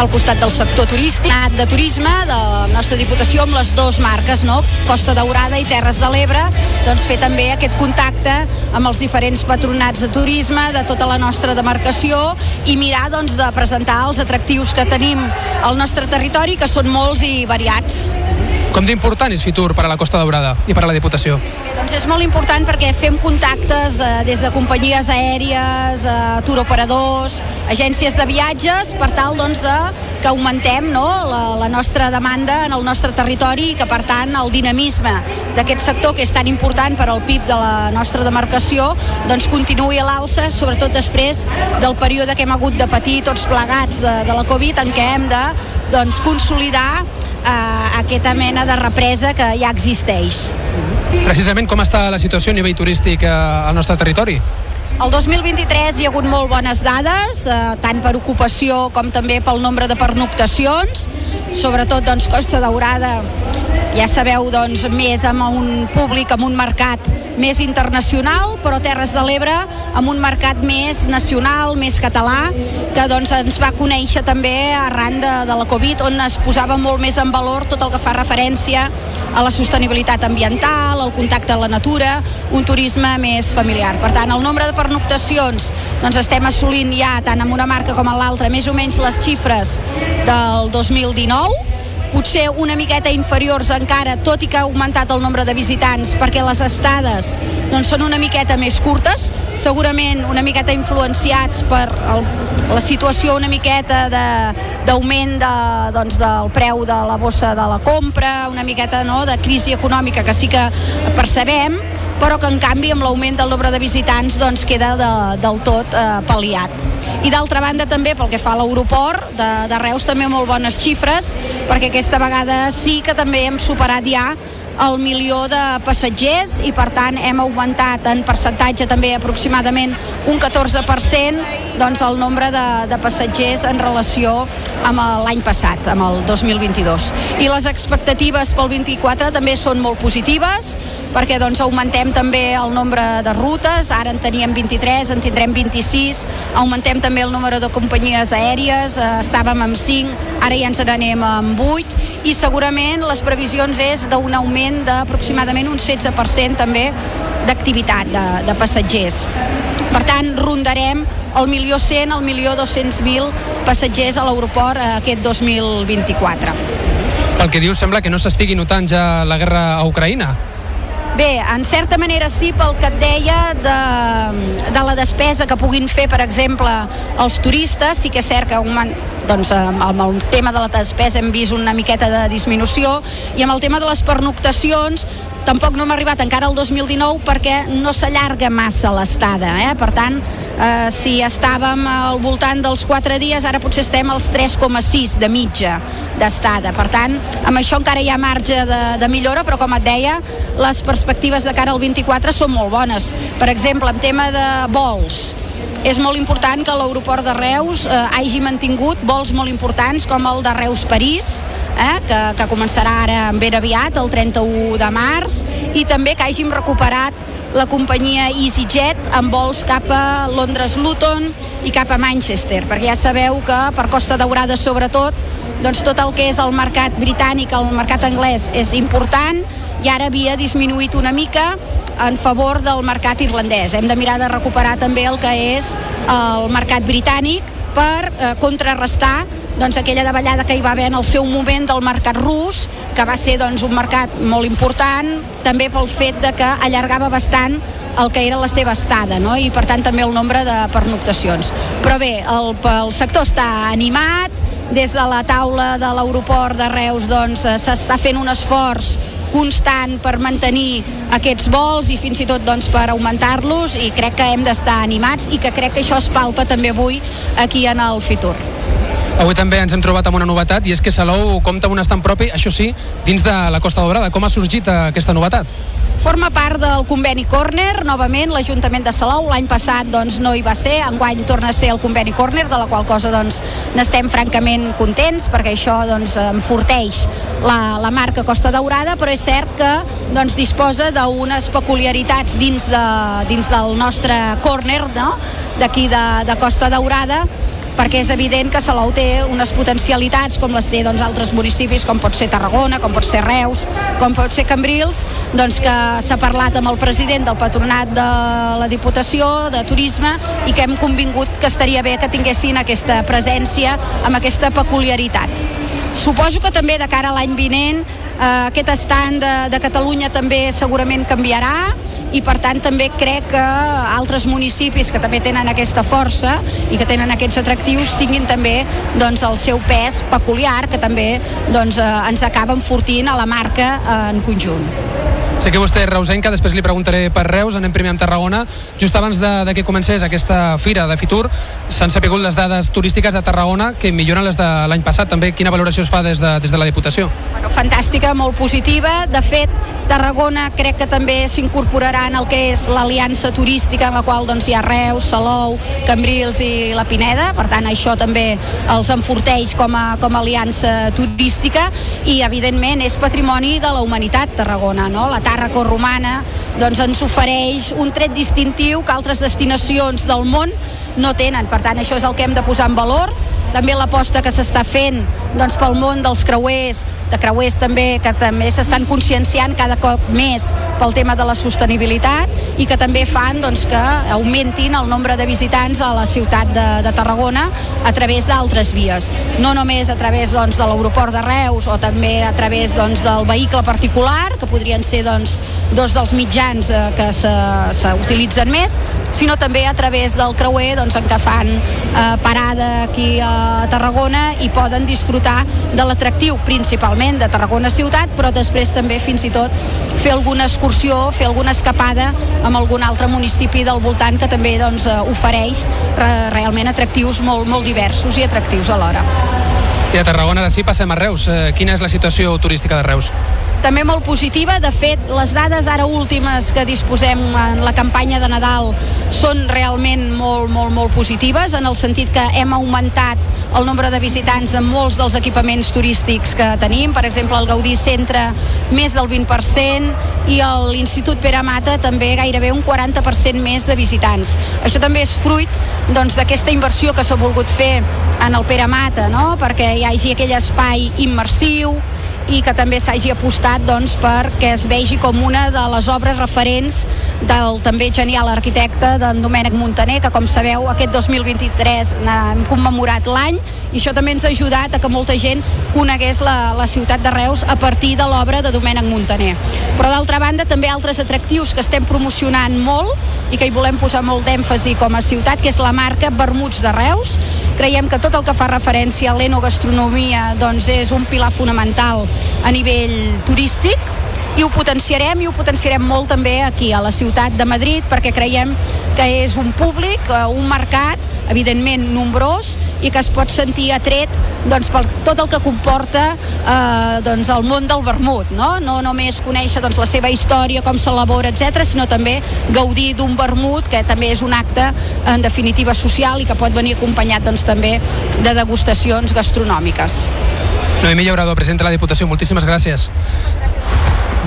al costat del sector turístic, de turisme de la nostra Diputació amb les dues marques, no? Costa Daurada i Terres de l'Ebre, doncs fer també aquest contacte amb els diferents patronats de turisme de tota la nostra demarcació i mirar doncs, de presentar els atractius que tenim al nostre territori, que són molts i variats. Com d'important és Fitur per a la Costa Daurada i per a la Diputació? Bé, doncs és molt important perquè fem contactes eh, des de companyies aèries, eh, turoperadors, agències de viatges, per tal doncs, de que augmentem no, la, la nostra demanda en el nostre territori i que per tant el dinamisme d'aquest sector que és tan important per al PIB de la nostra demarcació doncs continuï a l'alça, sobretot després del període que hem hagut de patir tots plegats de, de la Covid en què hem de doncs, consolidar eh, aquesta mena de represa que ja existeix. Precisament com està la situació a nivell turístic eh, al nostre territori? El 2023 hi ha hagut molt bones dades, eh, tant per ocupació com també pel nombre de pernoctacions, sobretot doncs, Costa Daurada ja sabeu, doncs, més amb un públic, amb un mercat més internacional, però Terres de l'Ebre amb un mercat més nacional, més català, que doncs, ens va conèixer també arran de, de la Covid, on es posava molt més en valor tot el que fa referència a la sostenibilitat ambiental, al contacte amb la natura, un turisme més familiar. Per tant, el nombre de pernoctacions. Doncs estem assolint ja, tant amb una marca com en l'altra, més o menys les xifres del 2019, potser una miqueta inferiors encara, tot i que ha augmentat el nombre de visitants, perquè les estades doncs, són una miqueta més curtes, segurament una miqueta influenciats per el, la situació una miqueta d'augment de, de, doncs, del preu de la bossa de la compra, una miqueta no, de crisi econòmica que sí que percebem, però que en canvi amb l'augment del nombre de visitants doncs queda de, del tot eh, pal·liat. I d'altra banda també pel que fa a l'aeroport de, de Reus també molt bones xifres perquè aquesta vegada sí que també hem superat ja el milió de passatgers i per tant hem augmentat en percentatge també aproximadament un 14% doncs el nombre de, de passatgers en relació amb l'any passat, amb el 2022. I les expectatives pel 24 també són molt positives perquè doncs augmentem també el nombre de rutes, ara en teníem 23, en tindrem 26, augmentem també el número de companyies aèries, eh, estàvem amb 5, ara ja ens n'anem amb 8 i segurament les previsions és d'un augment d'aproximadament un 16% també d'activitat de, de passatgers. Per tant, rondarem el milió 100, el milió 200.000 passatgers a l'aeroport eh, aquest 2024. Pel que dius, sembla que no s'estigui notant ja la guerra a Ucraïna. Bé, en certa manera sí, pel que et deia de, de la despesa que puguin fer, per exemple, els turistes, sí que és cert que augment, doncs, amb el tema de la despesa hem vist una miqueta de disminució i amb el tema de les pernoctacions tampoc no hem arribat encara al 2019 perquè no s'allarga massa l'estada eh? per tant, eh, si estàvem al voltant dels 4 dies ara potser estem als 3,6 de mitja d'estada, per tant amb això encara hi ha marge de, de millora però com et deia, les perspectives de cara al 24 són molt bones per exemple, en tema de vols és molt important que l'aeroport de Reus eh, hagi mantingut vols molt importants com el de Reus-París, eh, que, que començarà ara ben aviat, el 31 de març, i també que hàgim recuperat la companyia EasyJet amb vols cap a Londres-Luton i cap a Manchester, perquè ja sabeu que per Costa Daurada sobretot doncs tot el que és el mercat britànic, el mercat anglès és important i ara havia disminuït una mica en favor del mercat irlandès. Hem de mirar de recuperar també el que és el mercat britànic per eh, contrarrestar doncs, aquella davallada que hi va haver en el seu moment del mercat rus, que va ser doncs, un mercat molt important, també pel fet de que allargava bastant el que era la seva estada, no? i per tant també el nombre de pernoctacions. Però bé, el, el sector està animat, des de la taula de l'aeroport de Reus doncs, eh, s'està fent un esforç constant per mantenir aquests vols i fins i tot doncs, per augmentar-los i crec que hem d'estar animats i que crec que això es palpa també avui aquí en el Fitur. Avui també ens hem trobat amb una novetat i és que Salou compta amb un estant propi, això sí, dins de la Costa Daurada. Com ha sorgit eh, aquesta novetat? Forma part del conveni Corner, novament l'Ajuntament de Salou, l'any passat doncs, no hi va ser, enguany torna a ser el conveni Corner, de la qual cosa doncs, n'estem francament contents, perquè això doncs, enforteix la, la marca Costa Daurada, però és cert que doncs, disposa d'unes peculiaritats dins, de, dins del nostre corner, no? d'aquí de, de Costa Daurada, perquè és evident que Salou té unes potencialitats com les té doncs, altres municipis com pot ser Tarragona, com pot ser Reus com pot ser Cambrils doncs que s'ha parlat amb el president del patronat de la Diputació de Turisme i que hem convingut que estaria bé que tinguessin aquesta presència amb aquesta peculiaritat. Suposo que també de cara a l'any vinent eh, aquest estand de, de Catalunya també segurament canviarà i per tant també crec que altres municipis que també tenen aquesta força i que tenen aquests atractius tinguin també doncs, el seu pes peculiar que també doncs, eh, ens acaba enfortint a la marca eh, en conjunt. Sé que vostè és reusenca, després li preguntaré per Reus, anem primer amb Tarragona. Just abans de, de que comencés aquesta fira de Fitur, s'han sapigut les dades turístiques de Tarragona que milloren les de l'any passat. També quina valoració es fa des de, des de la Diputació? Bueno, fantàstica, molt positiva. De fet, Tarragona crec que també s'incorporarà en el que és l'aliança turística en la qual doncs, hi ha Reus, Salou, Cambrils i la Pineda. Per tant, això també els enforteix com a, com a aliança turística i, evidentment, és patrimoni de la humanitat Tarragona. No? La Tàrraco romana doncs ens ofereix un tret distintiu que altres destinacions del món no tenen. Per tant, això és el que hem de posar en valor també l'aposta que s'està fent doncs, pel món dels creuers, de creuers també que també s'estan conscienciant cada cop més pel tema de la sostenibilitat i que també fan doncs, que augmentin el nombre de visitants a la ciutat de, de Tarragona a través d'altres vies. No només a través doncs, de l'aeroport de Reus o també a través doncs, del vehicle particular, que podrien ser doncs, dos dels mitjans eh, que s'utilitzen més, sinó també a través del creuer doncs, en què fan eh, parada aquí a Tarragona i poden disfrutar de l'atractiu principalment de Tarragona ciutat, però després també fins i tot fer alguna excursió, fer alguna escapada amb algun altre municipi del voltant que també doncs, eh, ofereix re realment atractius molt, molt diversos i atractius alhora. I a Tarragona, sí, passem a Reus. Eh, quina és la situació turística de Reus? També molt positiva. De fet, les dades ara últimes que disposem en la campanya de Nadal són realment molt, molt, molt positives, en el sentit que hem augmentat el nombre de visitants en molts dels equipaments turístics que tenim. Per exemple, el Gaudí Centre més del 20% i l'Institut Pere Mata també gairebé un 40% més de visitants. Això també és fruit doncs, d'aquesta doncs, inversió que s'ha volgut fer en el Pere Mata, no? perquè hi hagi aquell espai immersiu, i que també s'hagi apostat doncs, perquè es vegi com una de les obres referents del també genial arquitecte d'en Domènec Montaner, que com sabeu aquest 2023 hem commemorat l'any i això també ens ha ajudat a que molta gent conegués la, la ciutat de Reus a partir de l'obra de Domènec Montaner. Però d'altra banda també altres atractius que estem promocionant molt i que hi volem posar molt d'èmfasi com a ciutat, que és la marca Vermuts de Reus. Creiem que tot el que fa referència a l'enogastronomia doncs, és un pilar fonamental a nivell turístic i ho potenciarem i ho potenciarem molt també aquí a la ciutat de Madrid perquè creiem que és un públic, eh, un mercat evidentment nombrós i que es pot sentir atret doncs, per tot el que comporta eh, doncs, el món del vermut no, no només conèixer doncs, la seva història com s'elabora, etc sinó també gaudir d'un vermut que també és un acte en definitiva social i que pot venir acompanyat doncs, també de degustacions gastronòmiques Noemí Llaurador, president de la Diputació, moltíssimes gràcies.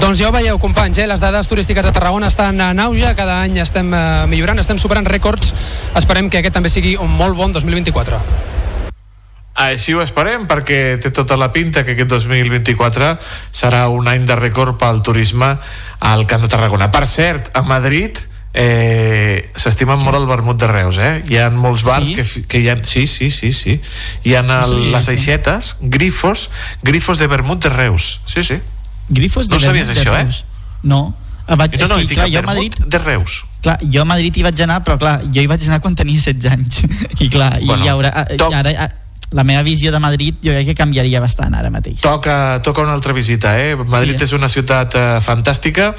Doncs ja ho veieu, companys, eh? les dades turístiques de Tarragona estan en auge, cada any estem eh, millorant, estem superant rècords. Esperem que aquest també sigui un molt bon 2024. Així ho esperem, perquè té tota la pinta que aquest 2024 serà un any de rècord pel turisme al Camp de Tarragona. Per cert, a Madrid eh, s'estimen molt el vermut de Reus, eh? Hi ha molts bars Sí? que, que hi ha... Sí, sí, sí, sí. Hi ha el, sabia les això. aixetes, grifos, grifos de vermut de Reus. Sí, sí. Grifos de No sabies vermut de això, eh? No. Eh, Vaig, No, és no, que, hi fica clar, jo a Madrid, de Reus. clar, jo a Madrid hi vaig anar, però clar, jo hi vaig anar quan tenia 16 anys. [laughs] I clar, Bueno, i, haurà, i toc. ara... ah, la meva visió de Madrid jo crec que canviaria bastant ara mateix. Toca, toca una altra visita, eh? Madrid Sí. és una ciutat eh, fantàstica,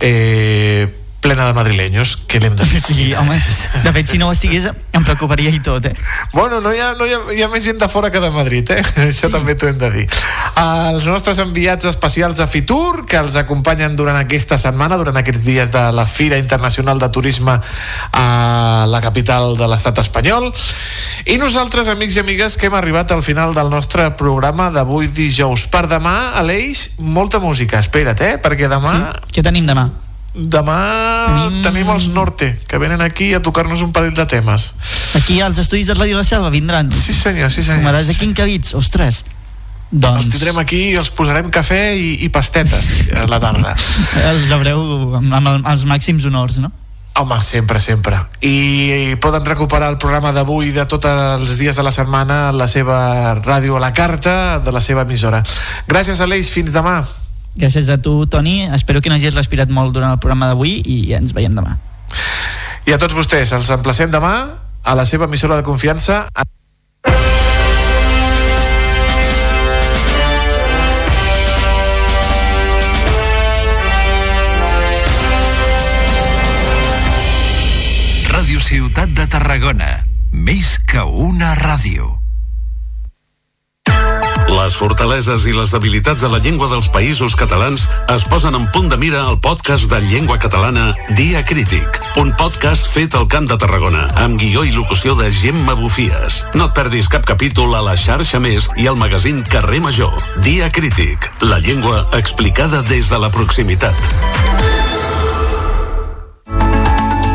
eh, plena de madrilenyos, què l'hem de dir? Sí, home, de fet, si no ho estigués, em preocuparia i tot, eh? Bueno, no hi ha, no hi ha, hi ha més gent de fora que de Madrid, eh? [laughs] Això també t'ho hem de dir. Els nostres enviats especials a Fitur, que els acompanyen durant aquesta setmana, durant aquests dies de la Fira Internacional de Turisme a la capital de l'estat espanyol. I nosaltres, amics i amigues, que hem arribat al final del nostre programa d'avui dijous. Per demà, Aleix, molta música. Espera't, eh? Perquè demà... Sí? Què tenim demà? Demà tenim... tenim els Norte, que venen aquí a tocar-nos un parell de temes. Aquí als estudis de Ràdio La Selva vindran. Sí senyor, sí senyor. Fumaràs aquí en Cabits, ostres. Doncs... Els tindrem aquí i els posarem cafè i, i pastetes a la tarda. [laughs] Els rebreu amb, amb, el- els màxims honors, no? Home, sempre, sempre. I poden recuperar el programa d'avui de tots els dies de la setmana a la seva ràdio a la carta de la seva emissora. Gràcies, Aleix. Fins demà. Gràcies a tu, Toni. Espero que no hagis respirat molt durant el programa d'avui i ens veiem demà. I a tots vostès, els emplacem demà a la seva emissora de confiança. Ràdio Ciutat de Tarragona. Més que una ràdio. Les fortaleses i les debilitats de la llengua dels països catalans es posen en punt de mira al podcast de llengua catalana Dia Crític, un podcast fet al Camp de Tarragona, amb guió i locució de Gemma Bufies. No et perdis cap capítol a la xarxa Més i al magazín Carrer Major. Dia Crític, la llengua explicada des de la proximitat.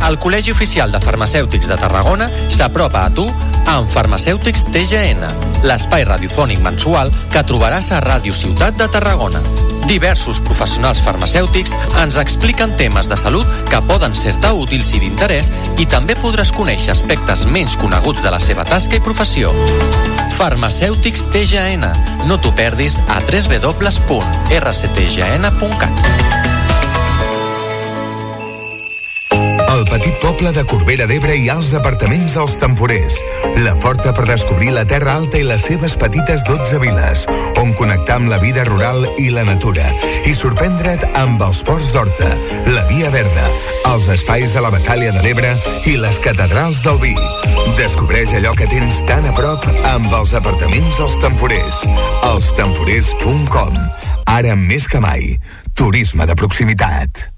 El Col·legi Oficial de Farmacèutics de Tarragona s'apropa a tu amb Farmacèutics TGN, l'espai radiofònic mensual que trobaràs a Ràdio Ciutat de Tarragona. Diversos professionals farmacèutics ens expliquen temes de salut que poden ser-te útils i d'interès i també podràs conèixer aspectes menys coneguts de la seva tasca i professió. Farmacèutics TGN. No t'ho perdis a www.rctgn.cat. El petit poble de Corbera d'Ebre i els departaments dels temporers. La porta per descobrir la Terra Alta i les seves petites 12 viles, on connectar amb la vida rural i la natura i sorprendre't amb els ports d'Horta, la Via Verda, els espais de la Batàlia de l'Ebre i les catedrals del vi. Descobreix allò que tens tan a prop amb els apartaments dels temporers. Elstemporers.com Ara més que mai, turisme de proximitat.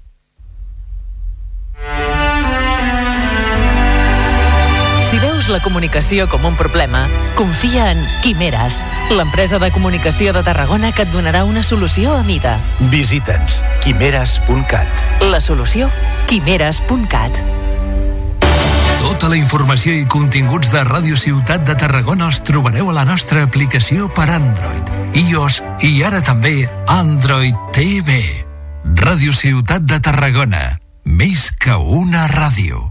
Si veus la comunicació com un problema, confia en Quimeres, l'empresa de comunicació de Tarragona que et donarà una solució a mida. Visita'ns quimeres.cat La solució? quimeres.cat. Tota la informació i continguts de Ràdio Ciutat de Tarragona els trobareu a la nostra aplicació per Android, iOS i ara també Android TV. Ràdio Ciutat de Tarragona. Més que una ràdio.